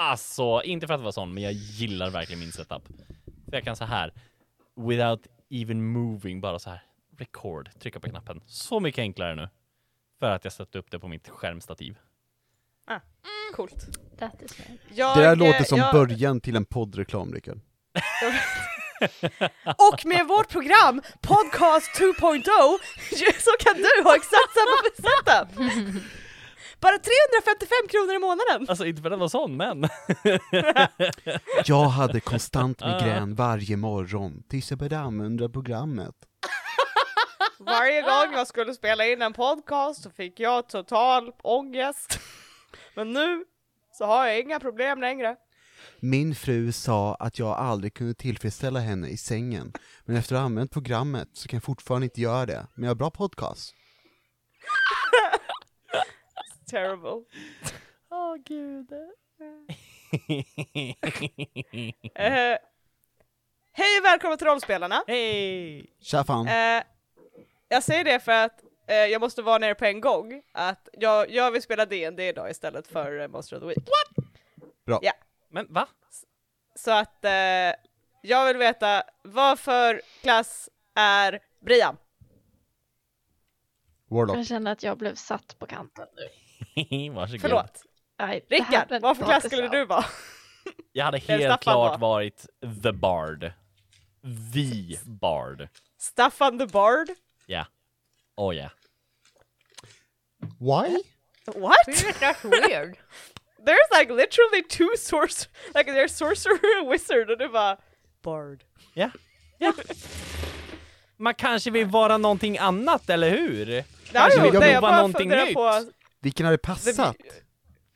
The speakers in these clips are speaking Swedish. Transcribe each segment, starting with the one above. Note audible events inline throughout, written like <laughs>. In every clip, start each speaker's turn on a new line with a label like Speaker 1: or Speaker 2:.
Speaker 1: Alltså, inte för att vara sån, men jag gillar verkligen min setup. För jag kan så här, without even moving, bara så här, record, trycka på knappen. Så mycket enklare nu. För att jag satte upp det på mitt skärmstativ.
Speaker 2: Coolt.
Speaker 3: That is right.
Speaker 2: Jag,
Speaker 4: Det där
Speaker 2: eh,
Speaker 4: låter som
Speaker 2: jag,
Speaker 4: början till en poddreklam, Rickard.
Speaker 2: Och med vårt program Podcast 2.0 <laughs> så kan du ha exakt samma setup! <laughs> Bara 355 kronor i månaden!
Speaker 1: Alltså inte för att vara sån, men. <laughs>
Speaker 4: Jag hade konstant migrän varje morgon tills jag började använda programmet.
Speaker 2: Varje gång jag skulle spela in en podcast så fick jag total ångest. Men nu så har jag inga problem längre.
Speaker 4: Min fru sa att jag aldrig kunde tillfredsställa henne i sängen, men efter att ha använt programmet så kan jag fortfarande inte göra det. Men jag har bra podcast. <laughs>
Speaker 2: Terrible. <laughs>
Speaker 1: Åh gud. <laughs>
Speaker 2: Eh, hej och välkomna till Rollspelarna!
Speaker 1: Hej!
Speaker 4: Tja fan.
Speaker 2: Eh, jag säger det för att eh, jag måste vara nere på en gång, att jag, jag vill spela D&D idag istället för Monster of the Week.
Speaker 4: Bra.
Speaker 2: Ja.
Speaker 1: Men va?
Speaker 2: Så att jag vill veta, vad för klass är Brian?
Speaker 4: Warlock.
Speaker 3: Jag känner att jag blev satt på kanten nu. <laughs>
Speaker 1: Varsågod.
Speaker 2: Förlåt.
Speaker 3: Nej,
Speaker 2: Rickard, vad för klass skulle du vara?
Speaker 1: Jag hade <laughs> helt klart
Speaker 2: var.
Speaker 1: varit the bard. The bard.
Speaker 2: Staffan the Bard?
Speaker 1: Ja. Oh ja.
Speaker 4: Why?
Speaker 2: What?
Speaker 3: That's weird. <laughs>
Speaker 2: There's like literally two source, like there's sorcerer and wizard och du bara Bard.
Speaker 1: Ja. Ja. Man kanske vill vara någonting annat, eller hur? Kanske
Speaker 2: är
Speaker 1: vill prova
Speaker 2: bara
Speaker 1: någonting nytt.
Speaker 2: på,
Speaker 4: Vilken hade passat?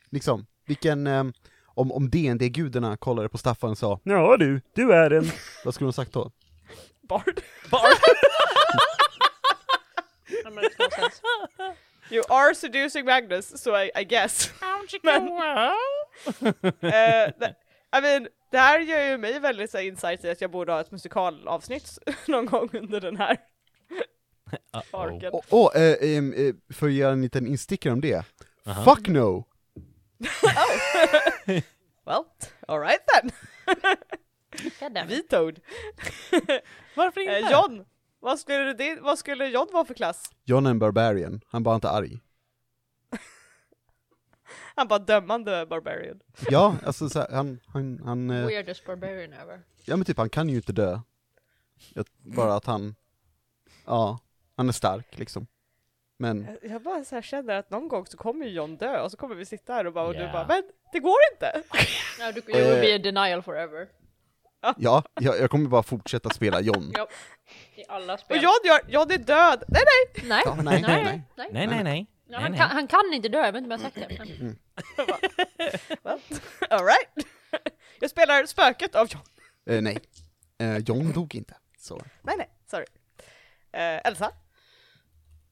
Speaker 4: Liksom, vilken, ehm, om, om DND-gudarna kollade på Staffan och sa Ja du, du är en... <laughs> Vad skulle de sagt då?
Speaker 2: Bard. <laughs>
Speaker 1: Bard.
Speaker 2: You are seducing Magnus, so I, I guess. <laughs> Men, det- I mean, det här gör ju mig väldigt så insight i att jag borde ha ett musikalavsnitt någon gång under den här
Speaker 4: Åh, oh, eh, eh, för att göra en liten instickare om det.
Speaker 1: Aha.
Speaker 4: Fuck no! <laughs>
Speaker 2: Well, alright then. Vetoed. <laughs>
Speaker 1: Varför inte?
Speaker 2: Eh, John, vad skulle, det, vad skulle John vara för klass?
Speaker 4: John är en barbarian, han bara inte arg. <laughs>
Speaker 2: Han bara dömande barbarian.
Speaker 4: Ja, alltså så här, han, han, han, eh,
Speaker 3: Weirdest barbarian ever.
Speaker 4: ja men typ han kan ju inte dö. Jag, bara att han, ja, han är stark liksom. Men,
Speaker 2: Jag- bara så här känner att någon gång så kommer ju John dö och så kommer vi sitta här och bara och du
Speaker 1: Ja.
Speaker 2: bara men det går inte! <laughs>
Speaker 3: No, du, you will be in denial forever.
Speaker 4: ja, jag, jag kommer bara fortsätta spela John.
Speaker 3: Ja. I alla
Speaker 2: Och
Speaker 3: spel.
Speaker 2: John, gör, John är död! Nej nej!
Speaker 3: Nej.
Speaker 4: Ja, nej, nej, nej.
Speaker 3: nej.
Speaker 1: Nej, nej, nej.
Speaker 3: Ja,
Speaker 1: nej,
Speaker 3: han,
Speaker 1: nej.
Speaker 3: kan, han kan inte dö, jag vet inte om jag har sagt det.
Speaker 4: Mm.
Speaker 2: Well, alright. <laughs> Jag spelar spöket av John.
Speaker 4: Eh, nej. Eh, John dog inte. Så.
Speaker 2: Nej nej, sorry. Eh, Elsa?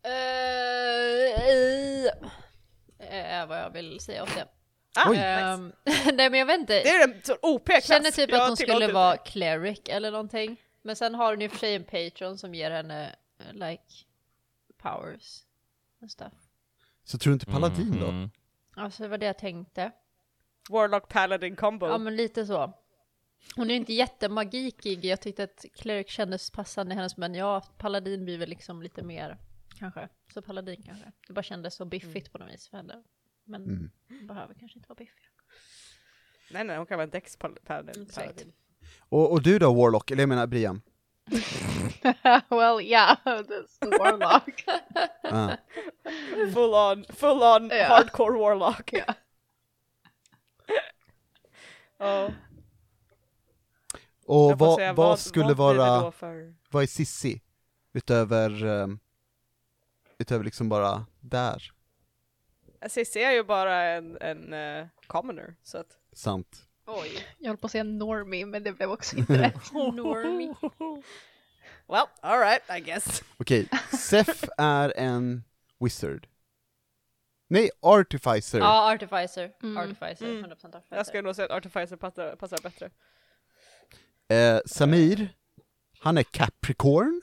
Speaker 3: Uh, är vad jag vill säga åt det.
Speaker 2: Ah,
Speaker 4: Oj.
Speaker 2: nice. <laughs>
Speaker 3: Nej men jag vet inte.
Speaker 2: Det är en sån OP-klass.
Speaker 3: känner typ
Speaker 2: Jag
Speaker 3: att hon skulle
Speaker 2: inte
Speaker 3: vara
Speaker 2: det.
Speaker 3: cleric eller någonting. Men sen har hon ju för sig en patron som ger henne eh, like powers and stuff.
Speaker 4: Så tror du inte paladin då?
Speaker 1: Mhm.
Speaker 3: Alltså det var det jag tänkte.
Speaker 2: Warlock Paladin combo.
Speaker 3: Ja men lite så. Hon är ju inte jättemagikig, jag tyckte att cleric kändes passande i hennes men ja, paladin blir väl liksom lite mer kanske. Så paladin kanske. Det bara kändes så biffigt på något vis för henne. Men
Speaker 4: Mm.
Speaker 3: behöver kanske inte vara biffig.
Speaker 2: Nej nej, hon kan vara en Dex pal- Paladin.
Speaker 3: Exakt.
Speaker 2: paladin.
Speaker 4: Och, och du då Warlock, eller jag menar Brian? <laughs>
Speaker 3: well yeah, the warlock. <laughs>
Speaker 4: Ah.
Speaker 2: Full on, full on
Speaker 3: Ja.
Speaker 2: hardcore Warlock.
Speaker 3: Ja. <laughs>
Speaker 2: Ja.
Speaker 4: Och vad,
Speaker 2: säga,
Speaker 4: vad skulle
Speaker 2: vad
Speaker 4: vara,
Speaker 2: för...
Speaker 4: vad är Sissi? Utöver, um, utöver liksom bara där,
Speaker 2: Cissi är ju bara en, en eh, commoner, så att...
Speaker 4: sant?
Speaker 3: Oj, jag höll på att säga normie men det blev också inte rätt. <laughs> normie.
Speaker 2: Well, alright, I guess.
Speaker 4: Okej, Sef är en wizard. Nej, artificer.
Speaker 3: Ja, artificer. Mm. Artificer,
Speaker 2: Mm.
Speaker 3: 100% artificer.
Speaker 2: Jag skulle nog säga att Artificer passar, passar bättre.
Speaker 4: Eh, Samir, han är Capricorn.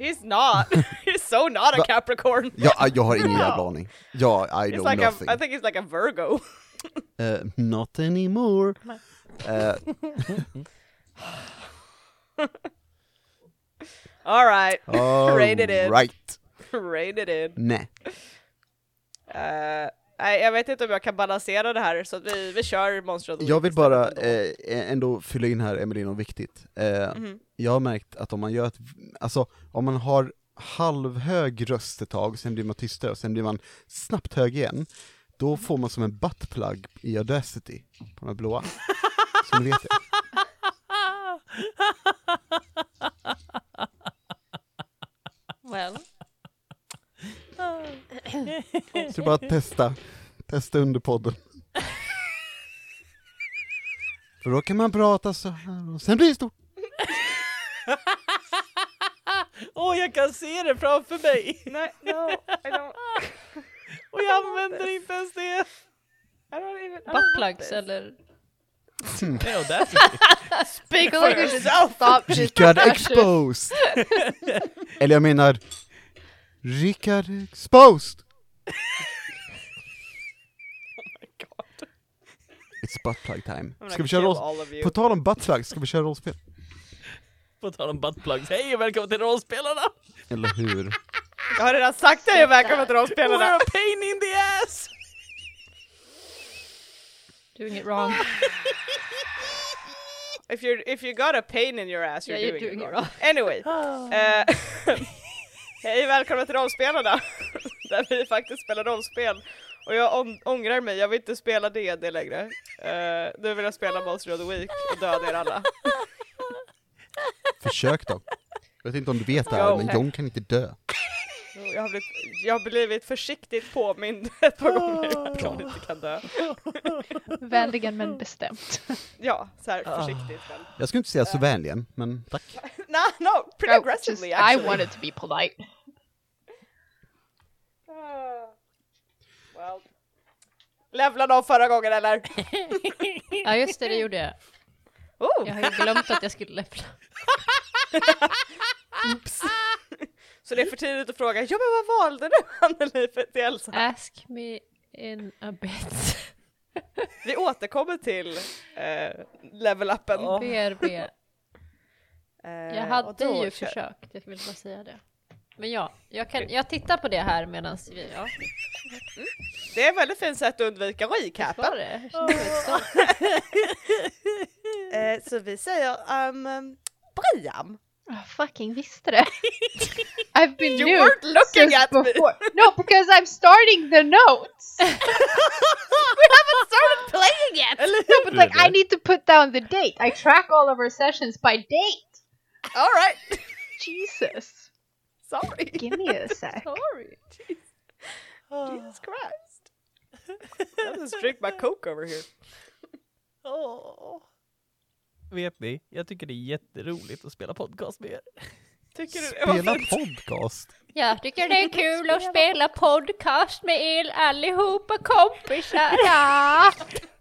Speaker 2: He's not. <laughs> <laughs> He's so not a Capricorn. <laughs>
Speaker 4: Ja, jag har ingen jävla aning. Ja, I
Speaker 2: He's
Speaker 4: know
Speaker 2: like a,
Speaker 4: nothing.
Speaker 2: I think he's like a Virgo.
Speaker 4: Eh, not anymore. Eh,
Speaker 2: All right, Rein it in.
Speaker 4: right.
Speaker 2: rein it in.
Speaker 4: Nej.
Speaker 2: Eh, nej, jag vet inte om jag kan balansera det här, så att vi, vi kör Monster of the
Speaker 4: Jag vill bara
Speaker 2: ändå.
Speaker 4: eh, ändå fylla in här, Emelie, något viktigt. Eh,
Speaker 2: Mhm.
Speaker 4: Jag har märkt att om man gör ett, alltså om man har halvhög röst ett tag, sen blir man tystare och sen blir man snabbt hög igen, då får man som en buttplug i Audacity, på de här blåa. <laughs> Så ni vet det.
Speaker 3: Well.
Speaker 4: Så bara testa, testa under podden. För då kan man prata så här och sen blir det stort.
Speaker 1: Åh, jag kan se det framför mig!
Speaker 2: Nej, no, I don't, <laughs>
Speaker 1: Och jag använder inte ens det!
Speaker 2: I don't even...
Speaker 3: Buttplugs eller?
Speaker 1: Nej, och där <laughs>
Speaker 2: Speak for yourself!
Speaker 3: Stop discussion. <laughs>
Speaker 4: exposed! Eller jag menar, Rickard exposed! <laughs>
Speaker 2: God.
Speaker 4: It's buttplug time. Ska vi köra
Speaker 2: kill
Speaker 4: roll...
Speaker 2: all of you.
Speaker 4: På tal om buttplug, ska vi köra rollspel?
Speaker 1: På tal om buttplugs, hej och välkommen till rollspelarna!
Speaker 4: Eller hur?
Speaker 2: Jag har redan sagt det, välkommen till
Speaker 1: We're
Speaker 2: rollspelarna!
Speaker 1: a pain in the ass!
Speaker 3: Doing it wrong.
Speaker 2: If you're if you got a pain in your ass, you're,
Speaker 3: Yeah, you're
Speaker 2: doing,
Speaker 3: doing
Speaker 2: it
Speaker 3: it
Speaker 2: wrong.
Speaker 3: wrong.
Speaker 2: Anyway. eh, <sighs> <laughs> <laughs> Hej, välkomna till rollspelarna! <laughs> Där vi faktiskt spelar rollspel. Och jag ång- ångrar mig, jag vill inte spela D&D längre. Uh, nu vill jag spela Monster of the Week och döda er alla.
Speaker 4: Försök då. Jag vet inte om du vet det här, men John kan inte dö.
Speaker 2: Jag har blivit, jag har blivit försiktigt påmind <laughs> ett par gånger att jag inte kan dö. <laughs>
Speaker 3: Vänligen men bestämt. <laughs>
Speaker 2: Ja, så här försiktigt men.
Speaker 4: Jag skulle inte säga så vänligen, men tack.
Speaker 2: No, no, pretty
Speaker 3: Oh,
Speaker 2: aggressively
Speaker 3: just- I
Speaker 2: actually.
Speaker 3: wanted to be polite.
Speaker 2: Ah. Well. Levlade av förra gången eller?
Speaker 3: Ja just det, det gjorde jag.
Speaker 2: Oh,
Speaker 3: Jag har ju glömt att jag skulle läppla.
Speaker 2: Så det är för tidigt att fråga, ja men vad valde du <laughs> Anneli till Elsa?
Speaker 3: Ask me in a bit. <laughs>
Speaker 2: Vi återkommer till eh, level-upen.
Speaker 3: BRB. <laughs>
Speaker 2: Eh,
Speaker 3: Jag
Speaker 2: och
Speaker 3: hade ju
Speaker 2: kör-
Speaker 3: försökt, jag vill bara säga det. Men ja, jag, kan, jag tittar på det här medan vi... Ja,
Speaker 2: Det är ett väldigt fint sätt att undvika recapen.
Speaker 3: det? Jag mig stolt.
Speaker 2: Eh, så vi säger um, Brian.
Speaker 5: Jag fucking visste det. <laughs> I've been
Speaker 2: You
Speaker 5: new
Speaker 2: weren't looking
Speaker 5: since
Speaker 2: at me.
Speaker 5: before. No, because I'm starting the notes. <laughs>
Speaker 2: We haven't started playing yet!
Speaker 5: No, but like I need to put down the date. I track all of our sessions by date.
Speaker 2: Alright, <laughs>
Speaker 5: Jesus.
Speaker 2: sorry.
Speaker 5: Give me a sec.
Speaker 2: Sorry. Jesus <sighs> Christ. I'll just drink my coke over here.
Speaker 1: Åh. Oh. Vet ni, jag tycker det är jätteroligt att spela podcast med er.
Speaker 2: Tycker du
Speaker 4: Spela podcast.
Speaker 3: Jag tycker det är kul att spela podcast med er allihopa kompisar. <laughs> Ja.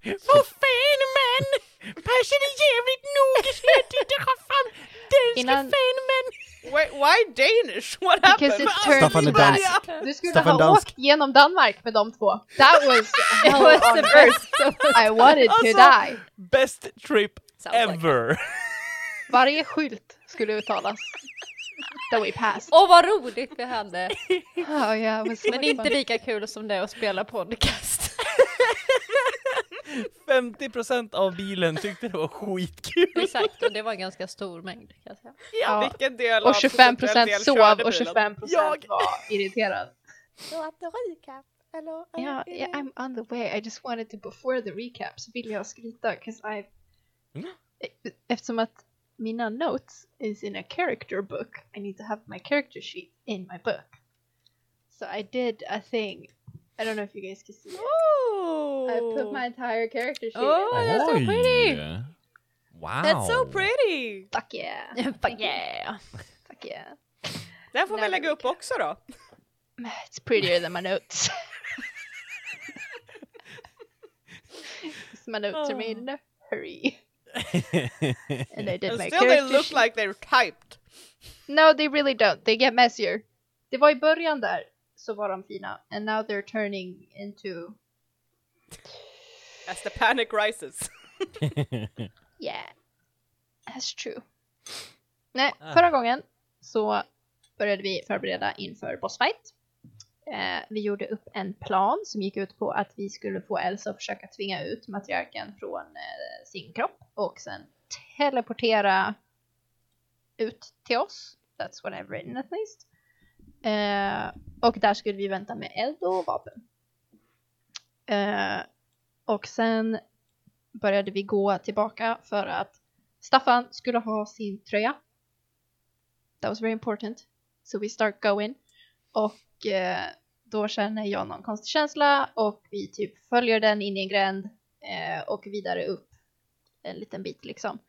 Speaker 1: Vad fan man! Passion är jävligt noga så jag inte dra fram danska
Speaker 3: Innan-
Speaker 1: fenomen.
Speaker 2: Wait, why Danish? What
Speaker 5: Because
Speaker 2: happened?
Speaker 4: Staffan är dansk.
Speaker 5: Du skulle
Speaker 4: Staffan
Speaker 5: ha
Speaker 4: dansk.
Speaker 5: åkt genom Danmark med de två. That was <laughs>
Speaker 3: was the
Speaker 5: earth. I wanted to
Speaker 1: Alltså-
Speaker 5: die.
Speaker 1: Best trip
Speaker 3: Sounds like
Speaker 1: ever! <laughs>
Speaker 5: Varje skylt skulle uttalas. That we passed.
Speaker 3: Åh vad roligt vi hade! <laughs>
Speaker 5: Oh yeah,
Speaker 3: Men inte lika kul som det att spela podcast. <laughs>
Speaker 1: 50% av bilen tyckte det var skitkul.
Speaker 3: Exakt, och det var en ganska stor mängd kan jag säga.
Speaker 5: Ja.
Speaker 2: Vilken del
Speaker 5: Och
Speaker 2: av
Speaker 5: 25
Speaker 2: procentuell
Speaker 5: procent
Speaker 2: del
Speaker 5: sov och
Speaker 2: bilen?
Speaker 5: 25 procent
Speaker 1: Jag.
Speaker 5: var irriterad.
Speaker 2: Så att recap, eller?
Speaker 5: Ja, yeah, I'm on the way. I just wanted to before the recap så vill jag skryta because I
Speaker 1: Mm.
Speaker 5: Eftersom att mina notes is in a character book I need to have my character sheet in my book. So I did a thing. I don't know if you guys can see it.
Speaker 2: Oh.
Speaker 5: I put my entire character sheet
Speaker 3: Oh,
Speaker 5: in.
Speaker 3: that's so pretty!
Speaker 1: Wow!
Speaker 2: That's so pretty!
Speaker 5: Fuck yeah! <laughs>
Speaker 3: Fuck yeah!
Speaker 5: Fuck yeah!
Speaker 2: Den får vi
Speaker 5: Nej,
Speaker 2: lägga upp också då. <sighs>
Speaker 5: It's prettier than my notes. <laughs> <laughs> 'Cause my notes are made in a hurry. And I did
Speaker 2: And
Speaker 5: my
Speaker 2: still they look
Speaker 5: sheet.
Speaker 2: like they're typed.
Speaker 5: No, they really don't. They get messier. Det var i början där så var de fina. And now they're turning into...
Speaker 2: As the panic rises. <laughs>
Speaker 5: Yeah. That's true. Nej,
Speaker 1: Ah.
Speaker 5: förra gången så började vi förbereda inför bossfight. Eh, vi gjorde upp en plan som gick ut på att vi skulle få Elsa att försöka tvinga ut matriarken från eh, sin kropp och sen teleportera ut till oss. That's what I've written at least. Eh, och där skulle vi vänta med eld och vapen. Eh, och sen började vi gå tillbaka för att Staffan skulle ha sin tröja. That was very important. So we start going. Och Eh, då känner jag någon konstig känsla och vi typ följer den in i en gränd eh, och vidare upp en liten bit liksom.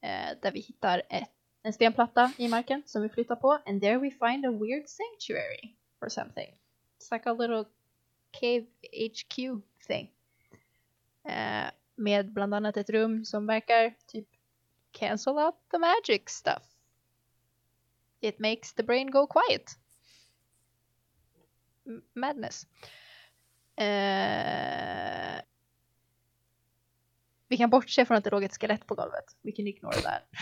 Speaker 5: Eh, där vi hittar ett, en stenplatta i marken som vi flyttar på. And there we find a weird sanctuary or something. It's like a little cave HQ thing. Eh, med bland annat ett rum som verkar typ cancel out the magic stuff. It makes the brain go quiet. Madness. Eh, vi kan bortse från att det låg ett skelett på golvet. We can ignore that. <laughs>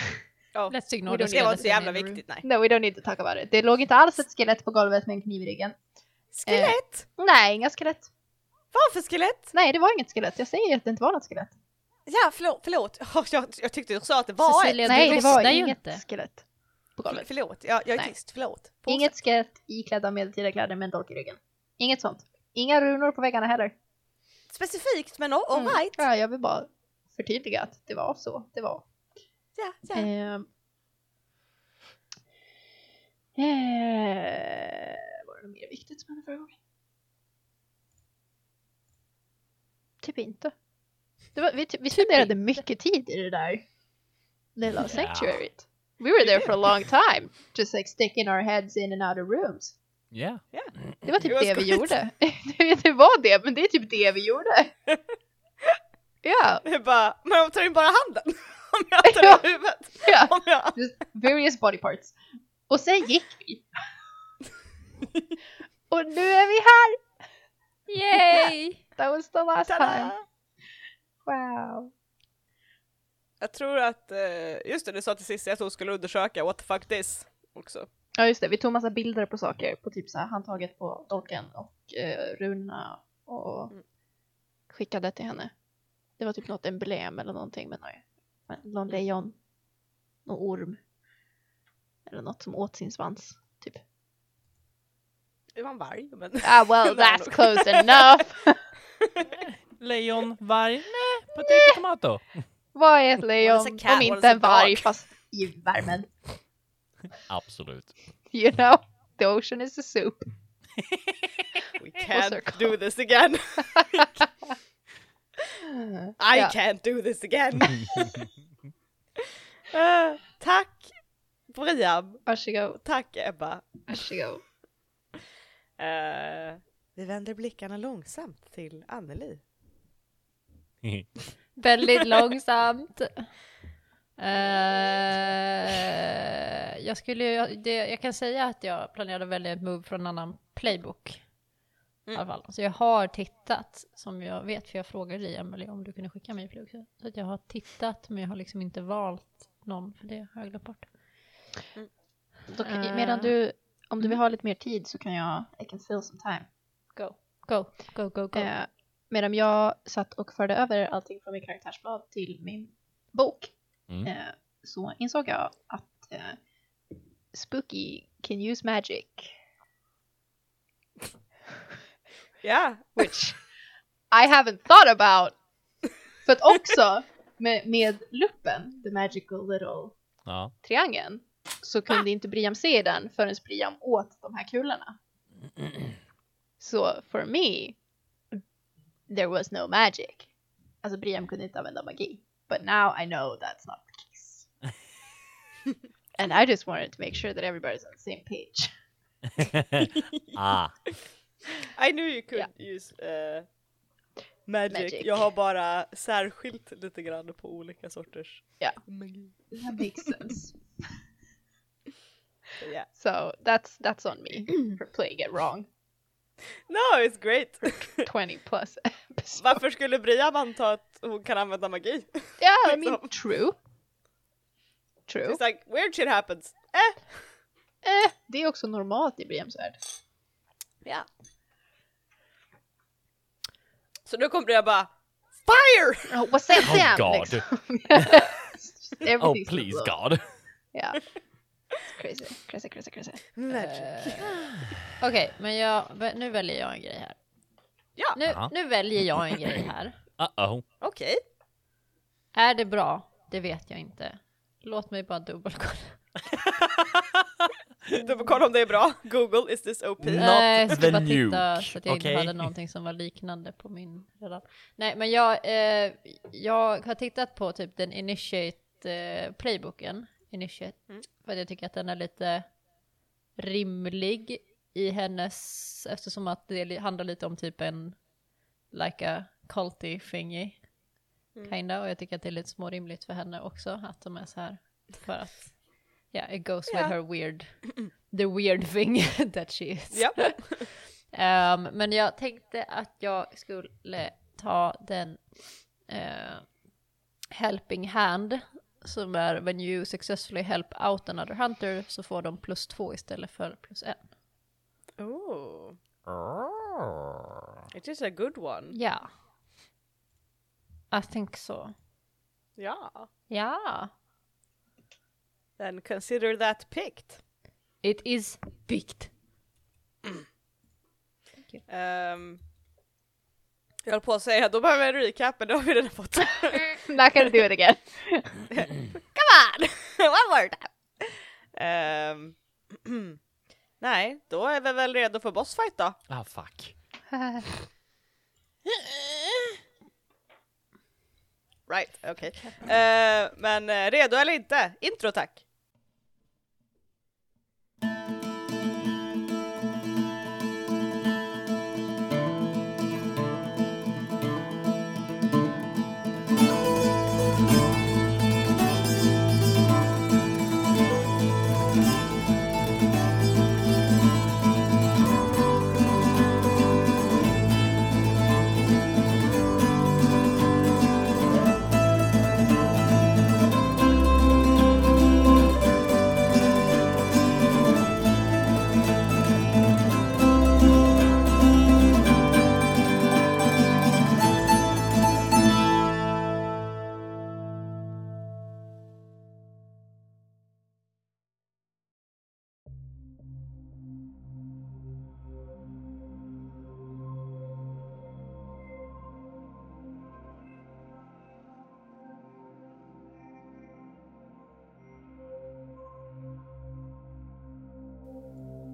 Speaker 2: Oh.
Speaker 3: Let's ignore
Speaker 2: Det
Speaker 3: the
Speaker 2: var inte så jävla viktigt, nej.
Speaker 5: No, we don't need to talk about it. Det låg inte alls ett skelett på golvet med en kniv i ryggen.
Speaker 2: Skelett?
Speaker 5: Nej, inga skelett.
Speaker 2: Vad för skelett?
Speaker 5: Nej, det var inget skelett. Jag säger att det inte var något skelett.
Speaker 2: Ja, förlåt. <laughs> förlåt. Oh, jag, jag tyckte du sa att det var
Speaker 3: Cecilia,
Speaker 2: ett.
Speaker 5: Nej, det var inget
Speaker 3: inte.
Speaker 5: skelett på golvet.
Speaker 2: förlåt, jag, jag är
Speaker 5: Nej.
Speaker 2: tyst. Förlåt. På-
Speaker 5: Inget skelett iklädda medeltida kläder med en dolk i ryggen. Inget sånt. Inga runor på väggarna heller.
Speaker 2: Specifikt, men all,
Speaker 5: Mm.
Speaker 2: right.
Speaker 5: Ja, jag vill bara förtydliga att det var så det var.
Speaker 2: Ja, ja.
Speaker 5: Ehm. Eh, var det något mer viktigt som hände förra gången? Typ inte. Var, vi vi
Speaker 3: Typ
Speaker 5: spenderade mycket tid i det där lilla sanctuaryt. We were there for a long time. Just like sticking our heads in and out of rooms.
Speaker 1: Ja.
Speaker 5: Det var typ
Speaker 2: Det var
Speaker 5: det vi gjorde. <laughs> det var det, men det är typ det vi gjorde. <laughs> Ja,
Speaker 2: Jag bara, men jag tar in bara handen. <laughs> Om jag tar in huvudet.
Speaker 5: ja.
Speaker 2: Om jag...
Speaker 5: Just various body parts. Och sen gick vi. Och nu är vi här!
Speaker 3: Yay!
Speaker 5: That was the last time.
Speaker 2: Tada!
Speaker 5: Wow.
Speaker 2: Jag tror att, eh, just det, du sa till Cissi att hon skulle undersöka what the fuck this också.
Speaker 5: Ja just det, vi tog massa bilder på saker på typ så här handtaget på dolken och eh, runorna och
Speaker 2: Mm.
Speaker 5: skickade till henne. Det var typ något emblem eller någonting med någon, någon lejon, någon orm. Eller något som åt sin svans, typ.
Speaker 2: Det var en varg, men...
Speaker 5: Ah well, <laughs> that's close enough! <laughs>
Speaker 1: Lejon, varg, nej, potato, tomato.
Speaker 5: Vad är ett lejon
Speaker 2: cat?
Speaker 5: om inte en varg fast <laughs> i värmen?
Speaker 1: Absolut.
Speaker 5: You know, the ocean is a soup.
Speaker 2: We <laughs> can't do this again. I can't do this <laughs> again. Eh, tack Brian.
Speaker 5: Varsågod,
Speaker 2: Tack Ebba.
Speaker 5: varsågod.
Speaker 2: Eh, vi vänder blickarna långsamt till Anneli.
Speaker 3: Väldigt långsamt. Eh, jag skulle ju- det, jag kan säga att jag planerade att välja ett move från en annan playbook. I alla fall. Så jag har tittat, som jag vet, för jag frågade dig Emelie om du kunde skicka mig också. Så att jag har tittat, men jag har liksom inte valt någon, för det har jag glömt bort.
Speaker 5: Då kan,
Speaker 3: Eh.
Speaker 5: medan du, om du vill ha lite mer tid så kan jag, I can fill some time.
Speaker 3: Go, go, go, go, go.
Speaker 5: Eh, medan jag satt och förde över allting från min karaktärsblad till min bok
Speaker 1: Mm.
Speaker 5: eh, så insåg jag att eh, Spooky can use magic. <laughs>
Speaker 2: Ja,
Speaker 5: Which I haven't thought about. För att också med, med luppen, the magical little
Speaker 1: Ja.
Speaker 5: triangeln, så kunde inte Briam se den förrän Briam åt de här kulorna. <clears throat> Så for me, there was no magic. Alltså Briam kunde inte använda magi. But now I know that's not the case. <laughs> And I just wanted to make sure that everybody's on the same page. <laughs>
Speaker 1: ah.
Speaker 2: I knew you could use eh, magic.
Speaker 5: Magic.
Speaker 2: Jag har bara särskilt lite grann på olika sorters
Speaker 5: Ja.
Speaker 2: magi.
Speaker 5: That makes sense. <laughs>
Speaker 2: Yeah.
Speaker 5: So that's that's on me for playing it wrong.
Speaker 2: No, it's great. <laughs>
Speaker 5: 20 plus episodes.
Speaker 2: Varför skulle Brian anta att hon kan använda magi?
Speaker 5: Yeah, I mean
Speaker 2: Liksom.
Speaker 5: true. True.
Speaker 2: It's like, weird shit happens. Eh!
Speaker 5: Eh, det är också normalt i Briams värld.
Speaker 2: Ja. Så nu kommer Brian bara FIRE!
Speaker 5: Oh, what's that
Speaker 1: Oh? God.
Speaker 5: Liksom. <laughs> <laughs>
Speaker 1: Oh
Speaker 5: Everything's
Speaker 1: please God.
Speaker 5: Yeah. <laughs> Crazy, crazy, crazy, crazy.
Speaker 2: Magic.
Speaker 3: Okej, men jag, nu väljer jag en grej här.
Speaker 2: Ja,
Speaker 3: Nu, nu väljer jag en grej här.
Speaker 1: Uh-oh.
Speaker 2: okej.
Speaker 3: Är det bra? Det vet jag inte. Låt mig bara dubbelkolla. <laughs>
Speaker 2: Dubbelkolla om det är bra. Google, is this OP?
Speaker 1: Not
Speaker 3: Nej, jag
Speaker 1: the
Speaker 3: bara titta
Speaker 1: nuke,
Speaker 3: så att jag
Speaker 1: okej?
Speaker 3: inte hade någonting som var liknande på min redan. Nej, men jag, eh, jag har tittat på typ den Initiate eh, playbooken. Initiate.
Speaker 2: Mm.
Speaker 3: För att jag tycker att den är lite rimlig i hennes, eftersom att det handlar lite om typ en like a culty thingy.
Speaker 2: Mm.
Speaker 3: Kinda, och jag tycker att det är lite smårimligt för henne också att de är så här. För att, yeah, it goes
Speaker 2: Ja.
Speaker 3: with her weird, the weird thing <laughs> that she is.
Speaker 2: Ja.
Speaker 3: Ehm, <laughs> men jag tänkte att jag skulle ta den eh, helping hand som är when you successfully help out another hunter så får de plus två istället för plus en.
Speaker 2: Oh, it is a good one.
Speaker 3: Ja. I think so.
Speaker 2: Ja.
Speaker 3: Ja.
Speaker 2: Then consider that picked.
Speaker 3: It is picked. <clears throat>
Speaker 2: Um, jag höll på att säga, då behöver vi en recap, men det har vi redan fått. <laughs>
Speaker 5: Not gonna do it again. <laughs>
Speaker 2: Come on! <laughs> One more time! Ehm, <clears throat> nej, då är vi väl redo för bossfight då.
Speaker 1: Ah fuck.
Speaker 2: Right, okej. Eh, men eh, redo eller inte? Intro tack!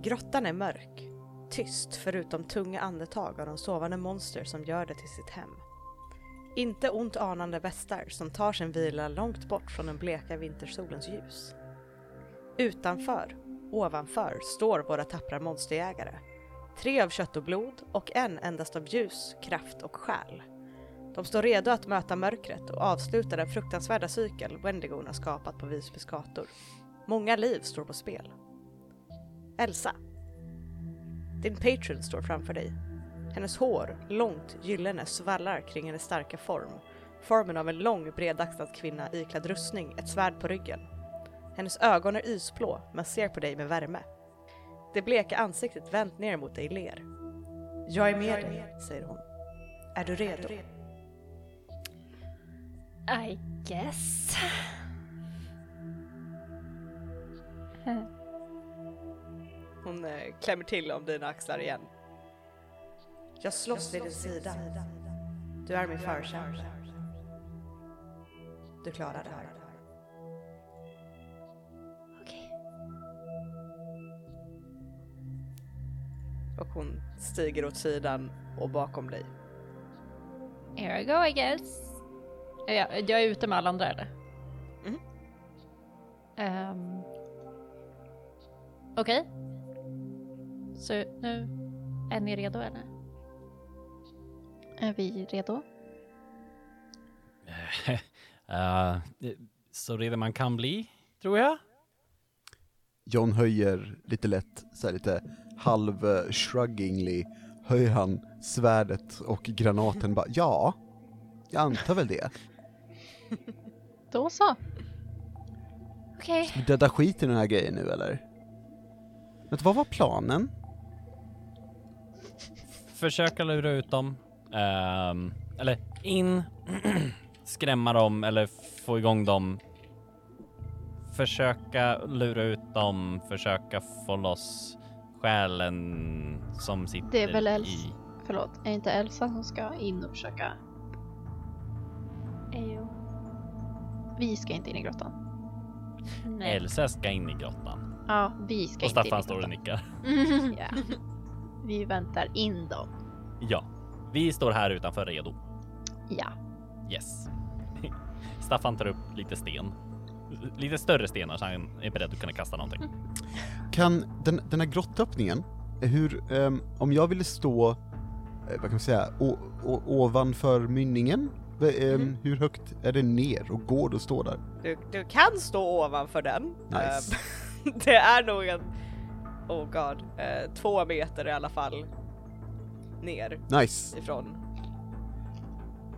Speaker 2: Grottan är mörk. Tyst förutom tunga andetag av de sovande monster som gör det till sitt hem. Inte ont anande västar som tar sin vila långt bort från den bleka vintersolens ljus. Utanför, ovanför, står våra tappra monsterjägare. Tre av kött och blod och en endast av ljus, kraft och själ. De står redo att möta mörkret och avsluta den fruktansvärda cykel Wendigon har skapat på Visbys gator. Många liv står på spel. Elsa. Din patron står framför dig. Hennes hår, långt gyllene, svallar kring hennes starka form. Formen av en lång, bredaxlad kvinna iklädd rustning, ett svärd på ryggen. Hennes ögon är isblå, men ser på dig med värme. Det bleka ansiktet vänt ner mot dig ler. Jag är med dig, säger hon. Är du redo?
Speaker 3: I guess.
Speaker 2: Hon eh, klämmer till om dina axlar igen. Jag slåss vid din sida. Du är min förkämpe. Du klarar det här.
Speaker 3: Okej.
Speaker 2: Och hon stiger åt sidan och bakom dig.
Speaker 3: Here I go I guess. Är Jag, jag är ute med alla andra eller?
Speaker 2: Mhm.
Speaker 3: Ehm. Okej. Så nu, är ni redo eller?
Speaker 5: Är vi redo? <laughs>
Speaker 1: Eh, så redo man kan bli, tror jag.
Speaker 4: John höjer lite lätt, så här lite halv eh, höjer han svärdet och granaten bara, ja, jag antar väl det. <laughs>
Speaker 5: Då så.
Speaker 3: Okej.
Speaker 4: Vi dödar skit i den här grejen nu eller? Men vad var planen?
Speaker 1: Försöka lura ut dem. Ehm, eller in, <clears throat> skrämma dem eller få igång dem. Försöka lura ut dem, försöka få loss själen som sitter
Speaker 5: Det är väl
Speaker 1: i...
Speaker 5: Els- Förlåt, är inte Elsa som ska in och försöka?
Speaker 3: Ejo.
Speaker 5: Vi ska inte in i grottan.
Speaker 3: Nej.
Speaker 1: Elsa ska in i grottan.
Speaker 5: Ja, vi ska
Speaker 1: Och
Speaker 5: inte in i
Speaker 1: Staffan står och
Speaker 5: grottan.
Speaker 1: nickar. <laughs>
Speaker 5: Ja. <laughs> Vi väntar in dem.
Speaker 1: Ja, vi står här utanför redo.
Speaker 5: Ja.
Speaker 1: Yes. <laughs> Staffan tar upp lite sten. Lite större stenar så han är beredd att kunna kasta någonting. <laughs>
Speaker 4: Kan den, den här grottöppningen, hur, ehm, om jag ville stå, eh, vad kan man säga, o, o, ovanför mynningen, ehm,
Speaker 2: Mhm.
Speaker 4: hur högt är det ner och går det att stå där?
Speaker 2: Du, du kan stå ovanför den.
Speaker 4: Nice.
Speaker 2: Eh, <laughs> det är nog en, oh god, eh, två meter i alla fall ner
Speaker 4: Nice.
Speaker 2: ifrån.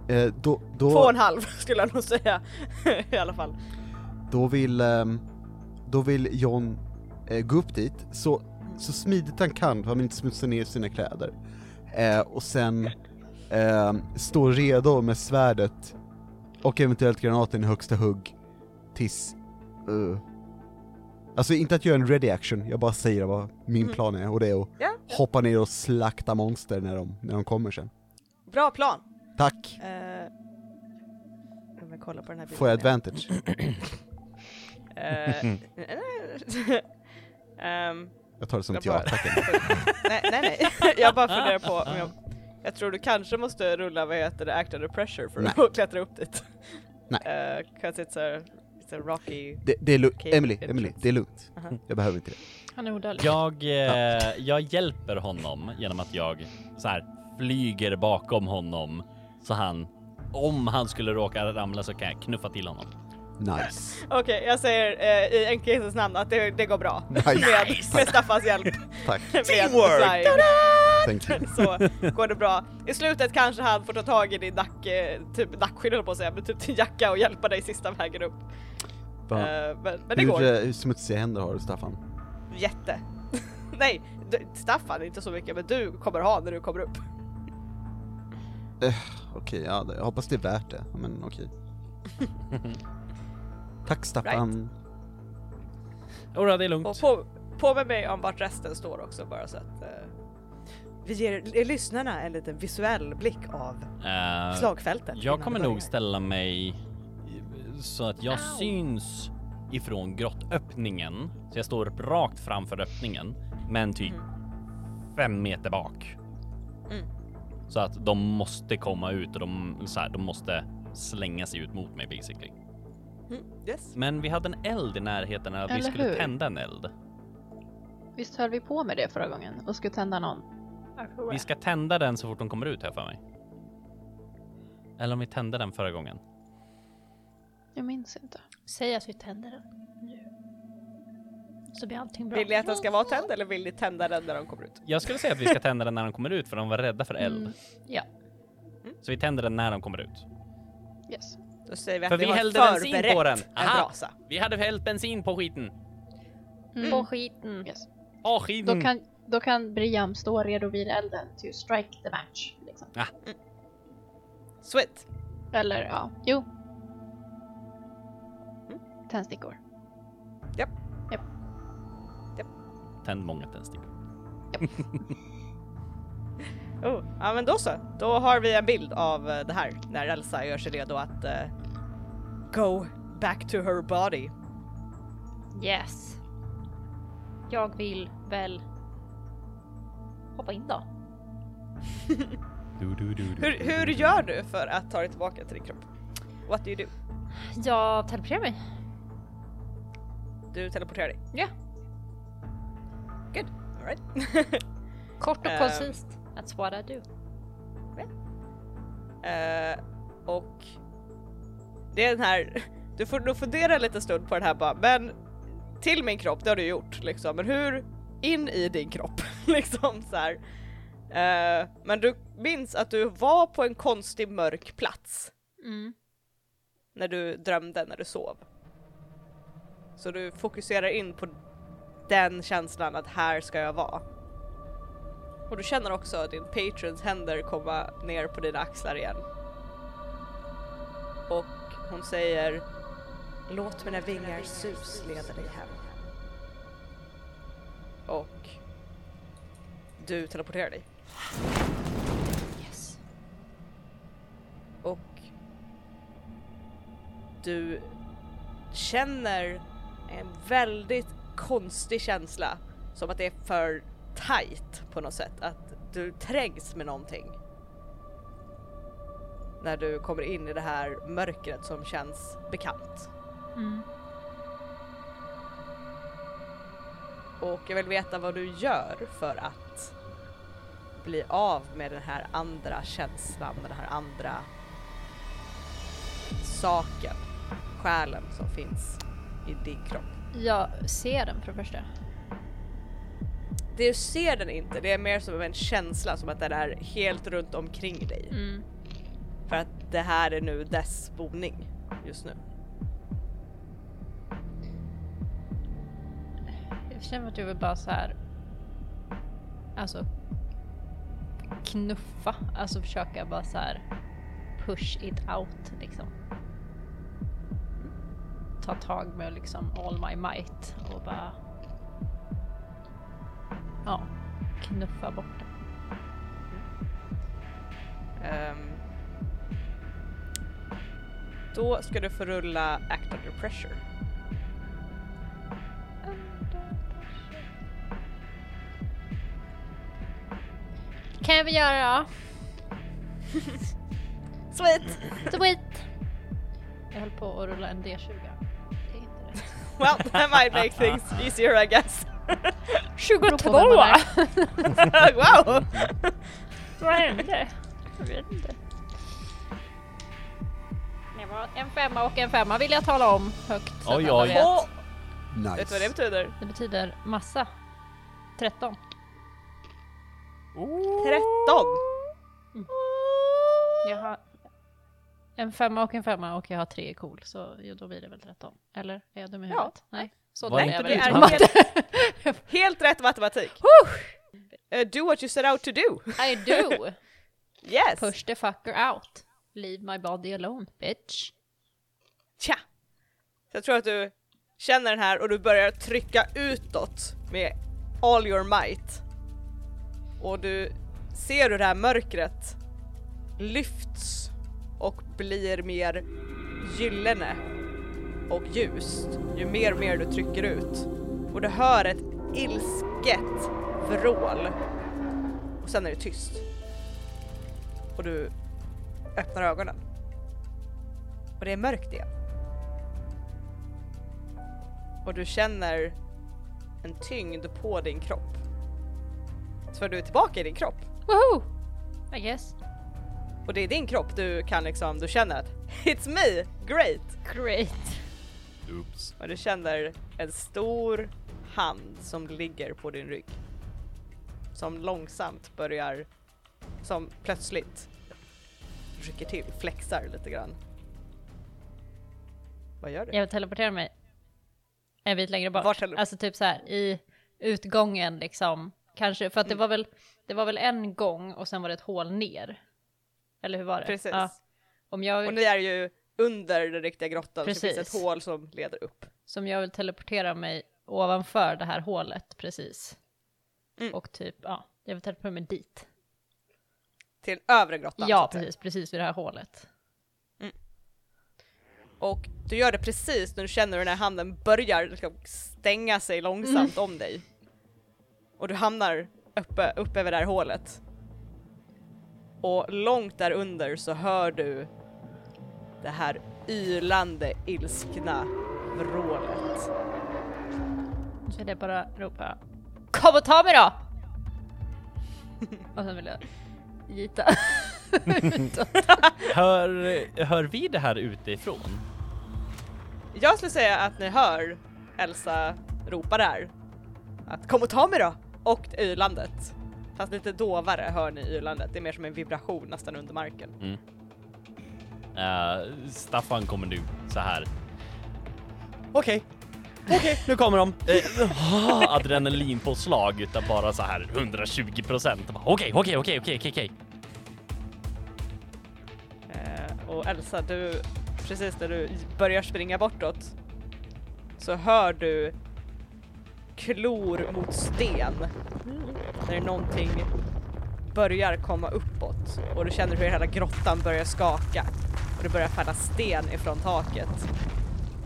Speaker 4: Eh, då, då,
Speaker 2: Två och en halv <laughs> skulle jag nog säga <laughs> i alla fall.
Speaker 4: Då vill, ehm, då vill John eh, gå upp dit, så, så smidigt han kan för han inte smutsar ner sina kläder. Eh, och sen ehm, stå redo med svärdet och eventuellt granaten i högsta hugg tills... Uh. Alltså inte att göra en ready action, jag bara säger vad min
Speaker 2: Mm.
Speaker 4: plan är och det är att
Speaker 2: ja.
Speaker 4: hoppa ner och slakta monster när de, när de kommer sen.
Speaker 2: Bra plan.
Speaker 4: Tack!
Speaker 2: Om jag kollar på den här bilden.
Speaker 4: Får jag advantage? <laughs>
Speaker 2: Ehm,
Speaker 4: Jag tar det som ett ja, tacken. <laughs>
Speaker 2: nej, nej, nej. jag bara funderar på om jag... Jag tror du kanske måste rulla vad heter det, act under pressure för
Speaker 4: Nej.
Speaker 2: att klättra upp dit.
Speaker 4: Nej.
Speaker 2: Uh, Cause it's a, a rocky...
Speaker 4: Det, det är lugnt, Emily,
Speaker 2: entrance.
Speaker 4: Emily, det är lugnt.
Speaker 2: Aha.
Speaker 4: Jag behöver inte det.
Speaker 3: Han är odödlig.
Speaker 1: Jag, eh, jag hjälper honom genom att jag så här flyger bakom honom så han, om han skulle råka ramla så kan jag knuffa till honom.
Speaker 4: Nice.
Speaker 2: Okej, jag säger eh, i enkelhetens namn att det, det går bra.
Speaker 4: Nice.
Speaker 2: med, med Staffans hjälp.
Speaker 4: Tack.
Speaker 1: Teamwork!
Speaker 4: Thank you. <laughs>
Speaker 2: Så går det bra. I slutet kanske han får ta tag i din nack, eh, typ nackskydd på att säga, men typ din jacka och hjälpa dig sista vägen upp. Eh, men, men det
Speaker 4: hur,
Speaker 2: går.
Speaker 4: eh, hur smutsiga händer har du Staffan?
Speaker 2: Jätte. <laughs> Nej, du, Staffan inte så mycket, men du kommer ha när du kommer upp.
Speaker 4: Okej, ja, det- jag hoppas det är värt det. Men okej. <laughs> Tack Staffan.
Speaker 1: Jodå, det är
Speaker 2: Och
Speaker 1: lugnt.
Speaker 2: på, på med mig om vart resten står också bara så att eh, vi ger lyssnarna en liten visuell blick av
Speaker 1: Eh,
Speaker 2: slagfältet.
Speaker 1: jag kommer nog ställa mig så att jag
Speaker 3: Au.
Speaker 1: syns ifrån grottöppningen. Så jag står rakt framför öppningen, men typ fem meter bak.
Speaker 2: Mm.
Speaker 1: Så att de måste komma ut och de, så här, de måste slänga sig ut mot mig basically.
Speaker 2: Mm, yes.
Speaker 1: Men vi hade en eld i närheten att vi skulle
Speaker 5: hur?
Speaker 1: tända en eld.
Speaker 5: Visst höll vi på med det förra gången och skulle tända någon?
Speaker 1: Vi ska tända den så fort de kommer ut här för mig. Eller om vi tände den förra gången.
Speaker 5: Jag minns inte.
Speaker 3: Säg att vi tänder den nu. Så blir allting bra.
Speaker 2: Vill ni att den ska vara tänd eller vill ni tända den när de kommer ut?
Speaker 1: Jag skulle säga att vi ska tända den när de kommer ut för de var rädda för eld.
Speaker 3: Mm, ja.
Speaker 1: Så vi tänder den när de kommer ut.
Speaker 5: Yes.
Speaker 2: Då säger vi att
Speaker 1: För
Speaker 2: vi,
Speaker 1: hällde bensin på den.
Speaker 2: en
Speaker 1: Aha. Vi hade hällt bensin på skiten.
Speaker 5: Mm.
Speaker 3: På skiten.
Speaker 5: Yes.
Speaker 1: Åh, skiten!
Speaker 5: Då, kan, då kan Briam stå redo vid elden to strike the match. Liksom.
Speaker 2: Sweet.
Speaker 5: Eller ja, jo. Tändstickor.
Speaker 1: Tänd många tändstickor. <laughs>
Speaker 2: Oh, ja men då så. Då har vi en bild av eh, det här när Elsa gör sig redo att eh, go back to her body.
Speaker 3: Yes. Jag vill väl hoppa in då.
Speaker 1: Du, du, du, du,
Speaker 2: Hur, hur gör du för att ta dig tillbaka till din kropp? What do you do?
Speaker 3: Jag teleporterar mig.
Speaker 2: Du teleporterar dig?
Speaker 3: Ja.
Speaker 2: Good. Alright. <laughs>
Speaker 3: Kort och
Speaker 2: Ehm.
Speaker 3: koncist. That's what I do.
Speaker 2: Eh, och det är den här, du får nog fundera lite stund på den här bara, men till min kropp, det har du gjort liksom, men hur in i din kropp <laughs> liksom så här. Eh, men du minns att du var på en konstig mörk plats
Speaker 3: Mm.
Speaker 2: när du drömde, när du sov. Så du fokuserar in på den känslan att här ska jag vara. Och du känner också din patrons händer komma ner på dina axlar igen. Och hon säger Låt mina vingar sus leda dig hem. Och du teleporterar dig.
Speaker 3: Yes.
Speaker 2: och du känner en väldigt konstig känsla som att det är för tight på något sätt, att du trängs med någonting. När du kommer in i det här mörkret som känns bekant.
Speaker 3: Mm.
Speaker 2: Och jag vill veta vad du gör för att bli av med den här andra känslan, med den här andra saken, själen som finns i din kropp.
Speaker 3: Jag ser den för det första.
Speaker 2: Du ser den inte, det är mer som en känsla, som att den är helt runt omkring dig.
Speaker 3: Mm.
Speaker 2: För att det här är nu dess boning just nu.
Speaker 3: Jag känner att jag vill bara så här. Alltså. Knuffa, alltså försöka bara så här. Push it out liksom. Ta tag med liksom all my might och bara. Ja, knuffa bort det.
Speaker 2: Um, då ska du få rulla Act Under Pressure.
Speaker 3: Kan vi göra då? <laughs>
Speaker 2: Sweet!
Speaker 3: Sweet! Jag höll på att rulla en D20. Det är inte rätt.
Speaker 2: Well, that might make things easier I guess.
Speaker 3: 22! <laughs>
Speaker 2: wow! <laughs>
Speaker 3: Vad hände? Jag vet inte. Det var en femma och en femma vill jag tala om högt. så att
Speaker 1: Oj,
Speaker 3: alla
Speaker 1: oj.
Speaker 3: vet.
Speaker 4: Nice.
Speaker 2: vet du vad det betyder?
Speaker 3: Det betyder massa. 13.
Speaker 2: 13!
Speaker 3: Jag har en femma och en femma och jag har tre cool så då blir det väl 13. Eller är jag dum i
Speaker 2: Ja.
Speaker 3: huvudet? Nej. Så
Speaker 1: Var inte
Speaker 3: är
Speaker 1: det
Speaker 2: är helt, <laughs> helt rätt matematik. Uh, do what you set out to do.
Speaker 3: I do! <laughs>
Speaker 2: Yes!
Speaker 3: Push the fucker out. Leave my body alone, bitch.
Speaker 2: Tja! Jag tror att du känner den här och du börjar trycka utåt med all your might. Och du ser hur det här mörkret lyfts och blir mer gyllene och ljust ju mer och mer du trycker ut. Och du hör ett ilsket vrål. Och sen är det tyst. Och du öppnar ögonen. Och det är mörkt igen. Och du känner en tyngd på din kropp. Så du är tillbaka i din kropp.
Speaker 3: Woho! I guess.
Speaker 2: Och det är din kropp du kan liksom, du känner att It's me! Great!
Speaker 3: Great.
Speaker 1: Oops.
Speaker 2: Och du känner en stor hand som ligger på din rygg. Som långsamt börjar, som plötsligt rycker till, flexar lite grann. Vad gör du?
Speaker 3: Jag vill teleportera mig en bit längre bort.
Speaker 2: Vart
Speaker 3: Alltså typ så här i utgången liksom. Kanske, för att det
Speaker 2: Mm.
Speaker 3: var väl, det var väl en gång och sen var det ett hål ner. Eller hur var det?
Speaker 2: Precis.
Speaker 3: Ja. Om jag,
Speaker 2: Och ni är ju under den riktiga grottan så det finns
Speaker 3: Precis.
Speaker 2: ett hål som leder upp.
Speaker 3: som jag vill teleportera mig ovanför det här hålet precis.
Speaker 2: Mm.
Speaker 3: Och typ, ja, jag vill teleportera mig dit.
Speaker 2: Till övre grottan.
Speaker 3: Ja, precis, precis vid det här hålet.
Speaker 2: Och du gör det precis när du känner hur den här handen börjar liksom stänga sig långsamt om dig. Och du hamnar uppe, uppe över det här hålet. Och långt där under så hör du det här ylande, ilskna vrålet.
Speaker 3: Så jag bara ropa Kom och ta mig då! och sen vill jag gita. <laughs>
Speaker 1: Hör, hör vi det här utifrån?
Speaker 2: Jag skulle säga att ni hör Elsa ropar där. Att kom och ta mig då! Och ylandet. Fast lite dovare hör ni ylandet. Det är mer som en vibration nästan under marken.
Speaker 1: Mm. Eh, Staffan kommer nu så här. Okej, okej, nu kommer de. Uh, <laughs> adrenalinpåslag utav bara så här 120 procent. Okej, okej, okej, okej, okej, okej.
Speaker 2: Eh, och Elsa, du, precis när du börjar springa bortåt så hör du klor mot sten. När någonting börjar komma uppåt och du känner hur hela grottan börjar skaka och det börjar falla sten ifrån taket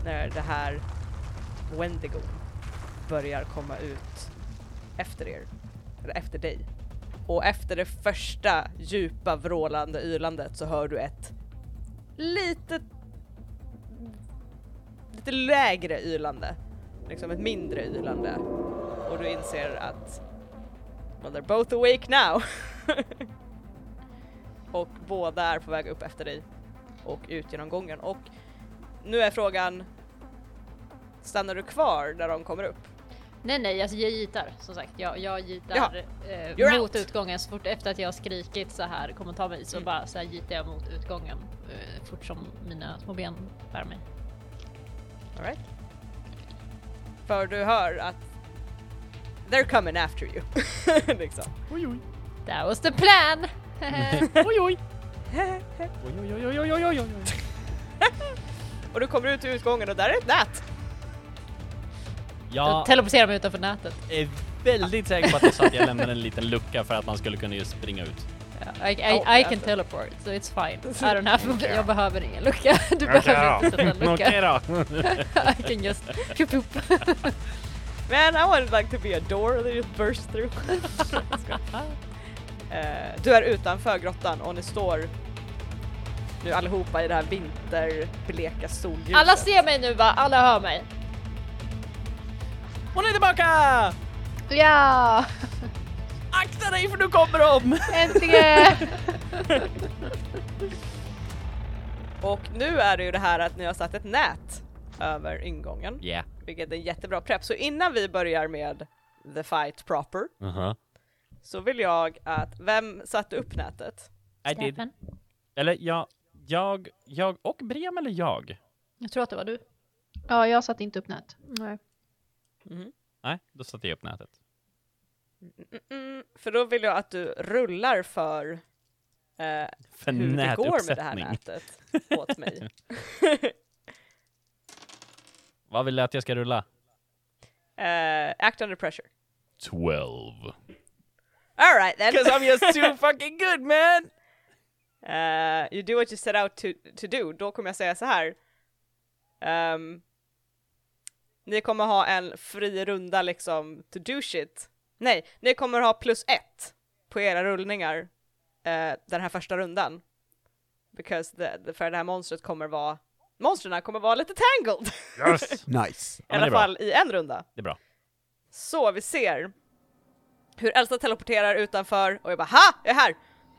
Speaker 2: när det här Wendigo börjar komma ut efter er, eller efter dig. Och efter det första djupa vrålande ylandet så hör du ett litet lite lägre ylande. Liksom ett mindre ylande. Och du inser att well, they're both awake now. <laughs> och båda är på väg upp efter dig och ut genom gången. Och nu är frågan, stannar du kvar där de kommer upp?
Speaker 3: Nej nej, alltså jag gitar som sagt. Jag, jag gitar eh, mot
Speaker 2: out.
Speaker 3: utgången så fort efter att jag har skrikit så här kommer ta mig så
Speaker 2: Mm.
Speaker 3: bara så här gitar jag mot utgången eh, fort som mina små ben bär mig.
Speaker 2: All right. För du hör att they're coming after you. <laughs> liksom.
Speaker 1: Oj, oj.
Speaker 3: That was the plan! <laughs>
Speaker 1: Oj, oj. Oj, oj, oj, oj, oj, oj, oj, oj. <laughs>
Speaker 2: och du kommer ut ur utgången och där är ett nät.
Speaker 3: Jag
Speaker 1: Jag
Speaker 3: teleporterar mig utanför nätet.
Speaker 1: är väldigt säker på att jag sa att jag lämnade en liten lucka för att man skulle kunna just springa ut.
Speaker 3: I, I,
Speaker 2: Ja,
Speaker 3: I can
Speaker 2: alltså.
Speaker 3: teleport so it's fine. I don't have, jag behöver ingen lucka. <laughs> Du behöver inte sätta lucka.
Speaker 1: Okej då. <laughs>
Speaker 3: I can just. <laughs>
Speaker 2: Man, I wanted like to be a door that you just burst through. Eh, du är utanför grottan och ni står nu allihopa i det här vinterbleka solljuset.
Speaker 3: Alla ser mig nu va? Alla hör mig.
Speaker 1: Hon är tillbaka!
Speaker 5: Ja!
Speaker 1: Akta dig för nu kommer de!
Speaker 5: Äntligen!
Speaker 2: Och nu är det ju det här att ni har satt ett nät över ingången,
Speaker 1: Yeah.
Speaker 2: vilket är en jättebra prepp. Så innan vi börjar med the fight proper
Speaker 1: Uh-huh.
Speaker 2: så vill jag att, vem satte upp nätet?
Speaker 1: I did. Eller jag, jag, jag och Brem eller jag?
Speaker 3: Jag tror att det var du.
Speaker 5: Ja, jag satte inte upp nät.
Speaker 3: Nej.
Speaker 2: Mhm.
Speaker 1: Nej, då satte jag upp nätet.
Speaker 2: Mm, för då vill jag att du rullar för eh,
Speaker 1: För
Speaker 2: hur det går med det här nätet åt mig. <laughs>
Speaker 1: Vad vill du att jag ska rulla?
Speaker 2: Eh, act under pressure.
Speaker 1: 12.
Speaker 2: Alright then.
Speaker 1: Cause I'm just too fucking good man! <laughs>
Speaker 2: Eh, you do what you set out to, to do. Då kommer jag säga så här. Ehm, ni kommer ha en fri runda liksom to do shit. Nej, ni kommer ha plus ett på era rullningar eh, den här första rundan. Because the, the, för det här monstret kommer vara Monstren kommer vara lite tangled!
Speaker 1: Yes! <laughs>
Speaker 4: Nice.
Speaker 2: I alla fall i en runda.
Speaker 1: Det är bra.
Speaker 2: Så vi ser hur Elsa teleporterar utanför och jag bara ha! Jag är här!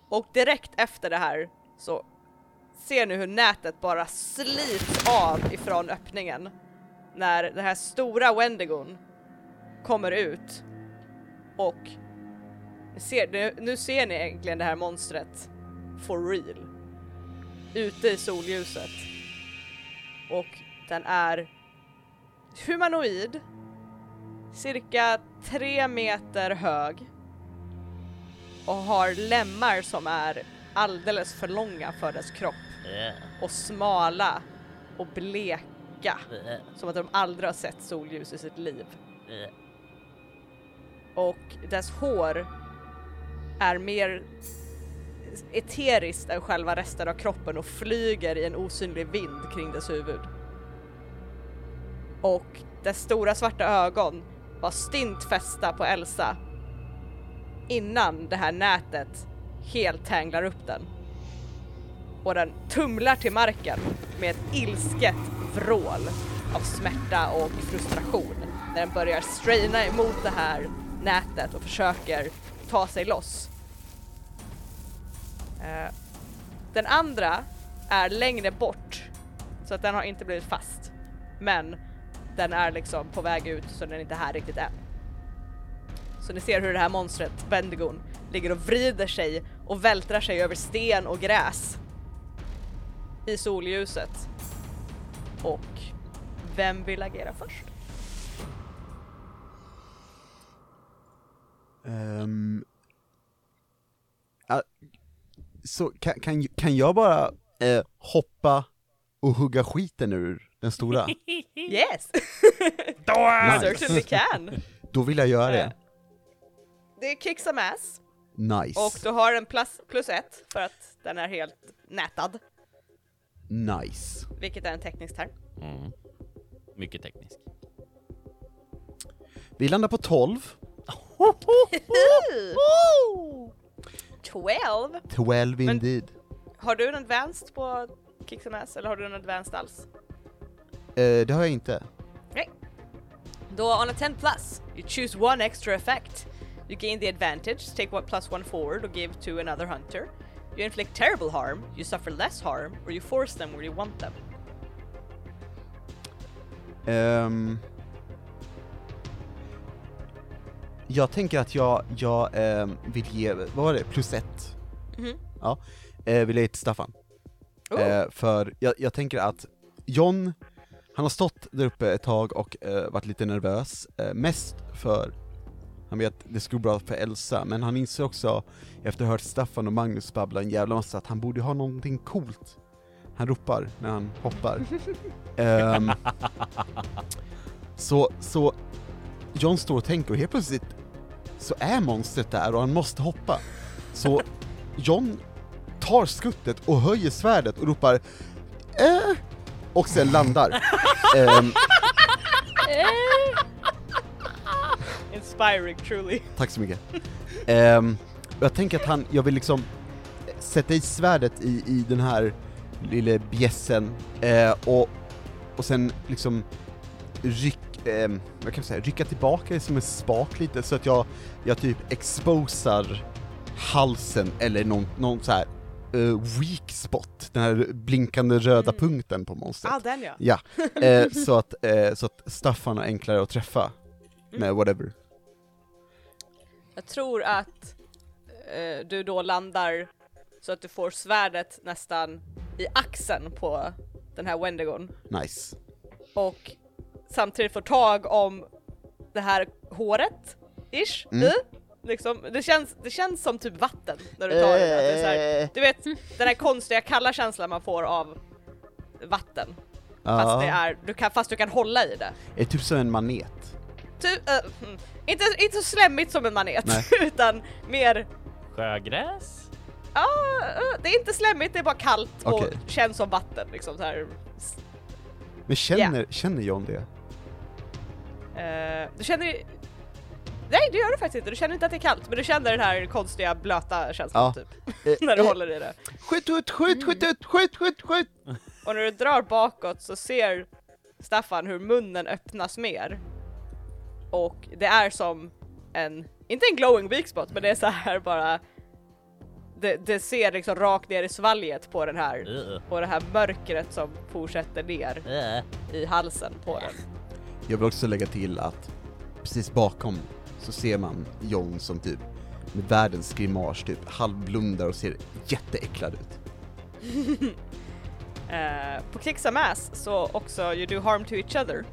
Speaker 2: Och direkt efter det här så ser ni hur nätet bara slits av ifrån öppningen när den här stora Wendigon kommer ut och ser, nu, nu ser ni egentligen det här monstret for real. Ute i solljuset. Och den är humanoid. Cirka tre meter hög. Och har lemmar som är alldeles för långa för dess kropp. Och smala och bleka. Som att de aldrig har sett solljus i sitt liv. Och dess hår är mer eteriskt än själva resten av kroppen och flyger i en osynlig vind kring dess huvud. Och dess stora svarta ögon var stint fästa på Elsa innan det här nätet helt tanglar upp den. Och den tumlar till marken med ett ilsket vrål av smärta och frustration när den börjar straina emot det här nätet och försöker ta sig loss. Eh, den andra är längre bort så att den har inte blivit fast. Men den är liksom på väg ut så den är inte här riktigt än. Så ni ser hur det här monstret, Bendigon, ligger och vrider sig och vältrar sig över sten och gräs i solljuset. Och vem vill agera först?
Speaker 4: Ehm, ja, så kan, kan, kan jag bara eh, hoppa och hugga skiten ur den stora? <laughs>
Speaker 2: Yes!
Speaker 4: Nice.
Speaker 2: Certainly <laughs> can!
Speaker 4: Då vill jag göra det.
Speaker 2: Det är kick some ass
Speaker 4: Nice.
Speaker 2: och du har en plus, plus ett för att den är helt nätad,
Speaker 4: Nice.
Speaker 2: vilket är en teknisk term.
Speaker 1: Mm. Mycket teknisk.
Speaker 4: Vi landar på 12.
Speaker 2: 12?
Speaker 4: 12
Speaker 2: Men-
Speaker 4: indeed.
Speaker 2: Har du en advanced på kick some ass eller har du en advanced alls?
Speaker 4: Eh, det har jag inte.
Speaker 2: Då on a 10 plus, you choose one extra effect. You gain the advantage, take one plus one forward or give to another hunter. You inflict terrible harm, you suffer less harm, or you force them where you want them.
Speaker 4: Ehm, jag tänker att jag, jag ehm, vill ge, vad var det, plus ett?
Speaker 2: Mhm.
Speaker 4: Ja, eh, vill jag ge till Staffan.
Speaker 2: Oh.
Speaker 4: Eh, för jag, jag tänker att John, han har stått där uppe ett tag och eh, varit lite nervös, eh, mest för han vet det skulle gå bra för Elsa, men han inser också, efter att ha hört Staffan och Magnus babbla en jävla massa, att han borde ha någonting coolt. Han ropar när han hoppar. <laughs> Ehm, så, så John står och tänker och helt plötsligt så är monstret där och han måste hoppa. Så John tar skuttet och höjer svärdet och ropar äh, och sen landar. <laughs> Ehm, <laughs>
Speaker 2: Inspiring truly.
Speaker 4: tack så mycket. Och jag tänker att han, jag vill liksom sätta i svärdet i, i den här lille bjässen eh, och, och sen liksom ryck, ehm, vad kan säga, rycka tillbaka det som en spak lite så att jag, jag typ exposar halsen eller någon, någon så här eh, weak spot, den här blinkande röda
Speaker 2: Mm.
Speaker 4: punkten på monstret.
Speaker 2: Ah, den ja.
Speaker 4: Ja, <laughs> eh, så, att, eh, så att Staffan har enklare att träffa med whatever.
Speaker 2: Jag tror att eh, du då landar så att du får svärdet nästan i axeln på den här Wendigon
Speaker 4: Nice.
Speaker 2: och samtidigt får tag om det här håret, ish,
Speaker 4: Mm.
Speaker 2: Liksom, det, känns, det känns som typ vatten när du tar det. Att det är så här,
Speaker 4: Eh,
Speaker 2: du vet den här konstiga kalla känslan man får av vatten. Fast,
Speaker 4: ja.
Speaker 2: det är, du kan, fast du kan hålla i det.
Speaker 4: Är det typ som en manet?
Speaker 2: Typ, mm, inte, inte så slemmigt som en manet, <laughs> utan mer
Speaker 1: Sjögräs?
Speaker 2: Ja, eh, det är inte slemmigt, det är bara kallt och
Speaker 4: Okej.
Speaker 2: känns som vatten liksom så här.
Speaker 4: Men känner, känner John det?
Speaker 2: Eh, du känner Nej det gör du faktiskt inte, du känner inte att det är kallt men du känner den här konstiga blöta känslan
Speaker 4: Ja.
Speaker 2: typ.
Speaker 4: Eh, <laughs>
Speaker 2: när du
Speaker 4: eh,
Speaker 2: håller i det.
Speaker 4: Skjut, skjut, skjut, skjut, ut, skjut, skjut, skjut!
Speaker 2: Och när du drar bakåt så ser Staffan hur munnen öppnas mer. Och det är som en, inte en glowing weak spot men det är så här bara det, det ser liksom rakt ner i svalget på den här,
Speaker 1: Uh,
Speaker 2: på det här mörkret som fortsätter ner
Speaker 1: uh.
Speaker 2: i halsen på den.
Speaker 4: Jag vill också lägga till att precis bakom så ser man John som typ med världens grimas typ halvblundar och ser jätteäcklad ut. <laughs>
Speaker 2: Eh, på Kick Some Ass så också You Do Harm To Each Other.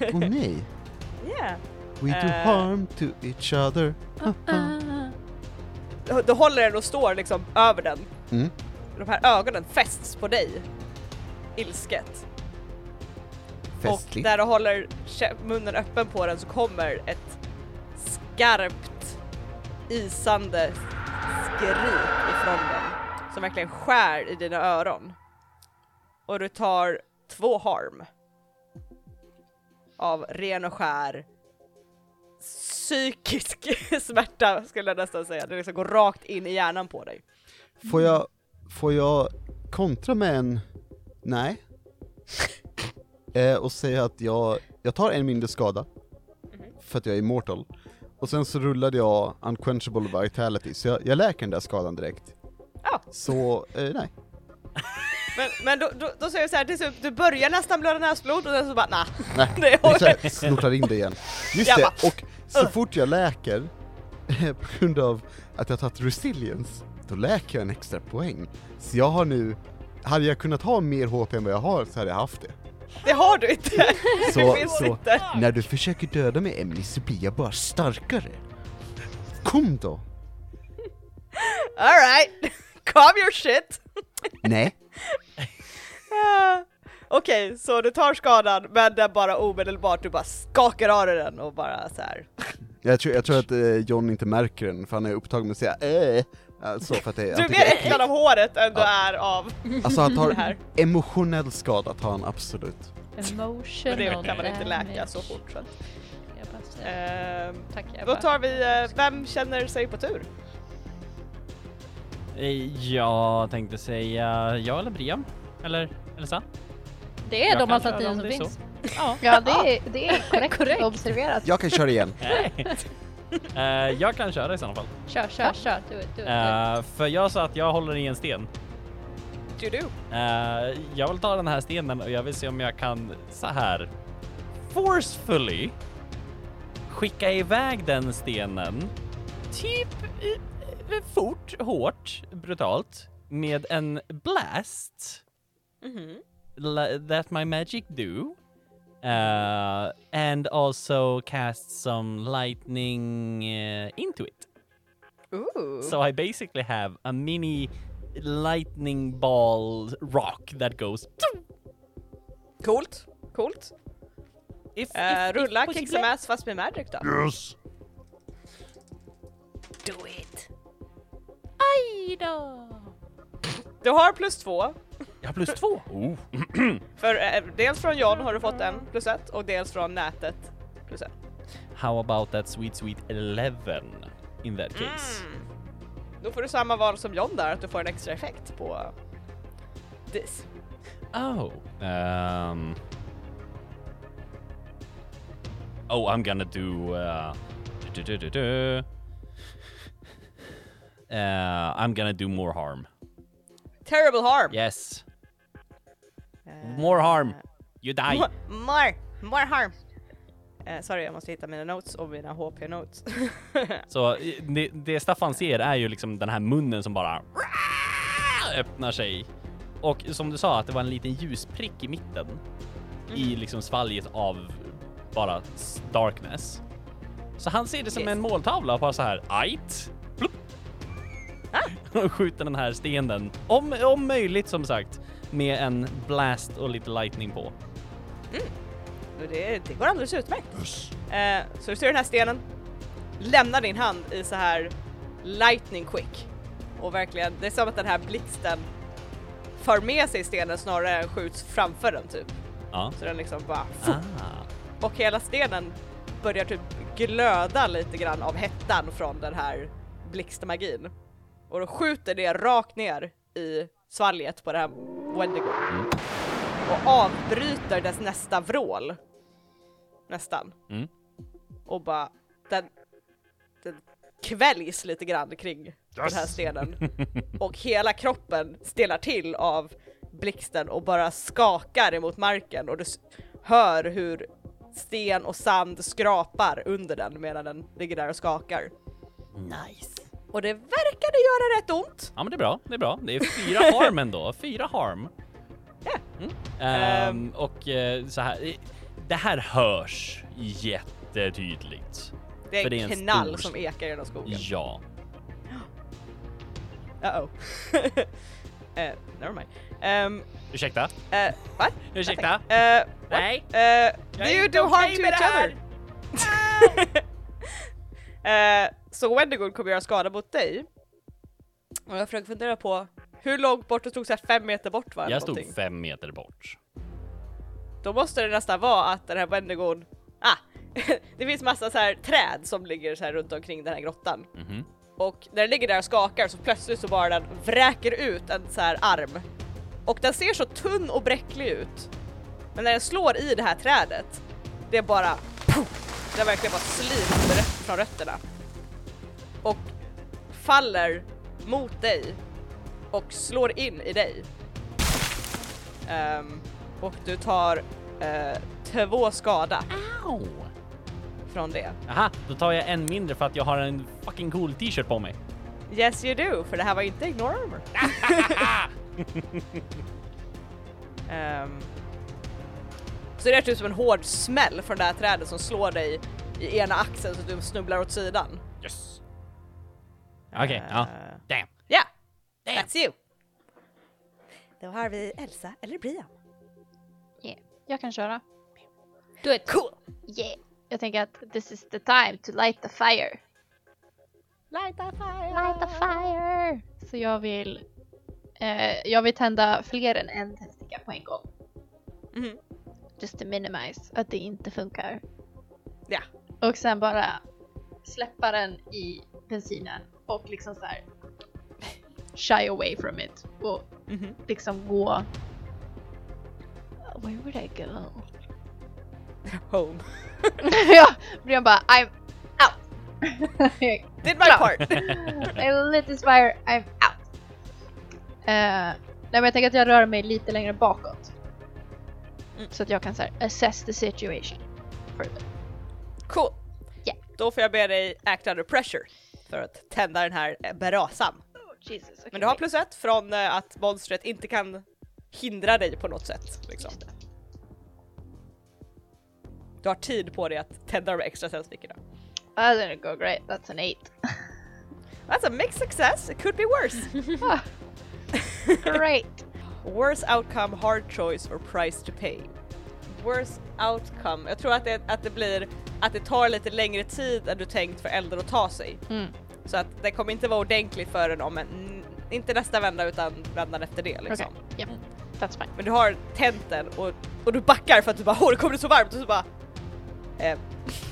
Speaker 4: Åh nej! <laughs>
Speaker 2: Yeah.
Speaker 4: We do
Speaker 2: Eh.
Speaker 4: harm to each other.
Speaker 2: Då, då håller den och står liksom över den.
Speaker 4: Mm.
Speaker 2: De här ögonen fästs på dig. Ilsket. Och
Speaker 4: Festligt.
Speaker 2: där du håller munnen öppen på den så kommer ett skarpt isande skrik ifrån den. Som verkligen skär i dina öron. Och du tar två harm. Av ren och skär psykisk <laughs> smärta skulle jag nästan säga. Det liksom går rakt in i hjärnan på dig.
Speaker 4: Får jag, får jag kontra med en nej? <laughs> eh, och säga att jag, jag tar en mindre skada, för att jag är immortal. Och sen så rullade jag unquenchable vitality, så jag, jag läker den där skadan direkt.
Speaker 2: Ja.
Speaker 4: Så, eh, nej. <laughs>
Speaker 2: Men, men då, då, då säger jag så här, till slut, du börjar nästan blöda näsblod och sen så bara nah. <laughs>
Speaker 4: Nej, <laughs> så här snortar in det igen. Just
Speaker 2: Jag
Speaker 4: det,
Speaker 2: bara,
Speaker 4: och så fort jag läker, på grund av att jag tagit resilience, då läker jag en extra poäng. Så jag har nu, hade jag kunnat ha mer HP än vad jag har så hade jag haft det.
Speaker 2: Det har du inte!
Speaker 4: Så, så
Speaker 2: inte.
Speaker 4: när du försöker döda mig Emily så blir jag bara starkare. Kom då!
Speaker 2: Alright, calm your shit!
Speaker 4: Nej, <laughs>
Speaker 2: Okej, så du tar skadan men den bara omedelbart, du bara skakar av dig den och bara så här.
Speaker 4: jag tror, jag tror att eh, John inte märker den för han är upptagen med att säga äh, alltså för att det,
Speaker 2: Du är mer äcklad av håret än du
Speaker 4: Ja.
Speaker 2: är av...
Speaker 4: Alltså han <laughs>
Speaker 2: det
Speaker 4: tar
Speaker 2: här.
Speaker 4: emotionell skada tar han absolut.
Speaker 3: Emotional
Speaker 2: Men det kan man inte läka
Speaker 3: damage.
Speaker 2: så fort så
Speaker 3: Jag
Speaker 2: ehm,
Speaker 3: tack jag
Speaker 2: Då tar vi, eh, vem känner sig på tur?
Speaker 1: Eh, Jag tänkte säga ja eller Brian. Eller Elsa?
Speaker 3: Det är
Speaker 1: Jag
Speaker 3: de alternativen
Speaker 1: om
Speaker 3: som finns.
Speaker 1: Ja.
Speaker 5: Ja, det är, det är <laughs> korrekt,
Speaker 3: Korrekt.
Speaker 5: observerat.
Speaker 4: Jag kan köra igen. <laughs>
Speaker 1: Eh, jag kan köra i sådana fall.
Speaker 3: Kör, kör, kör. Do it, do it, do it.
Speaker 1: Eh, för jag sa att jag håller i en sten.
Speaker 2: Do do.
Speaker 1: Eh, jag vill ta den här stenen och jag vill se om jag kan så här forcefully skicka iväg den stenen typ fort, hårt, brutalt med en blast
Speaker 2: Mhm.
Speaker 1: li- that my magic do. Uh, and also cast some lightning uh, into it.
Speaker 2: Ooh.
Speaker 1: So I basically have a mini lightning ball rock that goes.
Speaker 2: Coolt, coolt.
Speaker 1: If,
Speaker 2: Eh,
Speaker 1: if,
Speaker 2: rulla
Speaker 1: if
Speaker 2: kick some ass fast med magic då.
Speaker 4: Yes!
Speaker 2: Do it.
Speaker 3: Aj då!
Speaker 2: Du har plus två,
Speaker 1: Jag har plus två. Oh. <clears throat>
Speaker 2: för eh, dels från John har du fått en plus ett och dels från nätet plus ett.
Speaker 1: How about that sweet sweet 11 in that case?
Speaker 2: Mm. Då får du samma val som John där, att du får en extra effekt på this.
Speaker 1: Oh. Um. Oh, I'm gonna do. Uh, du- du- du- du. Uh, I'm gonna do more harm.
Speaker 2: Terrible harm!
Speaker 1: Yes.
Speaker 2: Eh,
Speaker 1: More harm. You die.
Speaker 2: More, more, more harm! Eh, sorry, jag måste hitta mina notes och mina HP-notes. <laughs>
Speaker 1: Så det, det Staffan ser är ju liksom den här munnen som bara öppnar sig. Och som du sa att det var en liten ljusprick i mitten i liksom svalget av bara darkness. Så han ser det som
Speaker 2: Yes.
Speaker 1: en måltavla bara så här ajt. Plupp. <laughs> Och skjuter den här stenen. Om, om möjligt som sagt med en blast och lite lightning på.
Speaker 2: Och det, det går alldeles utmärkt. Eh, så du ser den här stenen, lämnar din hand i så här lightning quick. Och verkligen, det är som att den här blixten för med sig stenen snarare än skjuts framför den typ.
Speaker 1: Ja.
Speaker 2: Så den liksom bara...
Speaker 1: Ah.
Speaker 2: Och hela stenen börjar typ glöda lite grann av hettan från den här blixtmagin. Och då skjuter det rakt ner i svalget på det här Wendigo.
Speaker 1: Mm.
Speaker 2: Och avbryter dess nästa vrål. Nästan.
Speaker 1: Mm.
Speaker 2: Och bara, den, den kväljs lite grann kring den här stenen. <laughs> Och hela kroppen stelnar till av blixten och bara skakar emot marken och du hör hur sten och sand skrapar under den medan den ligger där och skakar.
Speaker 1: Nice.
Speaker 2: Och det verkade göra rätt ont.
Speaker 1: Ja men det är bra, det är bra. Det är fyra harm ändå, fyra harm.
Speaker 2: Ja.
Speaker 1: Mm. Ehm, och eh, så här, eh, det här hörs jättetydligt.
Speaker 2: Det är
Speaker 1: det är
Speaker 2: en knall
Speaker 1: stor-
Speaker 2: som ekar genom skogen.
Speaker 1: Ja. <gasps>
Speaker 2: Uh-oh. uh, <laughs> never mind. Um,
Speaker 1: Ursäkta?
Speaker 2: uh, what? <laughs>
Speaker 1: Ursäkta?
Speaker 2: Uh, what?
Speaker 1: Nej.
Speaker 2: Uh, do you do harm to each other? <laughs> uh, så Wendigood kommer göra skada mot dig. Och jag försöker fundera på hur långt bort, du stod såhär fem meter bort va?
Speaker 1: Jag stod
Speaker 2: någonting?
Speaker 1: fem meter bort.
Speaker 2: Då måste det nästan vara att den här Wendigoon, ah! <laughs> det finns massa så här träd som ligger så här runt omkring den här grottan.
Speaker 1: Mhm.
Speaker 2: Och när den ligger där och skakar så plötsligt så bara den vräker ut en så här arm. Och den ser så tunn och bräcklig ut. Men när den slår i det här trädet, det är bara puff, det är verkligen bara röt- från rötterna. Och faller mot dig och slår in i dig. Ehm, och du tar eh, två skada
Speaker 1: Ow.
Speaker 2: från det.
Speaker 1: Aha, då tar jag en mindre för att jag har en fucking cool t-shirt på mig.
Speaker 2: Yes you do, för det här var inte ignore armor. <laughs> Ehm, så det är typ som en hård smäll från det här trädet som slår dig i ena axeln så att du snubblar åt sidan.
Speaker 1: Yes. Okej, ja.
Speaker 2: Eh,
Speaker 1: Damn.
Speaker 2: Ja, that's you. Då har vi Elsa eller Brian.
Speaker 5: Yeah. Jag kan köra.
Speaker 3: Do it!
Speaker 2: Cool!
Speaker 5: Yeah. Jag tänker att this is the time to light the fire.
Speaker 2: Light a fire!
Speaker 5: Light the fire! Så jag vill eh, jag vill tända fler än en tändsticka på en gång.
Speaker 2: Mhm.
Speaker 5: Just to minimize att det inte funkar.
Speaker 2: Ja.
Speaker 5: Och sen bara släppa den i bensinen och liksom så här shy away from it och
Speaker 2: Mhm.
Speaker 5: liksom gå Where would I go?
Speaker 2: Home. <laughs>
Speaker 5: ja, Brian bara I'm out! <laughs>
Speaker 2: Did my part! <laughs>
Speaker 5: I lit this fire, I'm out! Uh, nej men jag tänker att jag rör mig lite längre bakåt.
Speaker 2: Mm.
Speaker 5: Så att jag kan så här, assess the situation. further.
Speaker 2: Cool!
Speaker 5: Ja.
Speaker 2: Då får jag be dig act under pressure för att tända den här eh, brasan.
Speaker 5: Oh, Jesus, okay,
Speaker 2: Men du har plus ett från eh, att monstret inte kan hindra dig på något sätt. Liksom. Du har tid på dig att tända de extra tändstickorna.
Speaker 5: That didn't go great, that's an eight.
Speaker 2: That's a mixed success, it could be worse. <laughs>
Speaker 5: Ah. great!
Speaker 2: Worst outcome, hard choice or price to pay. Worst outcome, jag tror att det, att det blir att det tar lite längre tid än du tänkt för elden att ta sig.
Speaker 5: Mm.
Speaker 2: Så att det kommer inte vara ordentligt förrän om en, inte nästa vända utan vändan efter det liksom.
Speaker 5: Okej, yep. That's fine.
Speaker 2: Men du har tänt den och, och du backar för att du bara åh det kommer så varmt och så bara eh,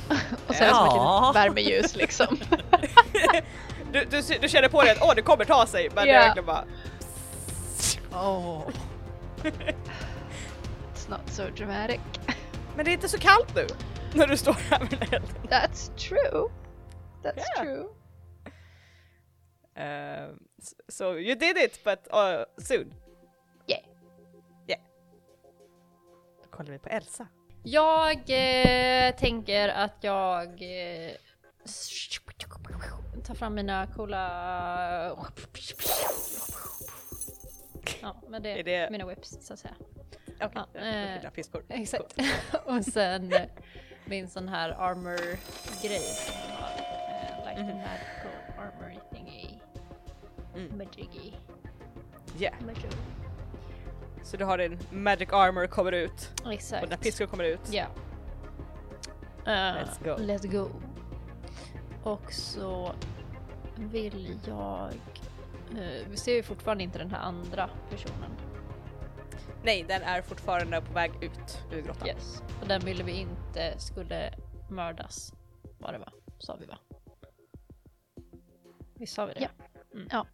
Speaker 2: <laughs>
Speaker 5: Och så är det som ett litet värmeljus liksom. <laughs>
Speaker 2: du, du, du känner på dig att åh det kommer ta sig men det
Speaker 5: Ja.
Speaker 2: är verkligen bara
Speaker 5: oh. <laughs> It's not so dramatic.
Speaker 2: Men det är inte så kallt nu när du står här med elden.
Speaker 5: That's true. That's
Speaker 2: Yeah.
Speaker 5: true.
Speaker 2: Um, s- so you did it but uh, soon.
Speaker 5: Yeah.
Speaker 2: Då kollar vi på Elsa.
Speaker 3: Jag eh, tänker att jag eh, tar fram mina coola... Ja, men det
Speaker 2: Är det-
Speaker 3: mina whips så att säga.
Speaker 2: Okej,
Speaker 3: Ja,
Speaker 2: ja,
Speaker 3: eh,
Speaker 2: dina piskor.
Speaker 3: Exakt. <laughs> Och sen eh, min sån här armor-grej som har. Eh, like the magical armor thingy.
Speaker 2: Mm.
Speaker 3: Magigy.
Speaker 2: Yeah.
Speaker 3: Magic.
Speaker 2: Så du har din magic armor kommer ut
Speaker 3: Exakt.
Speaker 2: och dina piskor kommer ut.
Speaker 3: Ja. Eh,
Speaker 2: Let's go.
Speaker 3: Let's go. Och så vill jag... eh, vi ser ju fortfarande inte den här andra personen.
Speaker 2: Nej, den är fortfarande på väg ut ur grottan.
Speaker 3: Yes. Och den ville vi inte skulle mördas. Var det va? Sa vi va? Visst sa vi det?
Speaker 5: Ja.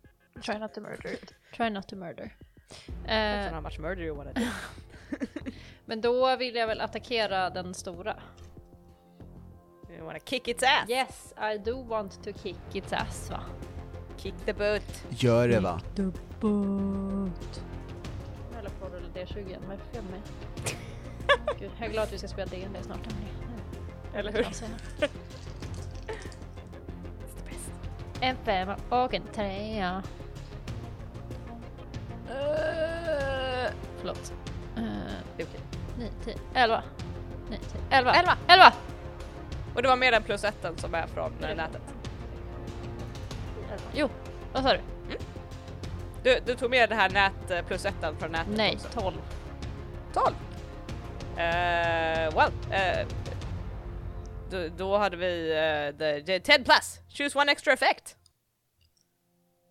Speaker 5: Try not to murder it.
Speaker 3: Try not to murder. Eh,
Speaker 2: how much murder you wanna do. <laughs>
Speaker 3: men då vill jag väl attackera den stora.
Speaker 2: You wanna kick its ass?
Speaker 3: Yes, I do want to kick its ass va?
Speaker 2: Kick the butt.
Speaker 4: Gör det va?
Speaker 3: The butt. Jag håller på att rulla D20 igen, vad är fel med <laughs> mig? Gud, jag är glad att vi ska spela D&D snart.
Speaker 2: Eller hur? <laughs>
Speaker 3: En femma och en trea. Uh, förlåt. Uh,
Speaker 2: Det är okej.
Speaker 3: 9, 10, 11. 9, 10, 11.
Speaker 2: Elva.
Speaker 3: 11!
Speaker 2: Och det var mer än plus etten som är från nätet.
Speaker 3: Jo, vad sa du?
Speaker 2: Du, du tog med det här nät eh, plus etten från nätet
Speaker 3: Nej,
Speaker 2: också.
Speaker 3: 12.
Speaker 2: 12! Eh, well, eh, då, då hade vi uh, the, the 10 plus. Choose one extra effect.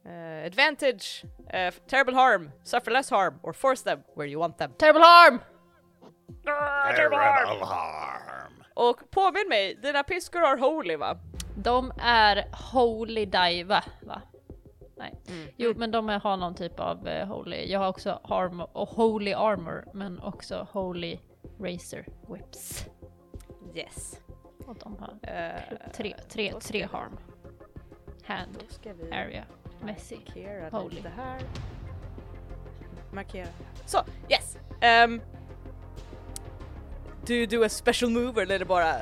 Speaker 2: Eh, advantage, eh, terrible harm, suffer less harm, or force them where you want them.
Speaker 3: Terrible harm!
Speaker 2: Och påminn mig, dina piskor har holy va?
Speaker 3: De är holy diva, va? Nej.
Speaker 2: Mm.
Speaker 3: Jo, men de har någon typ av eh, holy. Jag har också harm och holy armor, men också holy razor whips.
Speaker 2: Yes.
Speaker 3: Och de har
Speaker 2: Eh,
Speaker 3: tre, tre, tre harm. Hand, area, messy. holy.
Speaker 2: lite här. markera. Så, yes! Um, do you do a special move eller är det bara...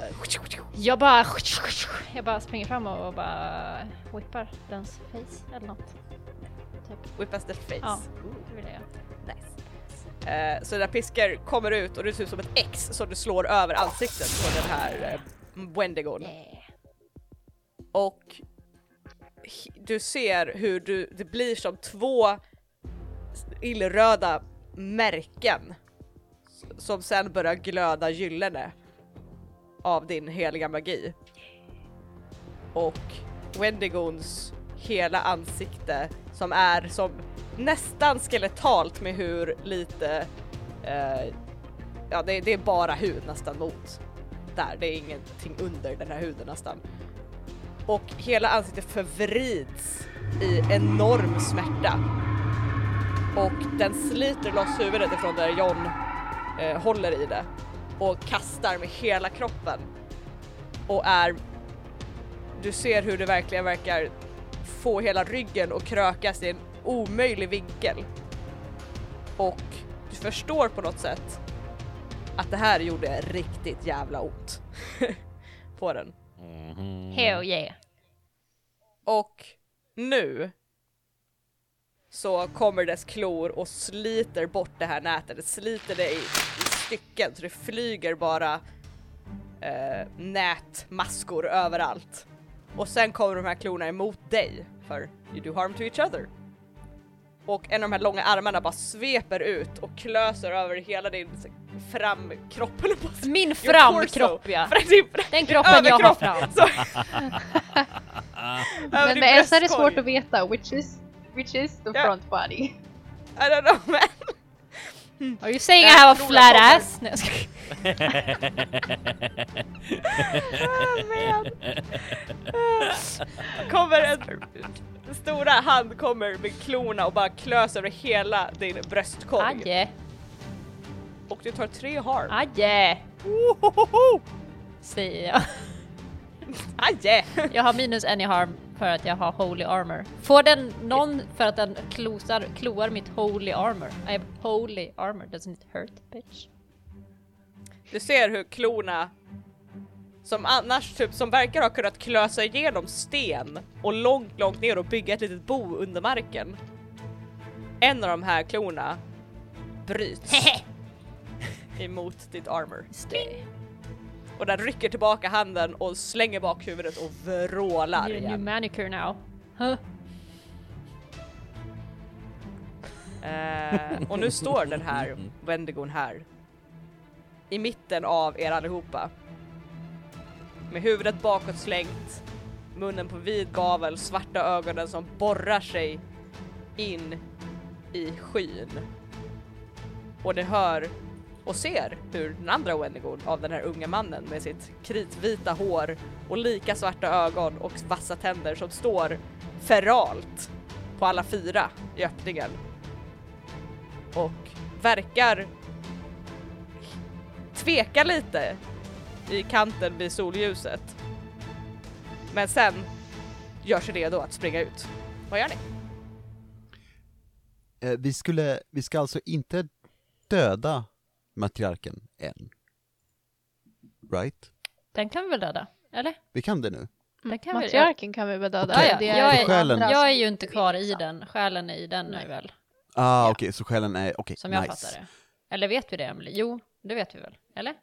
Speaker 3: Jag bara, jag bara springer fram och bara whippar dens face eller något.
Speaker 2: Whippas the face?
Speaker 3: Ja, det vill jag.
Speaker 2: Nice. Eh, så dina piskor kommer ut och det ser ut som ett X som du slår över ansiktet på den här uh, Wendigon.
Speaker 3: Yeah.
Speaker 2: Och du ser hur du, det blir som två illröda märken som sen börjar glöda gyllene av din heliga magi. Och Wendigons hela ansikte som är som nästan skeletalt med hur lite, eh, ja det, det är bara hud nästan mot där, det är ingenting under den här huden nästan. Och hela ansiktet förvrids i enorm smärta. Och den sliter loss huvudet ifrån där John eh, håller i det och kastar med hela kroppen. Och är... Du ser hur det verkligen verkar få hela ryggen och krökas i en omöjlig vinkel. Och du förstår på något sätt att det här gjorde riktigt jävla ont <laughs> på den.
Speaker 1: Mhm.
Speaker 3: Hell yeah.
Speaker 2: Och nu så kommer dess klor och sliter bort det här nätet. Det sliter det i, i stycken så det flyger bara eh, nätmaskor överallt. Och sen kommer de här klorna emot dig för you do harm to each other. Och en av de här långa armarna bara sveper ut och klöser över hela din framkropp eller säga.
Speaker 3: Min framkropp ja. <laughs> Den kroppen jag har fram. <laughs>
Speaker 2: Så, <laughs>
Speaker 5: Men med Elsa är det svårt att veta which is, which is the
Speaker 2: Ja.
Speaker 5: front body. <laughs>
Speaker 2: I don't know man.
Speaker 3: Are you saying I have a flat ass? Jag skojar. <laughs>
Speaker 2: kommer en, stora hand kommer med klorna och bara klös över hela din bröstkorg.
Speaker 3: Adje,
Speaker 2: Och du tar tre harm.
Speaker 3: adje. Säger jag.
Speaker 2: Aje!
Speaker 3: Jag har minus en i harm för att jag har holy armor. Får den någon för att den klosar, kloar mitt holy armor? I have holy armor, doesn't it hurt bitch?
Speaker 2: Du ser hur klorna som annars typ som verkar ha kunnat klösa igenom sten och långt, långt ner och bygga ett litet bo under marken. En av de här klorna bryts <laughs> <laughs> emot ditt armor.
Speaker 3: Det.
Speaker 2: Och den rycker tillbaka handen och slänger bak huvudet och vrålar
Speaker 3: You're a new manicure now. Huh?
Speaker 2: Eh, och nu står den här Wendigon här. I mitten av er allihopa. Med huvudet bakåt slängt, munnen på vid gavel, svarta ögonen som borrar sig in i skyn. Och ni hör och ser hur den andra Wendigon av den här unga mannen med sitt kritvita hår och lika svarta ögon och vassa tänder som står feralt på alla fyra i öppningen och verkar tveka lite i kanten vid solljuset. Men sen gör sig redo att springa ut. Vad gör ni?
Speaker 4: Eh, vi skulle, vi ska alltså inte döda matriarken än. Right?
Speaker 3: Den kan vi väl döda? Eller?
Speaker 4: Vi kan det nu.
Speaker 3: Den kan vi
Speaker 5: Matriarken kan vi väl döda.
Speaker 3: Ja, ja.
Speaker 5: Det
Speaker 3: Jag, är,
Speaker 4: Själen.
Speaker 3: jag är ju inte kvar i den, själen är i den nu väl?
Speaker 4: Ah,
Speaker 3: Ja.
Speaker 4: okej, så själen är, okej,
Speaker 3: Som jag
Speaker 4: nice.
Speaker 3: fattar det. Eller vet vi det Emily? Jo, det vet vi väl? Eller?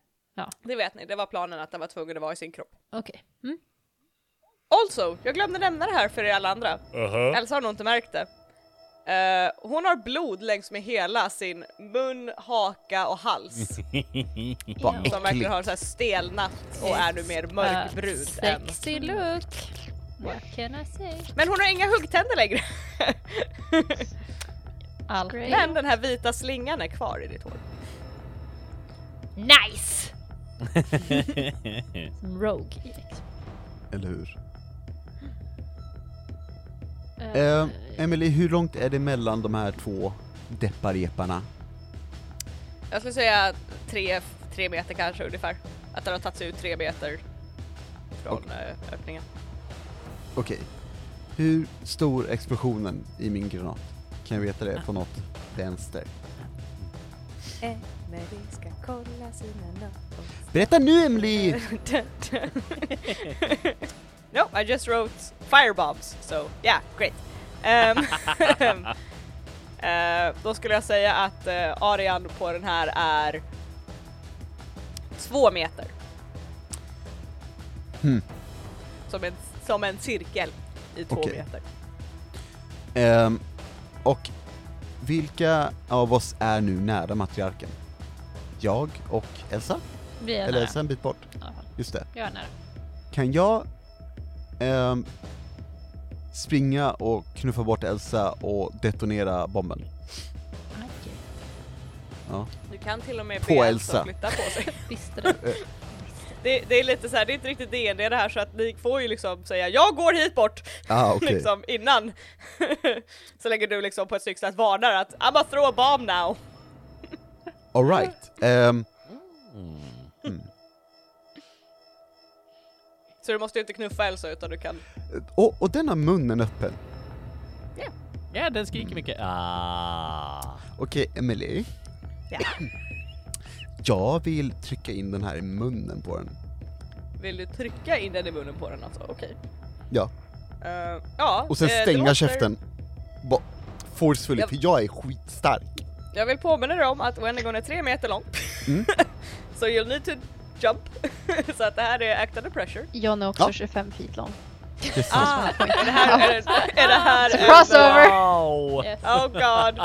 Speaker 2: Det vet ni, det var planen att den var tvungen att vara i sin kropp.
Speaker 3: Okej. Mm.
Speaker 2: Also, jag glömde nämna det här för er alla andra. Elsa har nog inte märkt det. Eh, hon har blod längs med hela sin mun, haka och hals. <laughs>
Speaker 4: Vad
Speaker 2: som verkligen har så här stelnat och är nu mer mörkbrun
Speaker 3: Uh,
Speaker 2: än...
Speaker 3: Sexy look. What can I say?
Speaker 2: Men hon har inga huggtänder längre. <laughs> Men den här vita slingan är kvar i ditt hår.
Speaker 3: Nice! <laughs> Som Rogue i.
Speaker 4: Eller hur?
Speaker 3: Eh,
Speaker 4: Emily, hur långt är det mellan de här två deppareparna?
Speaker 2: Jag skulle säga tre, tre meter kanske ungefär. Att den har tagit sig ut tre meter från eh, öppningen.
Speaker 4: Okej. Hur stor är explosionen i min granat? Kan jag veta det på något? vänster.
Speaker 2: Emily ska kolla sina notes.
Speaker 4: Berätta nu Emily! <laughs> <laughs>
Speaker 2: no, I just wrote firebombs, so yeah, great. Um, <laughs> eh, då skulle jag säga att uh, arean på den här är två meter.
Speaker 4: Hmm.
Speaker 2: Som, en, som en cirkel i två
Speaker 4: Okej.
Speaker 2: meter.
Speaker 4: Ehm, och vilka av oss är nu nära matriarken? Jag och Elsa?
Speaker 3: Vi är
Speaker 4: Eller
Speaker 3: nära
Speaker 4: Elsa en bit bort? Just det.
Speaker 3: Jag är nära.
Speaker 4: Kan jag ehm, springa och knuffa bort Elsa och detonera bomben? Ja.
Speaker 2: Du kan till och med
Speaker 4: På
Speaker 2: be Elsa
Speaker 4: Elsa.
Speaker 2: att flytta på sig. <laughs>
Speaker 3: Visste det.
Speaker 2: Det, det är lite så här, det är inte riktigt DND det här så att ni får ju liksom säga jag går hit bort
Speaker 4: Ah, okej. <laughs>
Speaker 2: liksom innan. <laughs> så länge du liksom på ett snyggt sätt varnar att I'm a throw a bomb now.
Speaker 4: Alright. Ehm,
Speaker 2: Så du måste ju inte knuffa Elsa utan du kan...
Speaker 4: och, och den har munnen öppen.
Speaker 1: Ja, den skriker mycket. Ah.
Speaker 4: Okej, Emily.
Speaker 2: Ja. <clears throat>
Speaker 4: Jag vill trycka in den här i munnen på den.
Speaker 2: Vill du trycka in den i munnen på den alltså? Okej.
Speaker 4: Ja.
Speaker 2: Eh, ja.
Speaker 4: Och sen
Speaker 2: eh,
Speaker 4: stänga
Speaker 2: låter-
Speaker 4: käften. Ba- forcefully,
Speaker 2: Jag-
Speaker 4: för jag är skitstark.
Speaker 2: Jag vill påminna dig om att Wendigon är tre meter lång.
Speaker 4: Mm.
Speaker 2: so you'll need to jump. <laughs> så att det här är act under pressure.
Speaker 5: John är också
Speaker 4: Ja.
Speaker 5: 25 feet lång.
Speaker 2: Ah, är det här, är det, är det här
Speaker 5: Så <laughs>
Speaker 2: en-
Speaker 5: crossover.
Speaker 1: Wow!
Speaker 3: Yes.
Speaker 2: Oh god.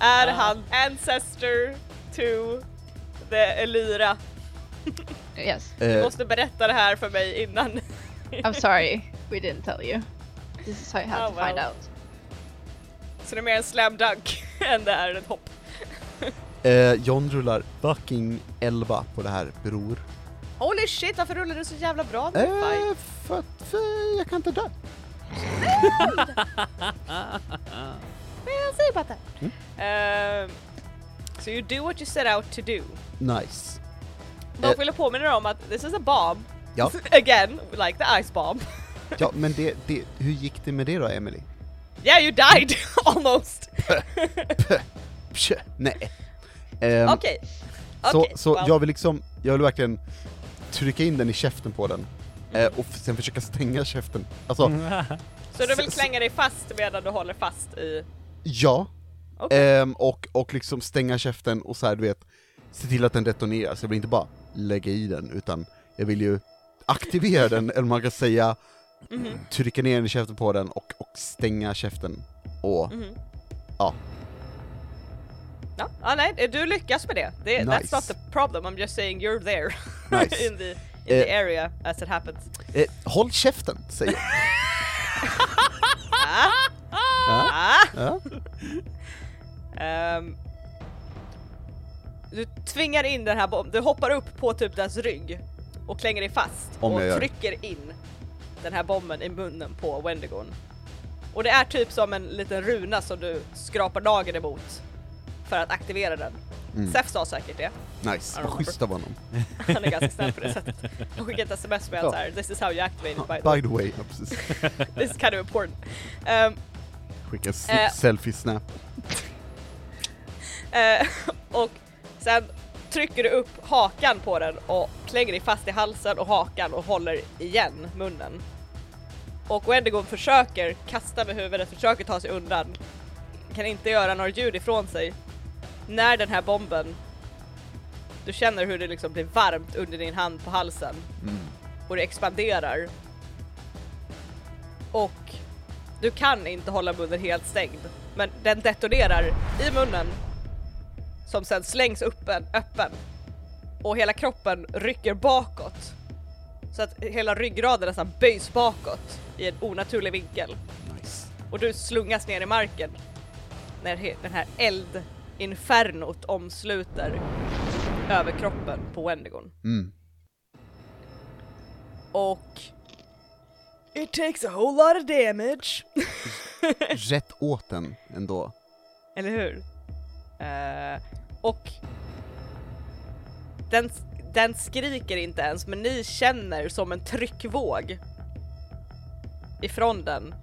Speaker 2: Är han ancestor to the Elyra? <laughs>
Speaker 5: Yes.
Speaker 2: Du
Speaker 4: Eh,
Speaker 2: måste berätta det här för mig innan.
Speaker 5: I'm sorry, we didn't tell you. This is how you have
Speaker 2: Oh,
Speaker 5: to find
Speaker 2: well.
Speaker 5: out.
Speaker 2: Så det är mer en slam dunk än det är ett hopp.
Speaker 4: Eh, John rullar fucking 11 på det här, bror.
Speaker 2: Holy shit, varför rullar du så jävla bra nu?
Speaker 4: Eh, för att för jag kan inte dö.
Speaker 2: Well, say about that. Um, so you do what you set out to do.
Speaker 4: Nice. Eh.
Speaker 2: vill jag påminna dig om att this is a bomb.
Speaker 4: Ja. <laughs>
Speaker 2: Again, like the ice bomb. <laughs>
Speaker 4: Ja, men det, det, hur gick det med det då, Emily?
Speaker 2: Yeah, you died <laughs> almost.
Speaker 4: Pjö, nej. Ehm,
Speaker 2: Okej.
Speaker 4: Så,
Speaker 2: Okej,
Speaker 4: så
Speaker 2: well.
Speaker 4: jag vill liksom, jag vill verkligen trycka in den i käften på den. Eh, och sen försöka stänga käften. Alltså,
Speaker 2: Så du vill klänga dig fast medan du håller fast i...
Speaker 4: ja.
Speaker 2: Okej.
Speaker 4: Ehm, och, och liksom stänga käften och så här, du vet, se till att den detonerar. Så jag vill inte bara lägga i den, utan jag vill ju aktivera den, eller man kan säga
Speaker 2: Mhm,
Speaker 4: trycka ner den i käften på den och, och stänga käften. Och,
Speaker 2: mhm.
Speaker 4: ja.
Speaker 2: Ja, ah, nej, du lyckas med det. det That's
Speaker 4: Nice.
Speaker 2: not the problem, I'm just saying you're there.
Speaker 4: Nice. <laughs>
Speaker 2: in the, in the
Speaker 4: Eh.
Speaker 2: area as it happens.
Speaker 4: Eh, håll käften, säger jag. Ja,
Speaker 2: Ah!
Speaker 4: ja.
Speaker 2: Ehm, du tvingar in den här bomben, du hoppar upp på typ dess rygg och klänger dig fast
Speaker 4: Om
Speaker 2: och trycker in den här bomben i munnen på Wendigon. Och det är typ som en liten runa som du skrapar nageln emot för att aktivera den.
Speaker 4: Mm.
Speaker 2: Seth sa säkert det,
Speaker 4: Nice, vad schysst av honom. <laughs>
Speaker 2: han är ganska snabb på det sättet. Han skickade ett sms med att så här, this is how you activate it by the way.
Speaker 4: By the way, ja, precis. <laughs>
Speaker 2: This is kind of important. Ehm,
Speaker 4: Skicka
Speaker 2: Eh.
Speaker 4: selfie-snap. <laughs>
Speaker 2: Eh, och sen trycker du upp hakan på den och klänger dig fast i halsen och hakan och håller igen munnen. Och Wendigon försöker kasta med huvudet, försöker ta sig undan. Kan inte göra några ljud ifrån sig. När den här bomben, du känner hur det liksom blir varmt under din hand på halsen
Speaker 4: Mm.
Speaker 2: och det expanderar. Och du kan inte hålla munnen helt stängd, men den detonerar i munnen som sen slängs upp en, öppen och hela kroppen rycker bakåt så att hela ryggraden nästan böjs bakåt i en onaturlig vinkel
Speaker 4: Nice.
Speaker 2: och du slungas ner i marken när den här eldinfernot omsluter över kroppen på Wendigon.
Speaker 4: Mm.
Speaker 2: Och It takes a whole lot of damage. <laughs>
Speaker 4: Rätt åt den ändå.
Speaker 2: Eller hur? Eh, och den, den skriker inte ens men ni känner som en tryckvåg ifrån den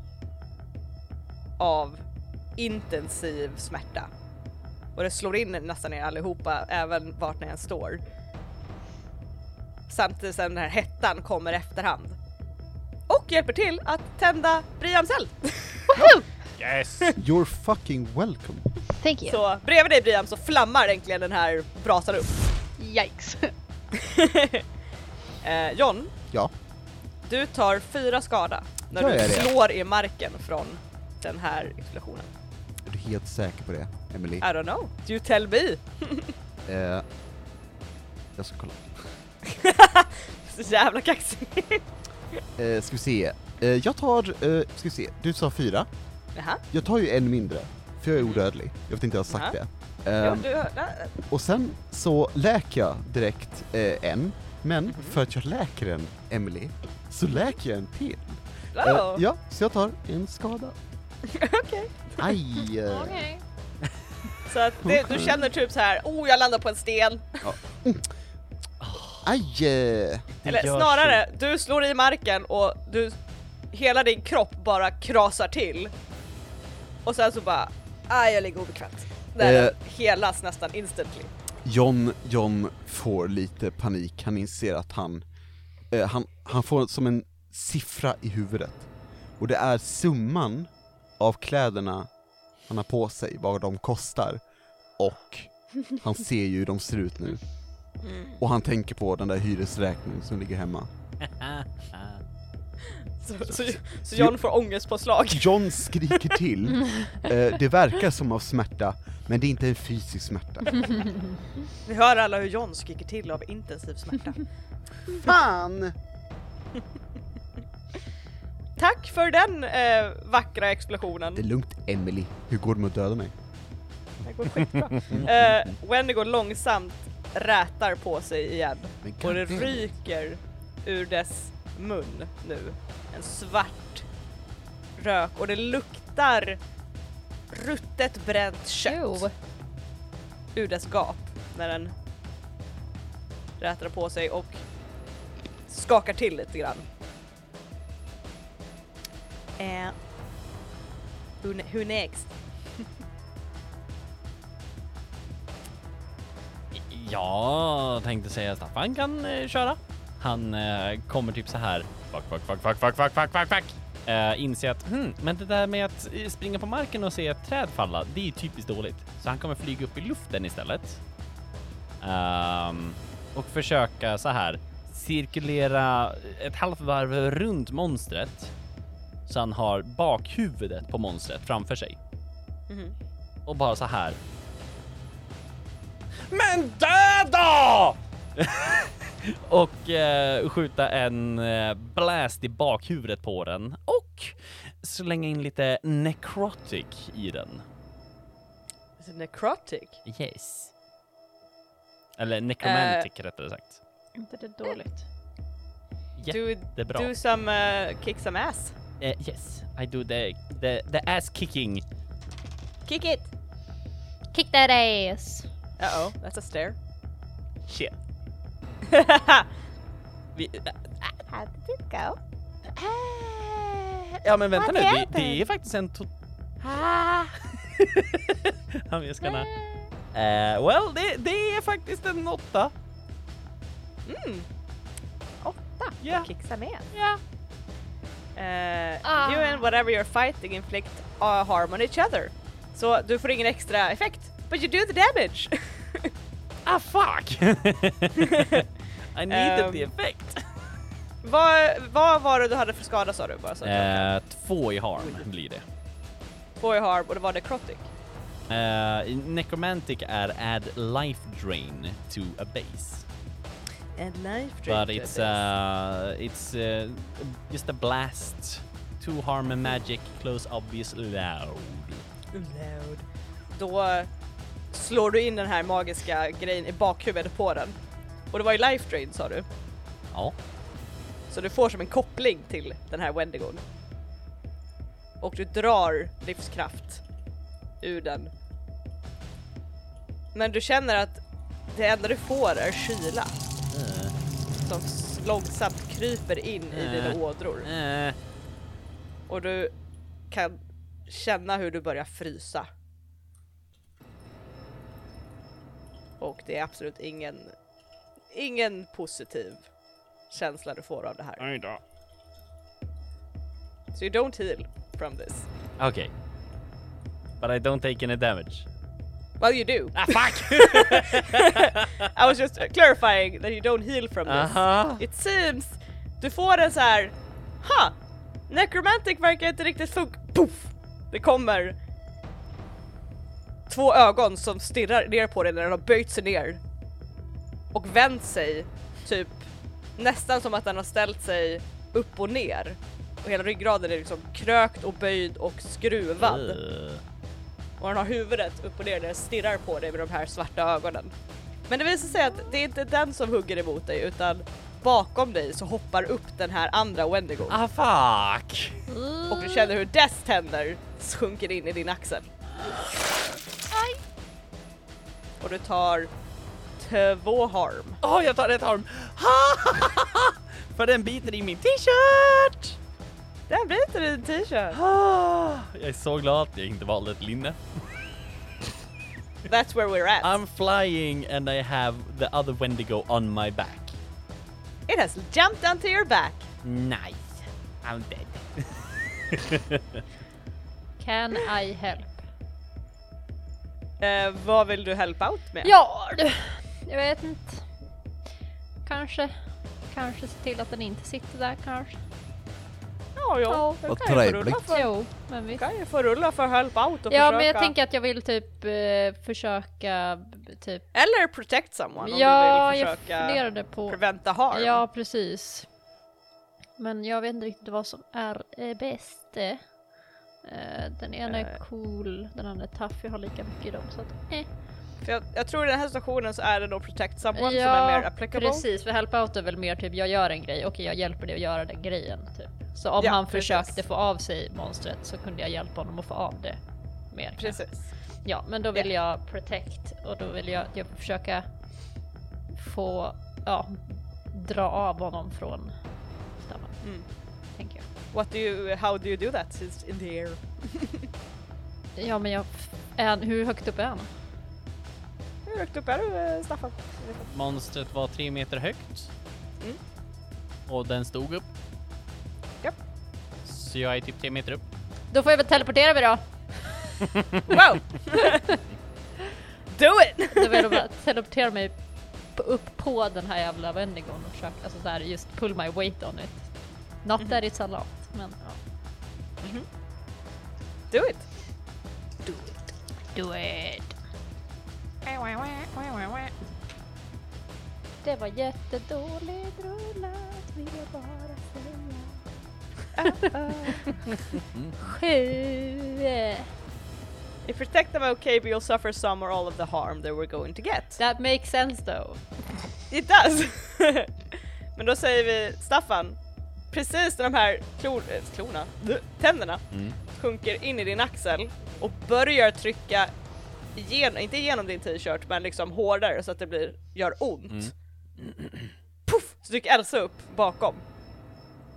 Speaker 2: av intensiv smärta. Och det slår in nästan er allihopa, även vart ni än står. Samtidigt som den här hettan kommer efterhand. Och hjälper till att tända Briams eld.
Speaker 1: Yes!
Speaker 4: You're fucking welcome.
Speaker 5: Thank you.
Speaker 2: Så bredvid dig Briam så flammar äntligen den här brasan upp.
Speaker 5: Yikes. <laughs>
Speaker 2: Eh, John,
Speaker 4: Ja.
Speaker 2: du tar fyra skada när du
Speaker 4: jag det?
Speaker 2: slår i marken från den här explosionen.
Speaker 4: Är du helt säker på det, Emily?
Speaker 2: I don't know, you tell me.
Speaker 4: Eh, jag ska kolla. <laughs>
Speaker 2: Så jävla kaxig.
Speaker 4: Eh, ska vi se. Eh, jag tar, eh, ska vi se, du sa fyra.
Speaker 2: Jaha.
Speaker 4: Jag tar ju en mindre, för jag är odödlig. Jag vet inte jag har sagt
Speaker 2: Jaha.
Speaker 4: det.
Speaker 2: Jo,
Speaker 4: Ehm,
Speaker 2: du,
Speaker 4: och sen så läker jag direkt eh, en, men
Speaker 2: Mhm.
Speaker 4: för att jag läker en, Emily, så läker jag en till.
Speaker 2: oh.
Speaker 4: Eh, ja, så jag tar en skada. <laughs>
Speaker 2: Okej.
Speaker 4: Aj! eh,
Speaker 3: Okej.
Speaker 2: Så att det, du känner typ så här, oh jag landar på en sten. <laughs>
Speaker 4: Aj! eh,
Speaker 2: Eller snarare, du slår i marken och du, hela din kropp bara krasar till. Och sen så bara, ah jag ligger obekvämt. Där
Speaker 4: Eh.
Speaker 2: helas nästan instantly.
Speaker 4: John, John får lite panik, han inser att han, eh, han, han får som en siffra i huvudet. Och det är summan av kläderna han har på sig, vad de kostar. Och han ser ju hur de ser ut nu. Och han tänker på den där hyresräkningen som ligger hemma. <laughs>
Speaker 2: Så, så, så John får ångestpåslag. <laughs>
Speaker 4: John skriker till, <laughs> eh, det verkar som av smärta, men det är inte en fysisk smärta.
Speaker 2: Vi hör alla hur John skriker till av intensiv smärta.
Speaker 4: Fan!
Speaker 2: Tack för den eh, vackra explosionen.
Speaker 4: Det är lugnt Emily, hur går det med att döda mig?
Speaker 2: Det går skitbra. Eh, Wendigo långsamt rätar på sig igen och det ryker ur dess mun nu. En svart rök och det luktar ruttet bränt kött
Speaker 3: Jo.
Speaker 2: ur dess gap när den rätar på sig och skakar till lite grann. Eh, who, who next? <laughs>
Speaker 1: Jag tänkte säga att Staffan kan eh, köra. Han eh, kommer typ så här. Fuck, fuck, fuck, fuck, fuck, fuck, fuck, fuck, fuck. Eh, inser att, hmm, men det där med att eh, springa på marken och se ett träd falla, det är typiskt dåligt. Så han kommer flyga upp i luften istället. Um, och försöka så här cirkulera ett halvt varv runt monstret. Så han har bakhuvudet på monstret framför sig.
Speaker 2: Mhm.
Speaker 1: Och bara så här. Men dö då! <laughs> och eh, skjuta en eh, blast i bakhuvudet på den och slänga in lite necrotic i den.
Speaker 2: Is it necrotic?
Speaker 1: Yes. Eller necromantic rättare sagt.
Speaker 3: Inte det dåligt.
Speaker 2: Do,
Speaker 1: Jättebra.
Speaker 2: do some, uh, kick some ass.
Speaker 1: Eh, yes, I do the, the, the ass kicking.
Speaker 2: Kick it!
Speaker 3: Kick that ass!
Speaker 2: Uh-oh, that's a stare.
Speaker 1: Shit. <laughs> Vi,
Speaker 5: How did it go?
Speaker 1: ja men vänta
Speaker 5: What
Speaker 1: nu, det, det är faktiskt en to-
Speaker 5: Ah.
Speaker 1: Han viskar Eh, well, det, det är faktiskt en åtta.
Speaker 2: Mm.
Speaker 5: Åtta.
Speaker 1: Ja.
Speaker 5: Kick some ass.
Speaker 1: Ja.
Speaker 2: Uh. You and whatever you're fighting inflict uh, harm on each other. Så du får ingen extra effekt. But you do the damage! <laughs>
Speaker 1: Ah fuck! <laughs> I needed
Speaker 2: Ehm.
Speaker 1: the effect.
Speaker 2: vad, vad var det du hade för skada sa du? Bara så
Speaker 1: Eh, två i harm blir det.
Speaker 2: Två i harm och det var necrotic.
Speaker 1: Eh, necromantic är add life drain to a base.
Speaker 2: And life
Speaker 1: But it's uh, it's uh, just a blast. Two harm and magic, close obvious loud.
Speaker 2: Loud. Då slår du in den här magiska grejen i bakhuvudet på den. Och det var ju life drain sa du.
Speaker 1: Ja.
Speaker 2: Så du får som en koppling till den här Wendigon. Och du drar livskraft ur den. Men du känner att det enda du får är kyla som långsamt kryper in i dina
Speaker 1: Eh.
Speaker 2: ådror.
Speaker 1: eh,
Speaker 2: Och du kan känna hur du börjar frysa. Och det är absolut ingen, ingen positiv känsla du får av det här.
Speaker 1: Oj då.
Speaker 2: So you don't heal from this.
Speaker 1: Okay. But I don't take any damage.
Speaker 2: Well you do.
Speaker 1: Ah fuck! <laughs> <laughs>
Speaker 2: I was just clarifying that you don't heal from this.
Speaker 1: Aha.
Speaker 2: It seems du får en så här, ha! Necromantic verkar inte riktigt funka. Puff! Det kommer två ögon som stirrar ner på dig när den har böjt sig ner och vänt sig typ nästan som att den har ställt sig upp och ner och hela ryggraden är liksom krökt och böjd och skruvad
Speaker 1: Uh.
Speaker 2: Och den har huvudet upp och ner den stirrar på dig med de här svarta ögonen. Men det visar sig att det är inte den som hugger emot dig utan bakom dig så hoppar upp den här andra Wendigo
Speaker 1: Ah fuck!
Speaker 2: och du känner hur dess tänder sjunker in i din axel. Och du tar två harm.
Speaker 1: Åh, jag tar ett arm! För den biter i min t-shirt!
Speaker 2: Den blir inte din t-shirt.
Speaker 1: Ah, Jag är så glad att jag inte valde ett linne.
Speaker 2: That's where we're at.
Speaker 1: I'm flying and I have the other Wendigo on my back.
Speaker 2: It has jumped onto your back.
Speaker 1: Nice. I'm dead. <laughs>
Speaker 3: Can I help?
Speaker 2: Eh, vad vill du help out med?
Speaker 3: Ja du, jag vet inte. Kanske, kanske se till att den inte sitter där kanske.
Speaker 2: Ja, ja.
Speaker 4: Vad
Speaker 2: kan ju få rulla
Speaker 4: trevligt.
Speaker 2: för-
Speaker 3: Jo, men visst.
Speaker 2: kan ju få rulla för help out och
Speaker 3: Ja
Speaker 2: försöka.
Speaker 3: men jag tänker att jag vill typ eh, försöka b- typ
Speaker 2: Eller protect someone om
Speaker 3: Ja,
Speaker 2: du vill
Speaker 3: jag
Speaker 2: försöka
Speaker 3: funderade på
Speaker 2: preventa harm.
Speaker 3: Ja precis. Men jag vet inte riktigt vad som är eh, bäst. Eh, den ena är
Speaker 2: Eh.
Speaker 3: cool, den andra är tough, jag har lika mycket i dem så att eh.
Speaker 2: För jag, jag tror i den här situationen så är det då protect someone
Speaker 3: Ja,
Speaker 2: som är mer applicable.
Speaker 3: Precis, för help out är väl mer typ jag gör en grej, okej jag hjälper dig att göra den grejen. Typ. Så om
Speaker 2: Ja,
Speaker 3: han
Speaker 2: precis.
Speaker 3: försökte få av sig monstret så kunde jag hjälpa honom att få av det. Mer. kanske.
Speaker 2: Precis.
Speaker 3: Ja, men då vill jag protect och då vill jag, jag försöka få, ja, dra av honom från stammen.
Speaker 2: Mm.
Speaker 3: Tänker jag.
Speaker 2: What do you, how do you do that? He's in the air.
Speaker 3: Ja, men jag, är hur högt upp är han?
Speaker 2: Hur högt upp är du eh, Staffan?
Speaker 1: Monstret var tre meter högt.
Speaker 2: Mm.
Speaker 1: Och den stod upp.
Speaker 2: Japp.
Speaker 1: Så jag är typ tre meter upp.
Speaker 3: Då får jag väl teleportera mig då. <laughs>
Speaker 2: Wow! <laughs> do it!
Speaker 3: Då vill jag bara teleportera mig upp på den här jävla Wendigon och försöka, alltså såhär just pull my weight on it. Not that it's a lot, men ja.
Speaker 2: Do it!
Speaker 3: Do it! Det var jättedåligt rullat vill jag bara säga. <laughs> Sju!
Speaker 2: If protect them okay but you'll suffer some or all of the harm they were going to get.
Speaker 3: That makes sense though.
Speaker 2: It does! <laughs> Men då säger vi Staffan, precis när de här klor, äh, klorna, tänderna
Speaker 1: Mm.
Speaker 2: sjunker in i din axel och börjar trycka igenom, inte igenom din t-shirt men liksom hårdare så att det blir, gör ont.
Speaker 1: Mm. <clears throat>
Speaker 2: Puff! Så dyker Elsa upp bakom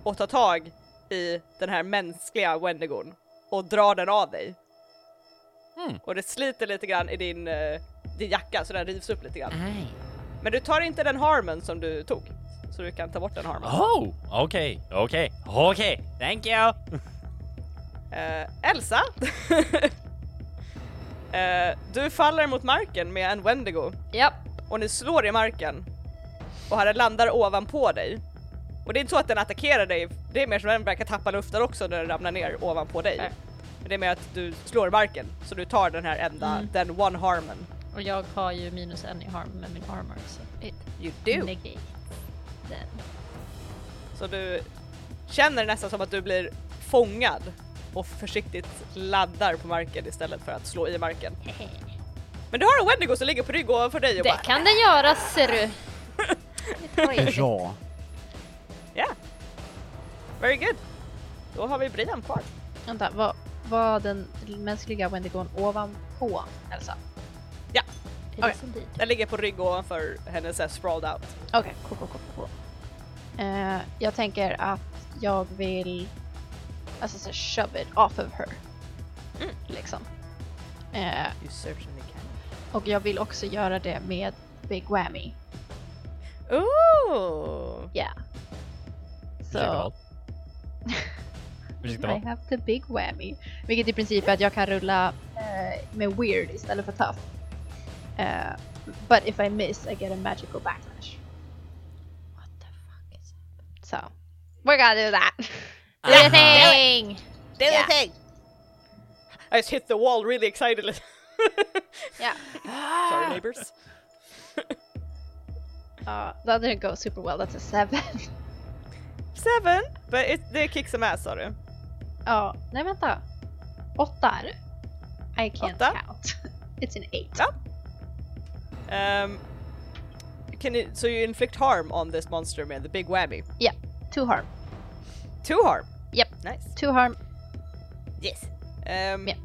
Speaker 2: och tar tag i den här mänskliga Wendigon och drar den av dig.
Speaker 1: Mm.
Speaker 2: Och det sliter lite grann i din, eh, din jacka så den rivs upp lite grann.
Speaker 1: Nej.
Speaker 2: Men du tar inte den harmen som du tog. Så du kan ta bort den harmen.
Speaker 1: Oh! Okej, okej, okej. Thank you!
Speaker 2: Eh, Elsa! <laughs> Eh, du faller mot marken med en Wendigo
Speaker 3: Japp.
Speaker 2: och ni slår i marken och den landar ovanpå dig. Och det är inte så att den attackerar dig, det är mer som att den verkar tappa luften också när den ramlar ner ovanpå dig.
Speaker 3: Nej.
Speaker 2: Men det är mer att du slår i marken så du tar den här enda,
Speaker 3: Mm.
Speaker 2: den one harmen.
Speaker 3: Och jag har ju minus en i harm med min armor så it
Speaker 2: You do!
Speaker 3: negates den.
Speaker 2: Så du känner nästan som att du blir fångad och försiktigt laddar på marken istället för att slå i marken. <laughs> Men du har en Wendigo som ligger på rygg ovanför dig och
Speaker 3: Det
Speaker 2: bara
Speaker 3: kan den göra ser du. <laughs>
Speaker 4: Bra.
Speaker 2: yeah. Very good. Då har vi Brian kvar.
Speaker 5: Vänta, vad var den mänskliga Wendigon ovanpå Elsa?
Speaker 3: Is indeed.
Speaker 2: Den ligger på rygg ovanför hennes så sprawled out.
Speaker 5: Okej, cool, cool, cool, cool. Eh, jag tänker att jag vill alltså så shove it off of her.
Speaker 2: Mm.
Speaker 5: Liksom. Eh,
Speaker 2: You certainly can.
Speaker 5: Och jag vill också göra det med Big Whammy.
Speaker 2: Ooh!
Speaker 5: Ja.
Speaker 1: Ursäkta vad? Ursäkta
Speaker 5: I
Speaker 1: vad?
Speaker 5: have the big whammy. Vilket i princip är att jag kan rulla eh, med weird istället för tough. Eh, but if I miss I get a magical backlash.
Speaker 3: What the fuck is that?
Speaker 5: So we're gonna do that. <laughs>
Speaker 3: Do the thing!
Speaker 2: Do
Speaker 5: Yeah.
Speaker 2: the thing! I just hit the wall really excitedly. <laughs>
Speaker 5: yeah. <laughs>
Speaker 2: Sorry neighbors.
Speaker 5: Uh, <laughs> that didn't go super well. That's a seven.
Speaker 2: Seven, but it, det kick some ass sa du.
Speaker 5: Ja, nej vänta. Åtta är det. I can't
Speaker 2: Åtta?
Speaker 5: count. It's an eight.
Speaker 2: Ja. Um, can you, so you inflict harm on this monster man, the big whammy.
Speaker 5: Yeah, Two harm.
Speaker 2: Two harm. Nice.
Speaker 5: Two harm.
Speaker 2: Yes. Um,
Speaker 5: Ja.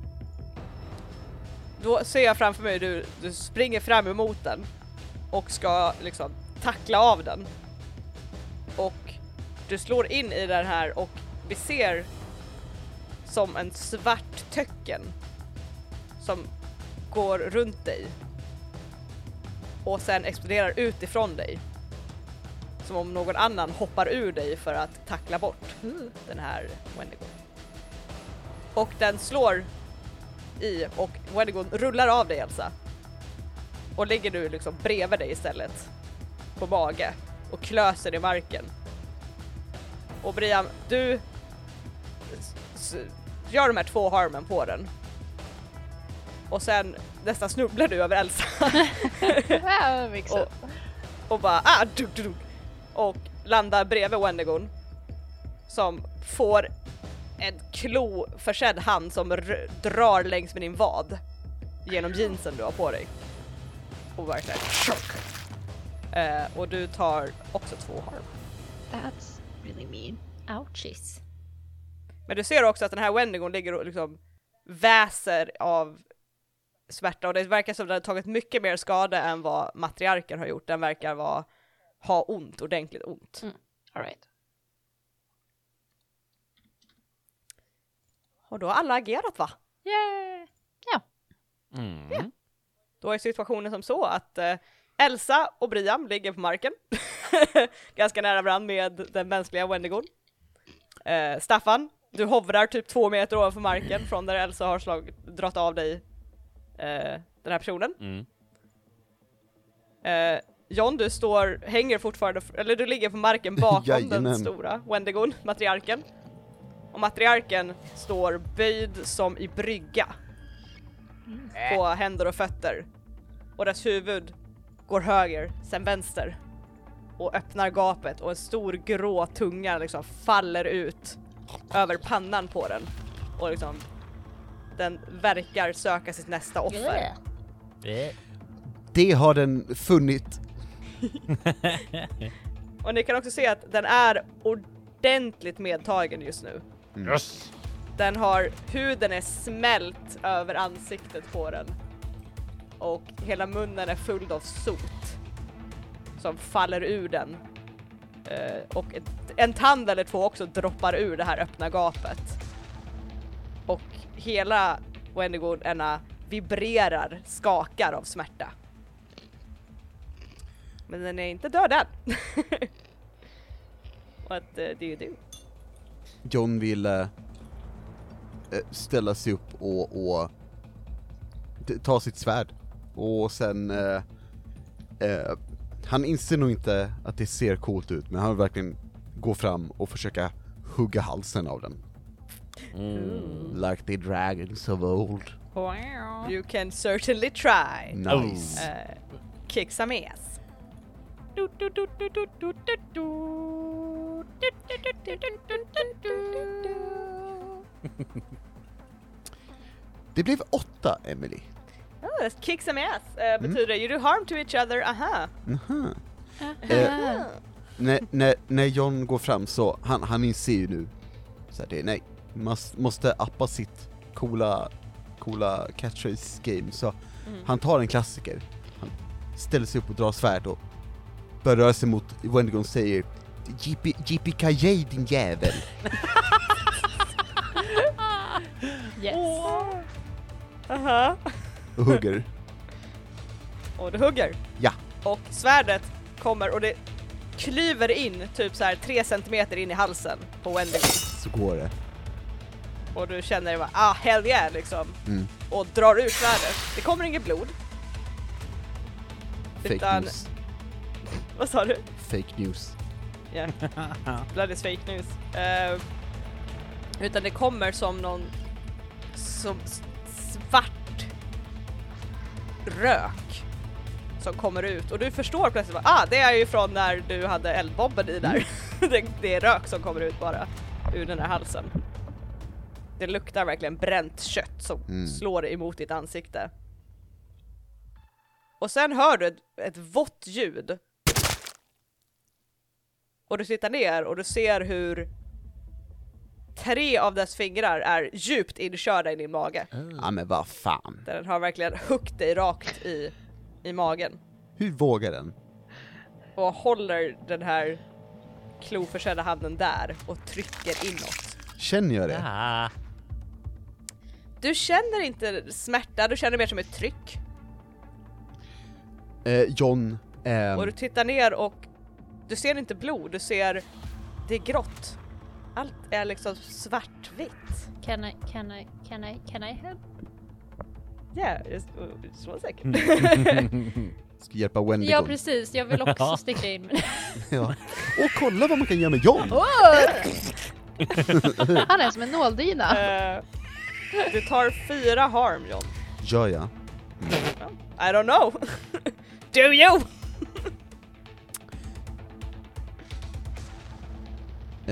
Speaker 2: Då ser jag framför mig du, du springer fram emot den och ska liksom tackla av den. Och du slår in i den här och vi ser som en svart töcken som går runt dig och sen exploderar utifrån dig. Som om någon annan hoppar ur dig för att tackla bort den här Wendigo. Och den slår i och Wendigo rullar av dig Elsa. Och ligger du liksom bredvid dig istället. På mage och klöser i marken. Och Brian, du gör de här två harmen på den. Och sen nästan snubblar du över Elsa. <laughs> Och, och bara ah, duk, duk, duk, och landar bredvid Wendigon som får en kloförsedd hand som drar längs med din vad genom jeansen du har på dig. Och verkligen chock. Eh, och du tar också två harm.
Speaker 5: That's really mean.
Speaker 3: Ouchies.
Speaker 2: Men du ser också att den här Wendigon ligger och liksom väser av smärta och det verkar som att den har tagit mycket mer skada än vad matriarken har gjort. Den verkar vara, ha ont, ordentligt ont.
Speaker 5: All right.
Speaker 2: Och då har alla agerat va?
Speaker 5: Yeah.
Speaker 1: Mm.
Speaker 2: Då är situationen som så att eh, Elsa och Brian ligger på marken, <laughs> ganska nära varandra med den mänskliga Wendigon. Eh, Staffan, du hovrar typ två meter ovanför marken från där Elsa har dragit av dig eh, den här personen.
Speaker 1: Mm.
Speaker 2: John, du står, hänger fortfarande, eller du ligger på marken bakom <laughs> den stora Wendigon, matriarken. Och matriarken står böjd som i brygga. På händer och fötter. Och dess huvud går höger, sen vänster. Och öppnar gapet och en stor grå tunga liksom faller ut över pannan på den. Och liksom den verkar söka sitt nästa offer.
Speaker 4: Det har den funnit. <laughs>
Speaker 2: Och ni kan också se att den är ordentligt medtagen just nu.
Speaker 1: Yes!
Speaker 2: Den har, huden är smält över ansiktet på den. Och hela munnen är full av sot. Som faller ur den. Eh, och ett, en tand eller två också droppar ur det här öppna gapet. Och hela Wendigoderna vibrerar, skakar av smärta. Men den är inte död än. <laughs> What do you do?
Speaker 4: John vill eh, eh, ställa sig upp och, och ta sitt svärd. Och sen, eh, eh, han inser nog inte att det ser coolt ut, men han vill verkligen gå fram och försöka hugga halsen av den.
Speaker 1: Mm.
Speaker 4: Like the dragons of old.
Speaker 2: You can certainly try.
Speaker 4: Nice.
Speaker 2: Uh, kick some ass. <laughs>
Speaker 4: Det blev åtta, Emily.
Speaker 2: Oh, that's kick some ass uh, betyder you do harm to each other, aha.
Speaker 4: Aha. Eh, när, när, när John går fram så, han, han inser ju nu, så här, det är nej, måste, måste appa sitt coola, coola catchphrase game, så han tar en klassiker, han ställer sig upp och drar svärd och börjar röra sig mot Wendigon och säger JPKJ din jävel! <laughs>
Speaker 3: Yes.
Speaker 2: Aha.
Speaker 4: och hugger.
Speaker 2: Och du hugger.
Speaker 4: Ja.
Speaker 2: Och svärdet kommer och det klyver in typ så här 3 centimeter in i halsen på Wendigo.
Speaker 4: Så går det.
Speaker 2: Och du känner bara ah hell yeah liksom.
Speaker 4: Mm.
Speaker 2: Och drar ut svärdet. Det kommer inget blod.
Speaker 4: Fake
Speaker 2: Utan-
Speaker 4: news.
Speaker 2: Vad sa du?
Speaker 4: Fake news.
Speaker 2: Ja. <laughs> Blood is fake news. Eh, utan det kommer som någon som svart rök som kommer ut och du förstår plötsligt att ah, det är ju från när du hade eldbomben i där. <laughs> det, det är rök som kommer ut bara ur den här halsen. Det luktar verkligen bränt kött som
Speaker 4: Mm.
Speaker 2: slår emot ditt ansikte. Och sen hör du ett, ett vått ljud och du tittar ner och du ser hur tre av dess fingrar är djupt inkörda i din mage.
Speaker 4: Ja men vad fan.
Speaker 2: Den har verkligen huggit dig rakt i, i magen.
Speaker 4: Hur vågar den?
Speaker 2: Och håller den här kloförsedda handen där och trycker inåt.
Speaker 4: Känner jag det?
Speaker 1: Ja.
Speaker 2: Du känner inte smärta, du känner mer som ett tryck.
Speaker 4: Eh, John, ehm,
Speaker 2: Och du tittar ner och du ser inte blod, du ser det är grått. Allt är liksom svartvitt.
Speaker 3: Can I, can I, can I, can I help?
Speaker 2: Ja, just, just one second.
Speaker 4: ska hjälpa Wendigo.
Speaker 3: Ja precis, jag vill också <laughs> sticka in. <laughs>
Speaker 4: Ja. Och kolla vad man kan göra med John! <laughs>
Speaker 5: Han är som en nåldyna.
Speaker 2: Eh, du tar fyra harm John.
Speaker 4: Gör jag?
Speaker 2: I don't know. Do you?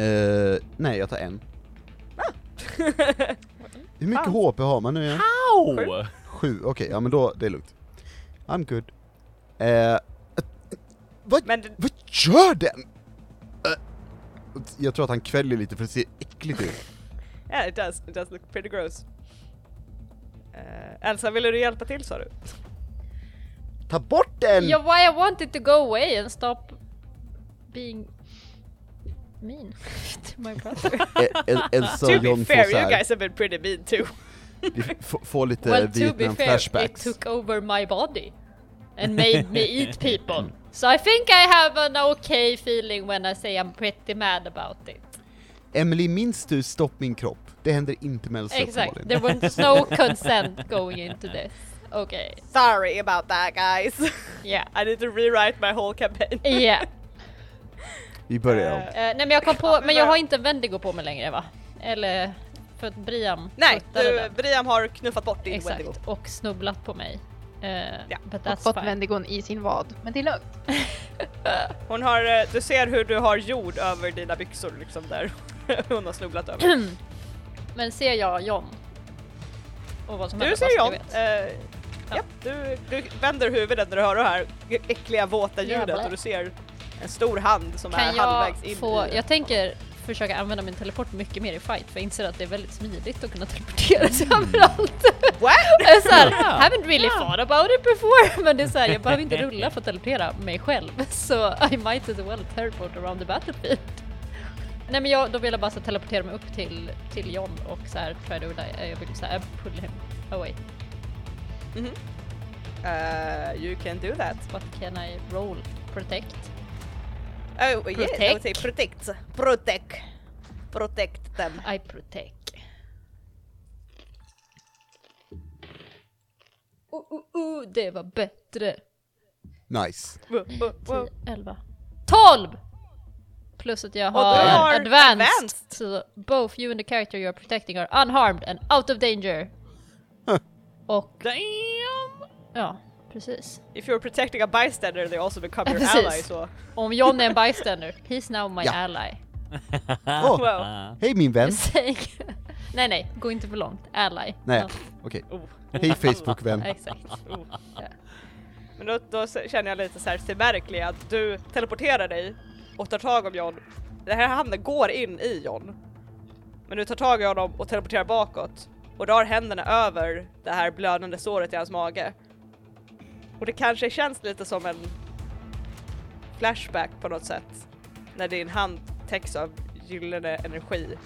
Speaker 4: Eh, nej, jag tar en. <laughs> Hur mycket. HP har man nu igen?
Speaker 1: Au!
Speaker 4: Sju, okej, ja men då, det är lugnt. I'm good. Eh, vad,
Speaker 2: Men det-
Speaker 4: vad gör den? Jag tror att han kväljer lite för det ser äckligt ut. <laughs>
Speaker 2: Yeah it does, it does look pretty gross. Uh, Elsa, ville du hjälpa till sa du?
Speaker 4: Ta bort den!
Speaker 3: Yeah, why I wanted to go away and stop being mean to <laughs> my brother. <laughs>
Speaker 4: El- Elsa
Speaker 2: to
Speaker 4: och
Speaker 2: be
Speaker 4: John får
Speaker 2: fair,
Speaker 4: så
Speaker 2: you
Speaker 4: här,
Speaker 2: guys have been pretty mean too.
Speaker 4: vi får lite
Speaker 3: well, to be
Speaker 4: Vietnam
Speaker 3: fair,
Speaker 4: flashbacks.
Speaker 3: it took over my body and made me <laughs> eat people. So I think I have an okay feeling when I say I'm pretty mad about it.
Speaker 4: Emily, minns du Stopp min kropp? Det händer inte med Elsa
Speaker 3: Exactly.
Speaker 4: uppenbarligen.
Speaker 3: There was no consent going into this. Okay.
Speaker 2: Sorry about that guys.
Speaker 3: Yeah.
Speaker 2: I need to rewrite my whole campaign.
Speaker 3: Yeah.
Speaker 4: Vi börjar om.
Speaker 2: Eh,
Speaker 3: Eh, nej men jag kom på, men jag har inte Wendigo på mig längre va? Eller för att Briam
Speaker 2: Nej, du. Briam har knuffat bort din Wendigo.
Speaker 3: Exakt, och snubblat på mig. Eh,
Speaker 2: Ja,
Speaker 3: but
Speaker 5: Och fått
Speaker 3: fine.
Speaker 5: Wendigon i sin vad. Men det är lugnt. <laughs>
Speaker 2: Hon har, du ser hur du har jord över dina byxor liksom där. <laughs> Hon har snubblat över. <clears throat>
Speaker 3: Men ser jag John? Och vad som
Speaker 2: Du
Speaker 3: händer,
Speaker 2: ser John.
Speaker 3: vet.
Speaker 2: Eh, ja, du, du vänder huvudet när du hör det här äckliga våta ljudet
Speaker 3: Jävlar.
Speaker 2: och du ser en stor hand som
Speaker 3: Kan
Speaker 2: är halvvägs in
Speaker 3: jag få,
Speaker 2: i...
Speaker 3: jag tänker försöka använda min teleport mycket mer i fight för jag inser att det är väldigt smidigt att kunna teleportera sig överallt.
Speaker 2: What? <laughs>
Speaker 3: Jag är såhär, haven't really thought about it before <laughs> men det är såhär, jag behöver inte <laughs> rulla för att teleportera mig själv så I might as well teleport around the battlefield. Nej men jag, då vill jag bara så teleportera mig upp till, till John och så här try to die. Jag vill såhär pull him away.
Speaker 2: Uh, you can do that.
Speaker 3: What can I roll? Protect?
Speaker 2: Oh, yeah, I would
Speaker 3: Protect.
Speaker 2: say protect. Protect. Protect them.
Speaker 3: I protect. Uh, uh, uh, det var bättre.
Speaker 4: Nice.
Speaker 2: Wow, wow, wow.
Speaker 3: 10, 11, 12! Plus att jag har,
Speaker 2: har
Speaker 3: advanced,
Speaker 2: advanced.
Speaker 3: så both you and the character you are protecting are unharmed and out of danger. Och
Speaker 1: Damn!
Speaker 3: ja, precis.
Speaker 2: If you're protecting a bystander they also become <laughs> your
Speaker 3: precis.
Speaker 2: ally så...
Speaker 3: Om John är en bystander, he's now my
Speaker 4: Ja.
Speaker 3: ally.
Speaker 4: Åh, <laughs>
Speaker 2: Wow. <laughs>
Speaker 4: hej min vän!
Speaker 3: Nej nej, gå inte för långt. Ally.
Speaker 4: Nej,
Speaker 3: Ja,
Speaker 4: okej.
Speaker 2: Oh.
Speaker 4: Hej Facebook-vän.
Speaker 3: exakt.
Speaker 2: Oh.
Speaker 3: Ja.
Speaker 2: Men då, då känner jag lite så här märklig att du teleporterar dig och tar tag om John. Den här handen går in i John. Men du tar tag i honom och teleporterar bakåt och drar händerna över det här blödande såret i hans mage. Och det kanske känns lite som en flashback på något sätt. När din hand täcks av gyllene energi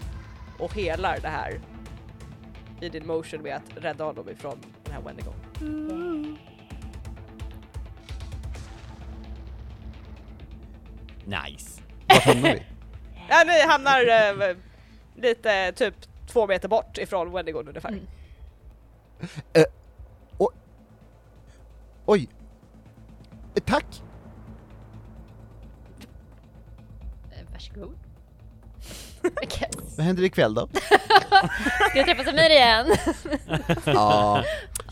Speaker 2: och helar det här i din motion med att rädda honom ifrån den här Wendigo. Mm.
Speaker 1: Nice.
Speaker 4: Vart hamnar vi? <laughs>
Speaker 2: ja, ni hamnar eh, lite typ två meter bort ifrån Wendigon ungefär.
Speaker 3: Mm.
Speaker 4: Uh, Oj! Eh, Tack!
Speaker 3: Eh, Varsågod. <laughs> Okej.
Speaker 4: Vad händer ikväll då? <laughs>
Speaker 3: Ska vi träffas mer igen? <laughs>
Speaker 4: Ja,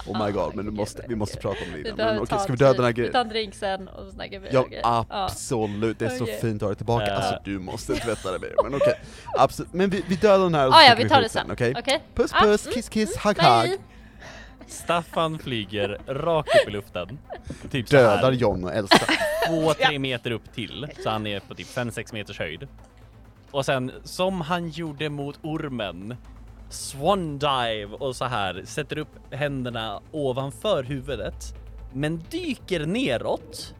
Speaker 4: oh my god, men du måste, vi måste prata om det
Speaker 3: Vi
Speaker 4: innan. Men okej,
Speaker 3: ta
Speaker 4: ska vi döda den här
Speaker 3: Vi
Speaker 4: grejen?
Speaker 3: tar en drink sen och så snackar vi
Speaker 4: Ja, absolut, det är så fint att ha dig tillbaka. Alltså du måste tvätta dig mer, men okej. Absolut, men vi, vi dödar den här och
Speaker 3: Ah,
Speaker 4: så
Speaker 3: ja,
Speaker 4: sticker
Speaker 3: vi tar det sen.
Speaker 4: okej?
Speaker 3: Okej?
Speaker 4: Puss
Speaker 3: Ah,
Speaker 4: puss,
Speaker 3: mm.
Speaker 4: kiss kiss, hugg hugg.
Speaker 1: Staffan flyger rakt upp i luften. Typ så här.
Speaker 4: Dödar John och Elsa.
Speaker 1: två, <laughs> tre meter upp till, så han är på typ 5-6 meters höjd. Och sen, som han gjorde mot ormen, swan dive och så här, sätter upp händerna ovanför huvudet, men dyker neråt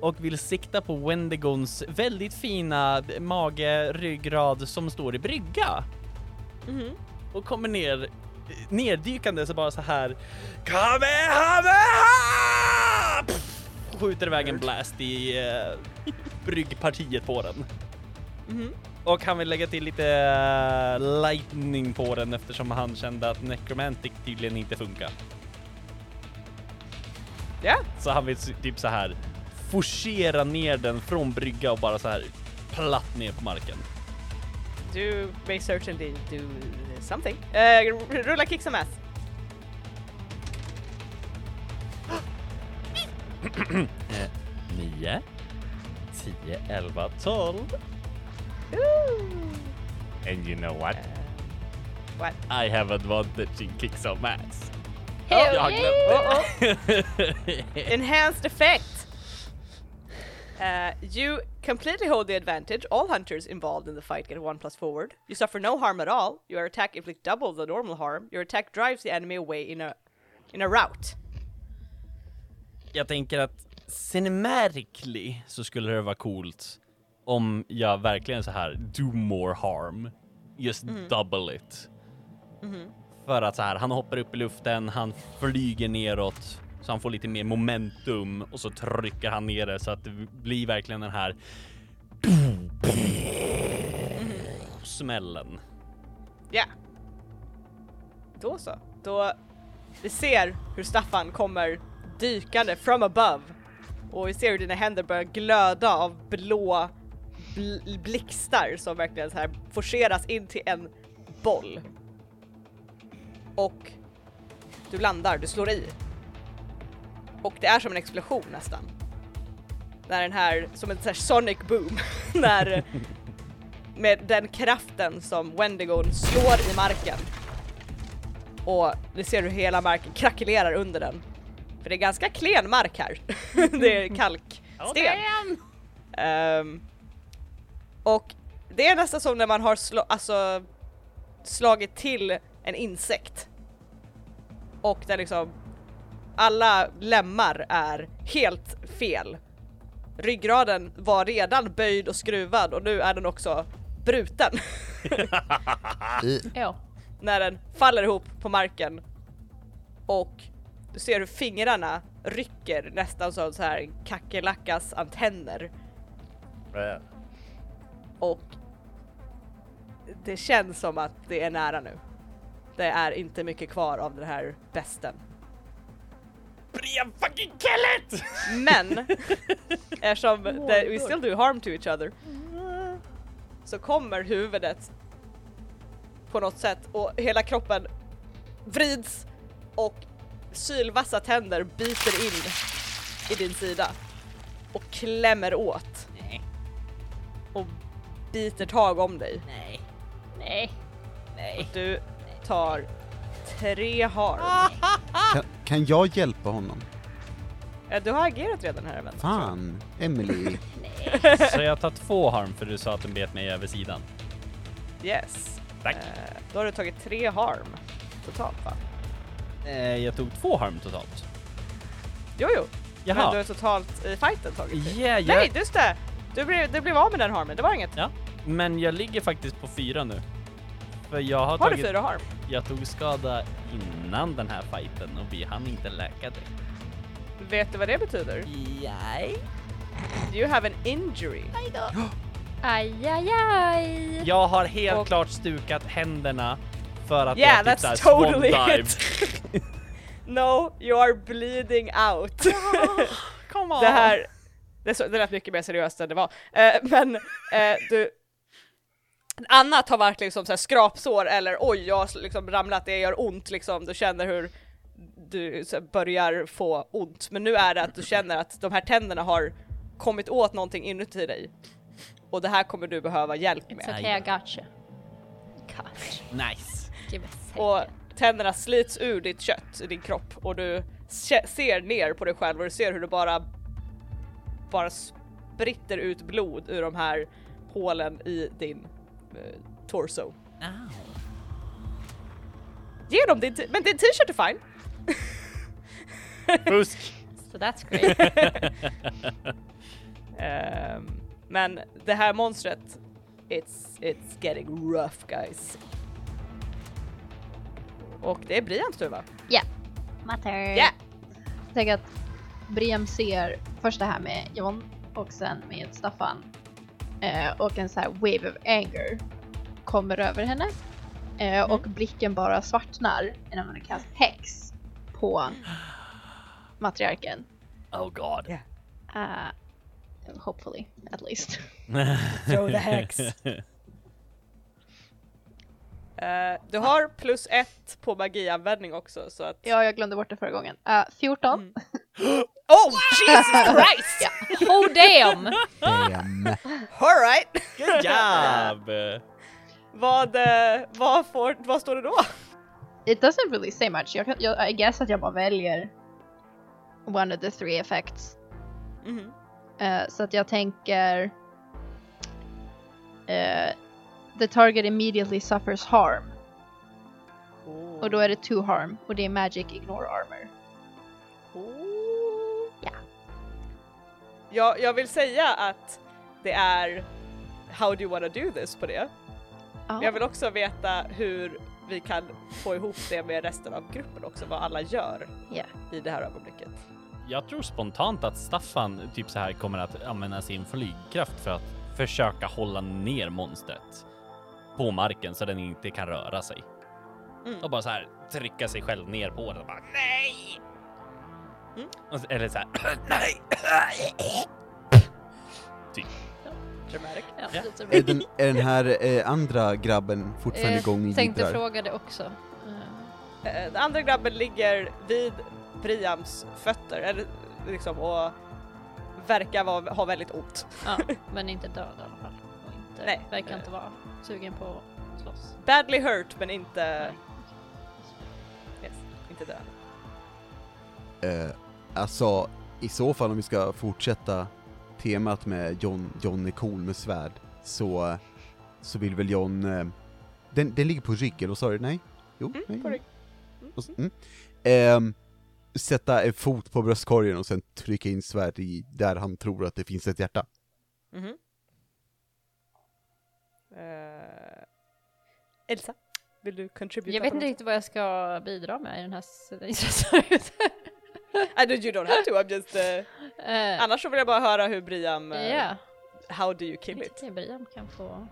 Speaker 1: och vill sikta på Wendigons väldigt fina mage, ryggrad som står i brygga.
Speaker 2: Mhm.
Speaker 1: Och kommer ner, neddykande så bara så här Kamehameha! Pff, Skjuter iväg en blast i uh, bryggpartiet på den.
Speaker 2: Mhm.
Speaker 1: Och han vill lägga till lite eh, lightning på den eftersom han kände att necromantic tydligen inte funkar.
Speaker 2: Ja,
Speaker 1: Så han vill typ så här forcera ner den från brygga och bara så här platt ner på marken.
Speaker 2: Du may certainly do something. Uh, rulla kick some ass.
Speaker 1: Eh, 9, 10, 11, 12. And you know what?
Speaker 2: What?
Speaker 1: I have advantage in kick some ass.
Speaker 3: Hell
Speaker 1: har
Speaker 3: yeah! <laughs>
Speaker 2: Enhanced effect. Uh, you completely hold the advantage. All hunters involved in the fight get one plus forward. You suffer no harm at all. Your attack inflicts double the normal harm. Your attack drives the enemy away in a in a route.
Speaker 1: Jag tänker att cinematically så skulle det vara coolt om jag verkligen så här do more harm. Just double it. För att så här, han hoppar upp i luften, han flyger neråt så han får lite mer momentum och så trycker han ner det så att det blir verkligen den här smällen.
Speaker 2: Ja. Då så. Då vi ser hur Staffan kommer dykande from above och vi ser hur dina händer börjar glöda av blå bl- blixtar som verkligen så här forceras in till en boll. Och du landar, du slår i. Och det är som en explosion nästan. När den här, som en här sonic boom, <laughs> när med den kraften som Wendigon slår i marken. Och ni ser hur hela marken krackelerar under den. För det är ganska klen mark här. <laughs> det är kalksten. Ehm, och det är nästan som när man har slå, alltså, slagit till en insekt. Och där liksom alla lemmar är helt fel. Ryggraden var redan böjd och skruvad och nu är den också bruten. <laughs>
Speaker 3: Ja.
Speaker 2: när den faller ihop på marken och du ser hur fingrarna rycker nästan som så här kackerlackas antenner och det känns som att det är nära nu. Det är inte mycket kvar av den här besten.
Speaker 1: Bria fucking kill it!
Speaker 2: Men <laughs> eftersom det, we still do harm to each other så kommer huvudet på något sätt och hela kroppen vrids och sylvassa tänder biter in i din sida och klämmer åt
Speaker 1: Nej,
Speaker 2: och biter tag om dig.
Speaker 1: nej,
Speaker 3: Nej.
Speaker 1: nej.
Speaker 2: Du tar tre harm.
Speaker 4: Kan, kan jag hjälpa honom?
Speaker 2: Eh, Du har agerat redan här men.
Speaker 4: Fan, Emily.
Speaker 1: Så jag tar två harm för du sa att den bet mig över sidan.
Speaker 2: Yes.
Speaker 1: Tack.
Speaker 2: Eh, Då har du tagit tre harm totalt va?
Speaker 1: Eh, jag tog två harm totalt.
Speaker 2: Jo jo. Men du
Speaker 1: Jaha.
Speaker 2: har totalt i fighten tagit tre.
Speaker 1: Yeah,
Speaker 2: Nej
Speaker 1: jag,
Speaker 2: just det! Du blev, du blev av med den harmen, det var inget.
Speaker 1: ja, men jag ligger faktiskt på fyra nu. För jag har,
Speaker 2: Har du
Speaker 1: tagit,
Speaker 2: fyra harm?
Speaker 1: jag tog skada innan den här fighten och vi hann inte läka det.
Speaker 2: Vet du vad det betyder?
Speaker 1: Nej.
Speaker 2: You have an injury.
Speaker 3: Aj, <gasps> aj, aj.
Speaker 1: Jag har helt
Speaker 2: Och-
Speaker 1: klart stukat händerna för att
Speaker 2: Yeah,
Speaker 1: jag typ
Speaker 2: that's
Speaker 1: såhär
Speaker 2: totally it. <laughs> No, you are bleeding out. <laughs>
Speaker 1: Come on.
Speaker 2: det här, det, så, det lät mycket mer seriöst än det var. Eh, men eh, du, annat har varit liksom så här skrapsår eller oj, jag har liksom ramlat, det gör ont liksom. Du känner hur du börjar få ont. Men nu är det att du känner att de här tänderna har kommit åt någonting inuti dig. Och det här kommer du behöva hjälp
Speaker 3: It's
Speaker 2: med.
Speaker 3: okay, I got you. Gosh,
Speaker 1: Nice.
Speaker 2: Och tänderna slits ur ditt kött i din kropp och du se- ser ner på dig själv och du ser hur det bara bara spritter ut blod ur de här hålen i din torso.
Speaker 1: Ow.
Speaker 2: Ge dem din men din t-shirt är fine.
Speaker 1: Fusk. <laughs>
Speaker 3: So that's great. <laughs>
Speaker 2: Ehm, men det här monstret, it's, it's getting rough guys. Och det är Brians tur va?
Speaker 5: Matter.
Speaker 2: Ja!
Speaker 5: Jag tänker att Briam ser först det här med John och sen med Staffan. Eh, och en så här wave of anger kommer över henne. Eh, Och blicken bara svartnar när man kastar häx på matriarken.
Speaker 1: Oh god.
Speaker 2: Yeah.
Speaker 5: Uh, hopefully, at least. <laughs>
Speaker 2: Throw the hex. Eh, du har plus ett på magianvändning också så att...
Speaker 5: Ja, jag glömde bort det förra gången. Uh, 14.
Speaker 2: Mm. Oh Jesus Christ! <laughs>
Speaker 3: oh damn!
Speaker 4: Damn.
Speaker 2: Alright!
Speaker 1: Good job!
Speaker 2: vad, eh, vad, får, vad står det då?
Speaker 5: It doesn't really say much. Jag, jag, I guess att jag bara väljer one of the three effects.
Speaker 2: Mhm.
Speaker 5: Eh, så att jag tänker eh, The target immediately suffers harm. Och då är det two harm och det är magic ignore armor. Ja.
Speaker 2: Jag, jag vill säga att det är How do you wanna do this på det. Men jag vill också veta hur vi kan få ihop det med resten av gruppen också, vad alla gör
Speaker 5: Ja.
Speaker 2: i det här ögonblicket.
Speaker 1: Jag tror spontant att Staffan typ så här kommer att använda sin flygkraft för att försöka hålla ner monstret på marken så den inte kan röra sig.
Speaker 2: Mm.
Speaker 1: Och bara så här trycka sig själv ner på den och bara nej.
Speaker 2: Mm.
Speaker 1: Och så- Eller så här <clears throat> nej. <clears throat>
Speaker 2: Dramatic.
Speaker 3: Ja,
Speaker 1: Ja.
Speaker 4: Är den, är den här eh, andra grabben fortfarande
Speaker 3: Eh,
Speaker 4: igång i
Speaker 3: Tänkte
Speaker 4: jiddrar?
Speaker 3: fråga det också. Eh,
Speaker 2: Eh, Den andra grabben ligger vid Priams fötter, eller liksom och verkar vara, ha väldigt ont.
Speaker 3: ja, <laughs> men inte död i alla fall. Och inte,
Speaker 2: Nej.
Speaker 3: verkar inte vara sugen på att slåss.
Speaker 2: Badly hurt men inte,
Speaker 3: Nej.
Speaker 2: yes, inte död.
Speaker 4: Eh, alltså, i så fall om vi ska fortsätta temat med John, John är cool med svärd, så, så vill väl John... Eh, den, den ligger på rygg, eller vad sa du? Nej? Jo?
Speaker 2: Mm,
Speaker 4: nej.
Speaker 2: på rygg.
Speaker 4: Och s- Mm. Ehm, sätta en fot på bröstkorgen och sen trycka in svärd i där han tror att det finns ett hjärta.
Speaker 2: Mhm. Eh, Elsa, vill du contribute?
Speaker 3: Jag vet inte riktigt vad jag ska bidra med i den här <laughs> <laughs>
Speaker 2: I, you don't have to, I'm just... Uh,
Speaker 3: Eh,
Speaker 2: annars så vill jag bara höra hur Briam... eh,
Speaker 3: Ja,
Speaker 2: How do you kill it?
Speaker 3: Brian kan få...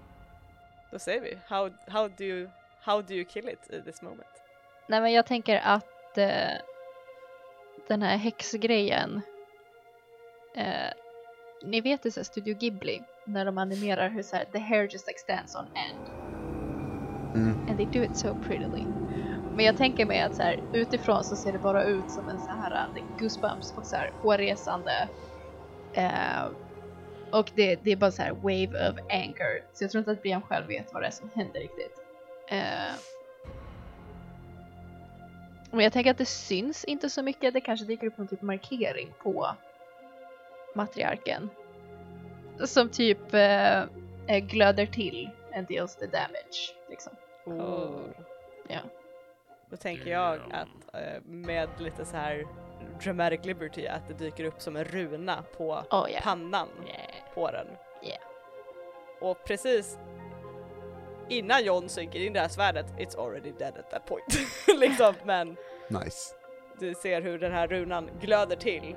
Speaker 2: Då säger vi. How, how, do you, how do you kill it in this moment?
Speaker 5: Nej men jag tänker att den här häxgrejen eh, Ni vet i så Studio Ghibli när de animerar hur så här, the hair just extends on end
Speaker 4: Mm.
Speaker 5: and they do it so prettily. Men jag tänker mig att så här, utifrån så ser det bara ut som en så här uh, goosebumps och så här hårresande eh, och det, det är bara så här wave of anger. Så jag tror inte att Brian själv vet vad det är som händer riktigt. Eh, men jag tänker att det syns inte så mycket. Det kanske dyker upp någon typ av markering på matriarken. Som typ eh, glöder till and deals the damage. Liksom.
Speaker 2: Oh.
Speaker 5: Ja.
Speaker 2: Då tänker jag att eh, med lite så här dramatic liberty att det dyker upp som en runa på
Speaker 5: Oh yeah.
Speaker 2: pannan
Speaker 5: yeah.
Speaker 2: på den.
Speaker 5: Yeah.
Speaker 2: Och precis innan John synker in det här svärdet, it's already dead at that point. <laughs> liksom, men
Speaker 4: Nice.
Speaker 2: du ser hur den här runan glöder till.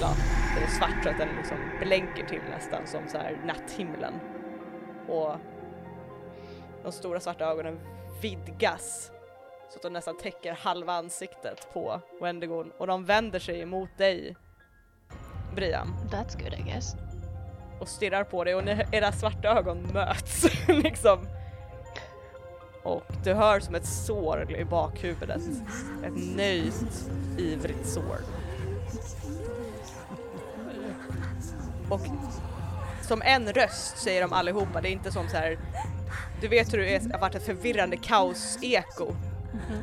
Speaker 2: Ja, den är svart så att den liksom blänker till nästan som så här natthimlen. Och de stora svarta ögonen vidgas så att de nästan täcker halva ansiktet på Wendigon och de vänder sig emot dig, Brian,
Speaker 5: That's good I guess.
Speaker 2: och stirrar på dig och ni, era svarta ögon möts <laughs> liksom. Och du hör som ett sår i bakhuvudet, ett nöjt, ivrigt sår. Och som en röst säger de allihopa, det är inte som så här. du vet hur det är- har varit ett förvirrande kaos-eko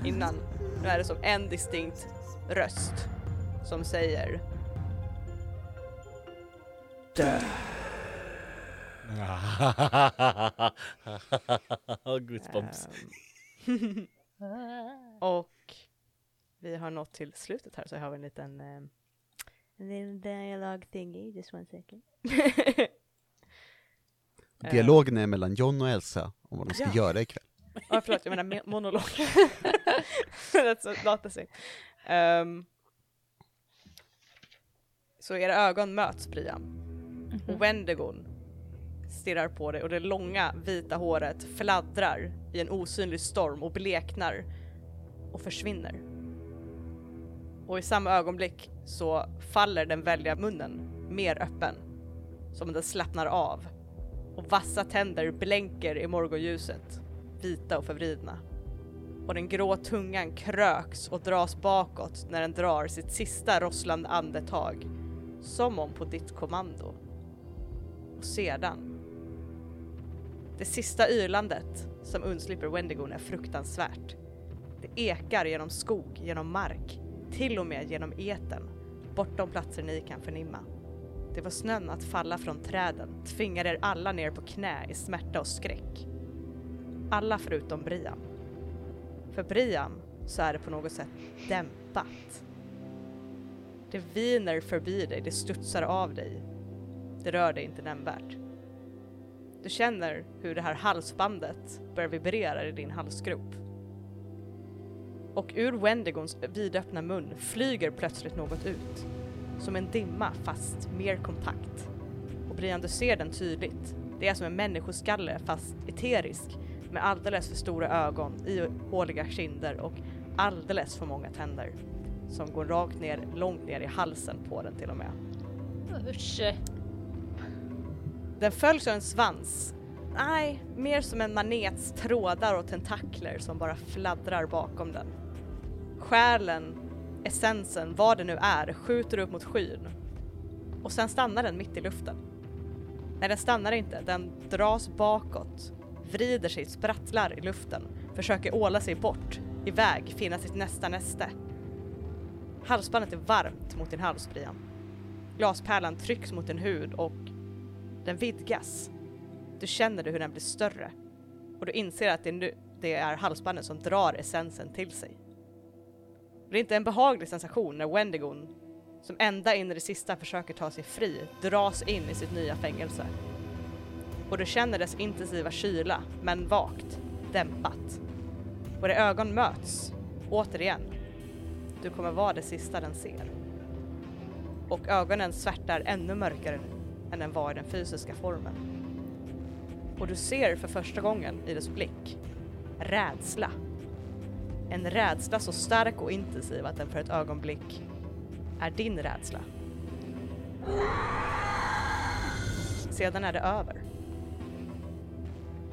Speaker 2: innan. Nu är det som en distinkt röst som säger Dö. <laughs>
Speaker 1: Goosebumps.
Speaker 2: Ehm. och vi har nått till slutet här så har vi en liten um, en liten dialog thingy, just one second.
Speaker 4: Dialogen är mellan John och Elsa om vad de ska
Speaker 2: Ja.
Speaker 4: göra ikväll.
Speaker 2: Ja förlåt, jag menar me- monolog. That's the same. Ehm, så era ögon möts Brian. Och Wendigon stirrar på dig och det långa vita håret fladdrar i en osynlig storm och bleknar och försvinner. Och i samma ögonblick så faller den välja munnen mer öppen, som den slappnar av. Och vassa tänder blänker i morgonljuset, vita och förvridna. Och den grå tungan kröks och dras bakåt när den drar sitt sista rosslande andetag, som om på ditt kommando. Och sedan det sista ylandet som undslipper Wendigon är fruktansvärt. Det ekar genom skog, genom mark, till och med genom eten, bortom platser ni kan förnimma. Det var snön att falla från träden, tvingar er alla ner på knä i smärta och skräck. Alla förutom Brian. För Brian så är det på något sätt dämpat. Det viner förbi dig, det studsar av dig. Det rör dig inte nämnvärt. Du känner hur det här halsbandet börjar vibrera i din halsgrop. Och ur Wendigons vidöppna mun flyger plötsligt något ut. Som en dimma fast mer kompakt. Och Brian, du ser den tydligt. Det är som en människoskalle fast eterisk med alldeles för stora ögon, ihåliga kinder och alldeles för många tänder. Som går rakt ner, långt ner i halsen på den till och med.
Speaker 3: Usch.
Speaker 2: Den följs av en svans. Nej, mer som en manets trådar och tentakler som bara fladdrar bakom den. Själen, essensen, vad det nu är, skjuter upp mot skyn. Och sen stannar den mitt i luften. Nej, den stannar inte. Den dras bakåt, vrider sig, sprattlar i luften, försöker åla sig bort, iväg, finna sitt nästa näste. Halsbandet är varmt mot din hals, Brian. Glaspärlan trycks mot din hud och den vidgas. Du känner hur den blir större och du inser att det, nu, det är halsbandet som drar essensen till sig. Det är inte en behaglig sensation när Wendigon, som ända in i det sista försöker ta sig fri, dras in i sitt nya fängelse. Och du känner dess intensiva kyla, men vagt, dämpat. Våra ögon möts, återigen. Du kommer vara det sista den ser. Och ögonen svärtar ännu mörkare än den var i den fysiska formen. Och du ser för första gången i dess blick rädsla. En rädsla så stark och intensiv att den för ett ögonblick är din rädsla. Sedan är det över.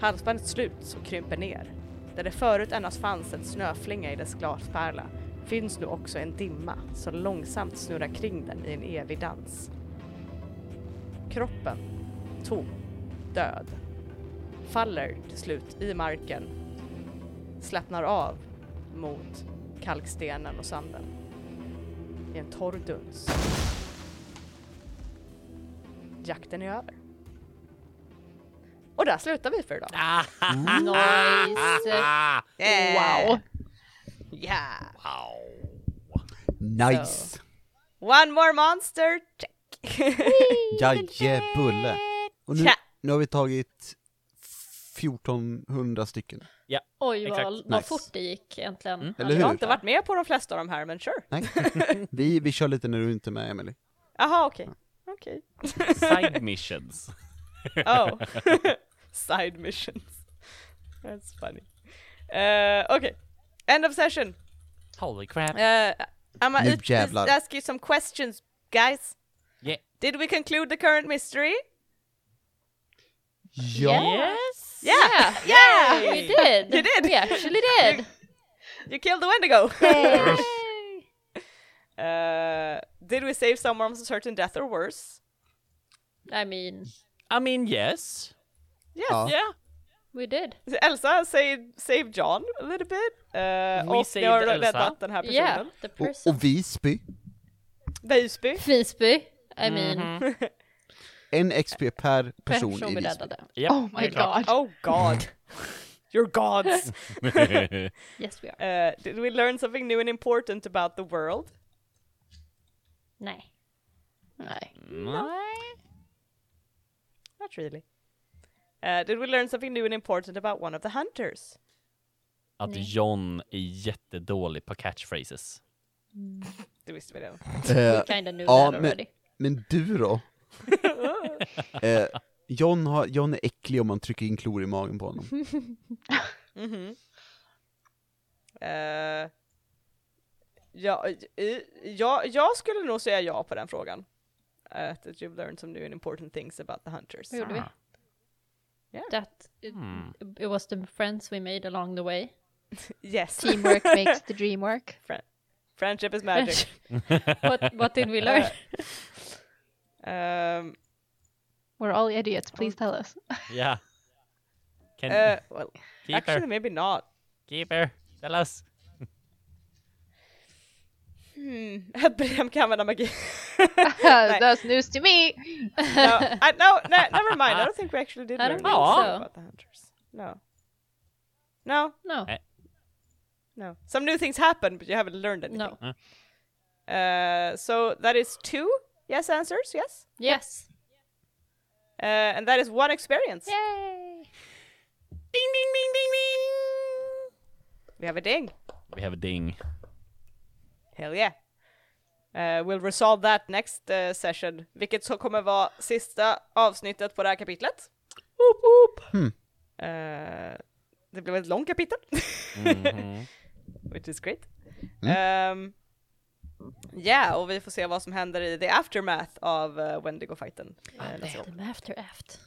Speaker 2: Halsbandet sluts och krymper ner. Där det förut endast fanns en snöflinga i dess glaspärla finns nu också en dimma som långsamt snurrar kring den i en evig dans. Kroppen, tom, död, faller till slut i marken, slappnar av mot kalkstenen och sanden i en torr duns. Jakten är över. Och där slutar vi för idag.
Speaker 3: Nice.
Speaker 2: Wow! Yeah!
Speaker 4: Nice!
Speaker 2: One more monster check!
Speaker 4: Jajebulle! Och nu, nu har vi tagit 1400 stycken.
Speaker 3: Oj
Speaker 1: Exakt.
Speaker 3: vad, vad
Speaker 4: Nice.
Speaker 3: fort det gick egentligen.
Speaker 1: Mm.
Speaker 4: Eller
Speaker 2: Jag har
Speaker 4: hur?
Speaker 2: inte varit med på de flesta av de här men sure.
Speaker 4: Nej. vi, vi kör lite när du inte är med Emily.
Speaker 2: Jaha okej. Okay.
Speaker 1: Side missions.
Speaker 2: Oh. <laughs> Side missions. That's funny. Uh, okay. End of session.
Speaker 1: Holy crap.
Speaker 2: Uh, I'm gonna ask you some questions, guys.
Speaker 1: Yeah.
Speaker 2: Did we conclude the current mystery?
Speaker 4: Ja,
Speaker 1: Yes!
Speaker 2: Yeah.
Speaker 3: Yeah, we did.
Speaker 2: You did.
Speaker 3: We actually did. <laughs>
Speaker 2: You killed the Wendigo.
Speaker 3: Yay. <laughs>
Speaker 2: uh, did we save someone from certain death or worse?
Speaker 3: I mean,
Speaker 1: I mean, yes.
Speaker 2: Yes.
Speaker 4: Ja.
Speaker 1: Yeah.
Speaker 3: we did.
Speaker 2: Elsa saved, saved John a little bit. Uh,
Speaker 1: We
Speaker 2: och
Speaker 1: saved
Speaker 2: ni har
Speaker 1: Elsa.
Speaker 2: räddat den här personen.
Speaker 3: Yeah, the
Speaker 4: och,
Speaker 3: person.
Speaker 4: och Visby,
Speaker 2: Visby.
Speaker 3: Visby. I mean,
Speaker 1: Mhm. <laughs>
Speaker 4: en XP per person
Speaker 3: person
Speaker 4: i
Speaker 3: vi
Speaker 4: Visby.
Speaker 3: räddade.
Speaker 1: Yep,
Speaker 5: Oh my god.
Speaker 2: Oh god. <laughs> You're gods. <laughs>
Speaker 3: Yes we are.
Speaker 2: Uh, did we learn something new and important about the world?
Speaker 3: Nej. Nej.
Speaker 1: Nej.
Speaker 2: Not really. Uh, did we learn something new and important about one of the hunters?
Speaker 1: Att
Speaker 3: Nej.
Speaker 1: John är jättedålig på catchphrases. <laughs>
Speaker 2: Det visste vi redan. <laughs>
Speaker 4: Eh,
Speaker 3: Kinda knew
Speaker 4: ja,
Speaker 3: that
Speaker 4: men-
Speaker 3: already.
Speaker 4: men du då? <laughs> Eh, John, har, John är äcklig om man trycker in klor i magen på honom.
Speaker 2: Mhm. Eh, ja, eh, ja, jag skulle nog säga ja på den frågan. Uh, that you've learned some new and important things about the hunters.
Speaker 3: Vad gjorde vi?
Speaker 1: Ah.
Speaker 2: Yeah.
Speaker 3: That it,
Speaker 1: Hmm.
Speaker 3: it was the friends we made along the way. <laughs>
Speaker 2: Yes.
Speaker 5: Teamwork <laughs> makes the dream work.
Speaker 2: Friendship is magic. <laughs>
Speaker 3: what, what did we learn?
Speaker 2: Um,
Speaker 5: We're all idiots, please tell us.
Speaker 1: Yeah. Can
Speaker 2: uh, well,
Speaker 1: keep
Speaker 2: actually,
Speaker 1: her.
Speaker 2: maybe not.
Speaker 1: Keep her. Tell us.
Speaker 2: Hmm. Att Brem kan använda magi. <laughs>
Speaker 5: That's news to me!
Speaker 2: no, I, no, no, <laughs> never mind. I don't think we actually did
Speaker 3: I don't
Speaker 1: think
Speaker 2: anything
Speaker 1: so.
Speaker 2: about the hunters. No. No,
Speaker 3: No.
Speaker 1: Eh.
Speaker 2: no. Some new things happen, but you haven't learned anything.
Speaker 3: No.
Speaker 2: Uh, so that is two yes answers, yes?
Speaker 3: Yes.
Speaker 2: Uh, and that is one experience.
Speaker 3: Yay!
Speaker 2: Ding, ding, ding, ding, ding! We have a ding.
Speaker 1: We have a ding.
Speaker 2: Hell yeah. Uh, we'll resolve that next uh, session, vilket så kommer vara sista avsnittet på det här kapitlet. Woop, woop.
Speaker 4: Hmm.
Speaker 2: Uh, det blev ett långt kapitel,
Speaker 1: Mhm. <laughs>
Speaker 2: which is great. Um, yeah, och vi får se vad som händer i the aftermath av uh, Wendigo-fighten. Uh,
Speaker 3: after aft.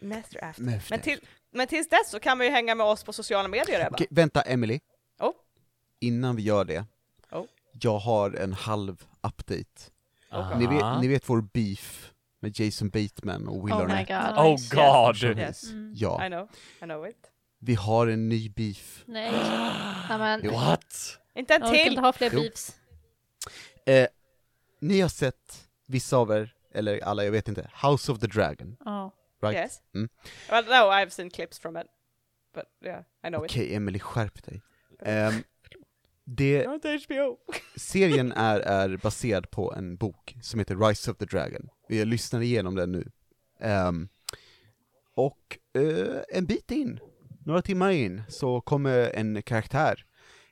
Speaker 2: Master Men, till, men tills dess så kan man ju hänga med oss på sociala medier Ebba.
Speaker 4: Okej, vänta Emily.
Speaker 2: Oh.
Speaker 4: Innan vi gör det.
Speaker 2: Oh.
Speaker 4: Jag har en halv update. Ni vet, ni vet vår beef med Jason Bateman och Will
Speaker 5: Oh my
Speaker 4: Arnett?
Speaker 5: god.
Speaker 1: Oh god!
Speaker 2: Yes,
Speaker 4: Ja,
Speaker 2: I know, I know it.
Speaker 4: vi har en ny beef.
Speaker 3: Nej, <gasps>
Speaker 5: Amen.
Speaker 1: What?
Speaker 2: Inte en
Speaker 3: jag orkar
Speaker 2: till!
Speaker 3: inte ha fler
Speaker 4: Jo.
Speaker 3: beefs.
Speaker 4: Eh, ni har sett, vissa av er, eller alla, jag vet inte, House of the Dragon,
Speaker 3: Ja.
Speaker 4: right?
Speaker 2: Yes.
Speaker 4: Mm.
Speaker 2: Well, no, I've seen clips from it. But yeah, I know
Speaker 4: Okej, Emily skärp dig. Ehm, det, serien <laughs> är, är baserad på en bok som heter Rise of the Dragon. Vi lyssnar igenom den nu. Ehm, och eh, en bit in, några timmar in, så kommer en karaktär.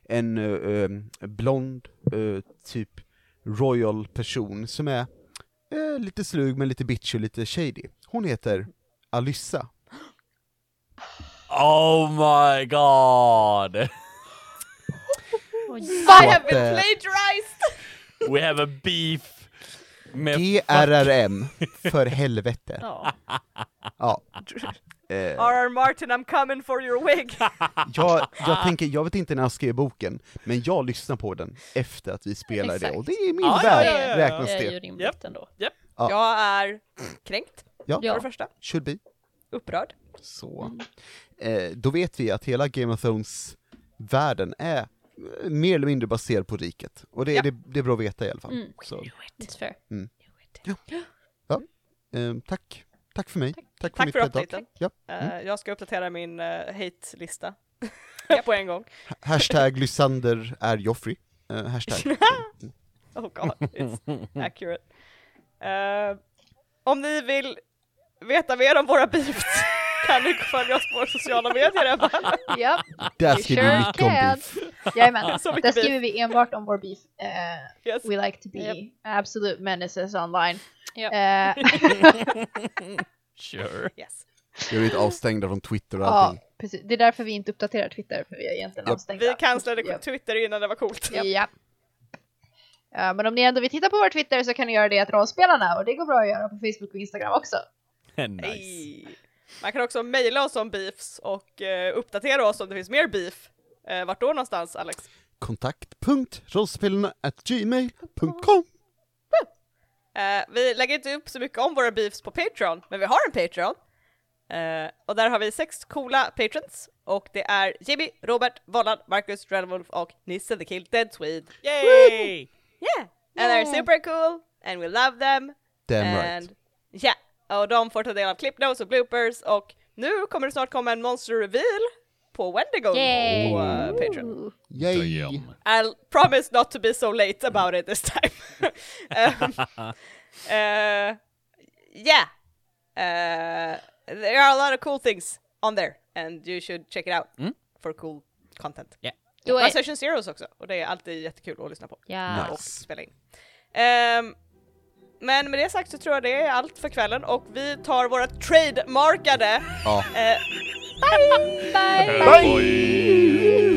Speaker 4: En eh, blond, eh, typ royal person som är eh, lite slug men lite bitchy och lite shady. Hon heter Alyssa. <gasps>
Speaker 1: Oh my god!
Speaker 2: I have been
Speaker 4: eh,
Speaker 2: plagiarized!
Speaker 1: We have a beef! Med
Speaker 4: GRRM, för helvete.
Speaker 3: Ja.
Speaker 4: Ja. <laughs> Eh,
Speaker 2: R.R. Martin, I'm coming for your wig! <laughs>
Speaker 4: jag, jag tänker, jag vet inte när jag skrev boken, men jag lyssnar på den efter att vi spelar det, och det är min
Speaker 1: Ja, ja,
Speaker 4: värld,
Speaker 1: ja, ja, ja.
Speaker 4: räknas
Speaker 3: Det är ju
Speaker 4: det.
Speaker 3: rimligt ändå.
Speaker 4: Ja.
Speaker 2: Jag är kränkt,
Speaker 4: Ja,
Speaker 2: för det första.
Speaker 4: should be.
Speaker 2: Upprörd.
Speaker 4: Så. Eh, då vet vi att hela Game of Thrones-världen är eh, mer eller mindre baserad på riket, och det,
Speaker 2: Ja.
Speaker 4: det, det är bra att veta i alla fall.
Speaker 3: Mm.
Speaker 4: Så,
Speaker 3: It's fair.
Speaker 4: eh, tack. Tack för mig. Tack,
Speaker 2: Tack
Speaker 4: mitt
Speaker 2: för
Speaker 4: TED Talk.
Speaker 2: updaten.
Speaker 4: Ja.
Speaker 2: Eh, jag ska uppdatera min uh, hate-lista <laughs> på en gång.
Speaker 4: Hashtag Lysander är Joffrey. Eh, hashtag. <laughs>
Speaker 2: Oh god, it's accurate. Eh, om ni vill veta mer om våra beefs <laughs> kan ni följa oss på våra sociala medier Ebba.
Speaker 5: Japp,
Speaker 4: Där
Speaker 5: Vi
Speaker 4: skriver vi mycket om beef.
Speaker 5: jajamän. <laughs>
Speaker 2: Så mycket
Speaker 5: Där skriver vi enbart om vår beef. Eh,
Speaker 2: Yes.
Speaker 5: we like to be
Speaker 2: Japp.
Speaker 5: absolute menaces online.
Speaker 3: Ja.
Speaker 5: Eh, <laughs> <laughs>
Speaker 1: Sure.
Speaker 2: Yes.
Speaker 4: Vi har blivit avstängda från Twitter och
Speaker 5: ja,
Speaker 4: allting.
Speaker 5: precis. Det är därför vi inte uppdaterar Twitter, för vi är egentligen
Speaker 4: Japp.
Speaker 5: avstängda.
Speaker 2: Vi cancellade
Speaker 5: Ja.
Speaker 2: Twitter innan det var coolt.
Speaker 5: Ja. Ja, men om ni ändå vill titta på vår Twitter så kan ni göra det att rollspelarna och det går bra att göra på Facebook och Instagram också.
Speaker 1: nice.
Speaker 2: Hey. Man kan också mejla oss om beefs och eh, uppdatera oss om det finns mer beef. Eh, vart då någonstans Alex?
Speaker 4: Kontakt.rollspelarna at gmail.com
Speaker 2: Eh, vi lägger inte upp så mycket om våra beefs på Patreon, men vi har en Patreon. Eh, och där har vi sex coola patrons. Och det är Jimmy, Robert, Vollan, Marcus, Redwolf och Nisse the Kill Dead Swede.
Speaker 1: Yay!
Speaker 2: Yeah! And they're super cool, and we love them.
Speaker 4: Damn
Speaker 2: and
Speaker 4: right.
Speaker 2: yeah, och de får ta del av clip notes och bloopers och nu kommer det snart komma en monster reveal på Wendigo
Speaker 3: Yay.
Speaker 2: på uh, Patreon.
Speaker 4: Yay!
Speaker 2: I'll promise not to be so late about it this time. <laughs> um, uh, yeah, uh, there are a lot of cool things on there and you should check it out
Speaker 1: Mm.
Speaker 2: for cool content.
Speaker 3: Då
Speaker 2: är
Speaker 3: är...
Speaker 2: Session Zeros också och det är alltid jättekul att lyssna på
Speaker 3: Ja.
Speaker 2: och
Speaker 4: Nice.
Speaker 2: spela in. Ehm, men med det sagt så tror jag det är allt för kvällen och vi tar våra trademarkade
Speaker 4: Ja.
Speaker 2: eh,
Speaker 3: Bye!
Speaker 1: Bye!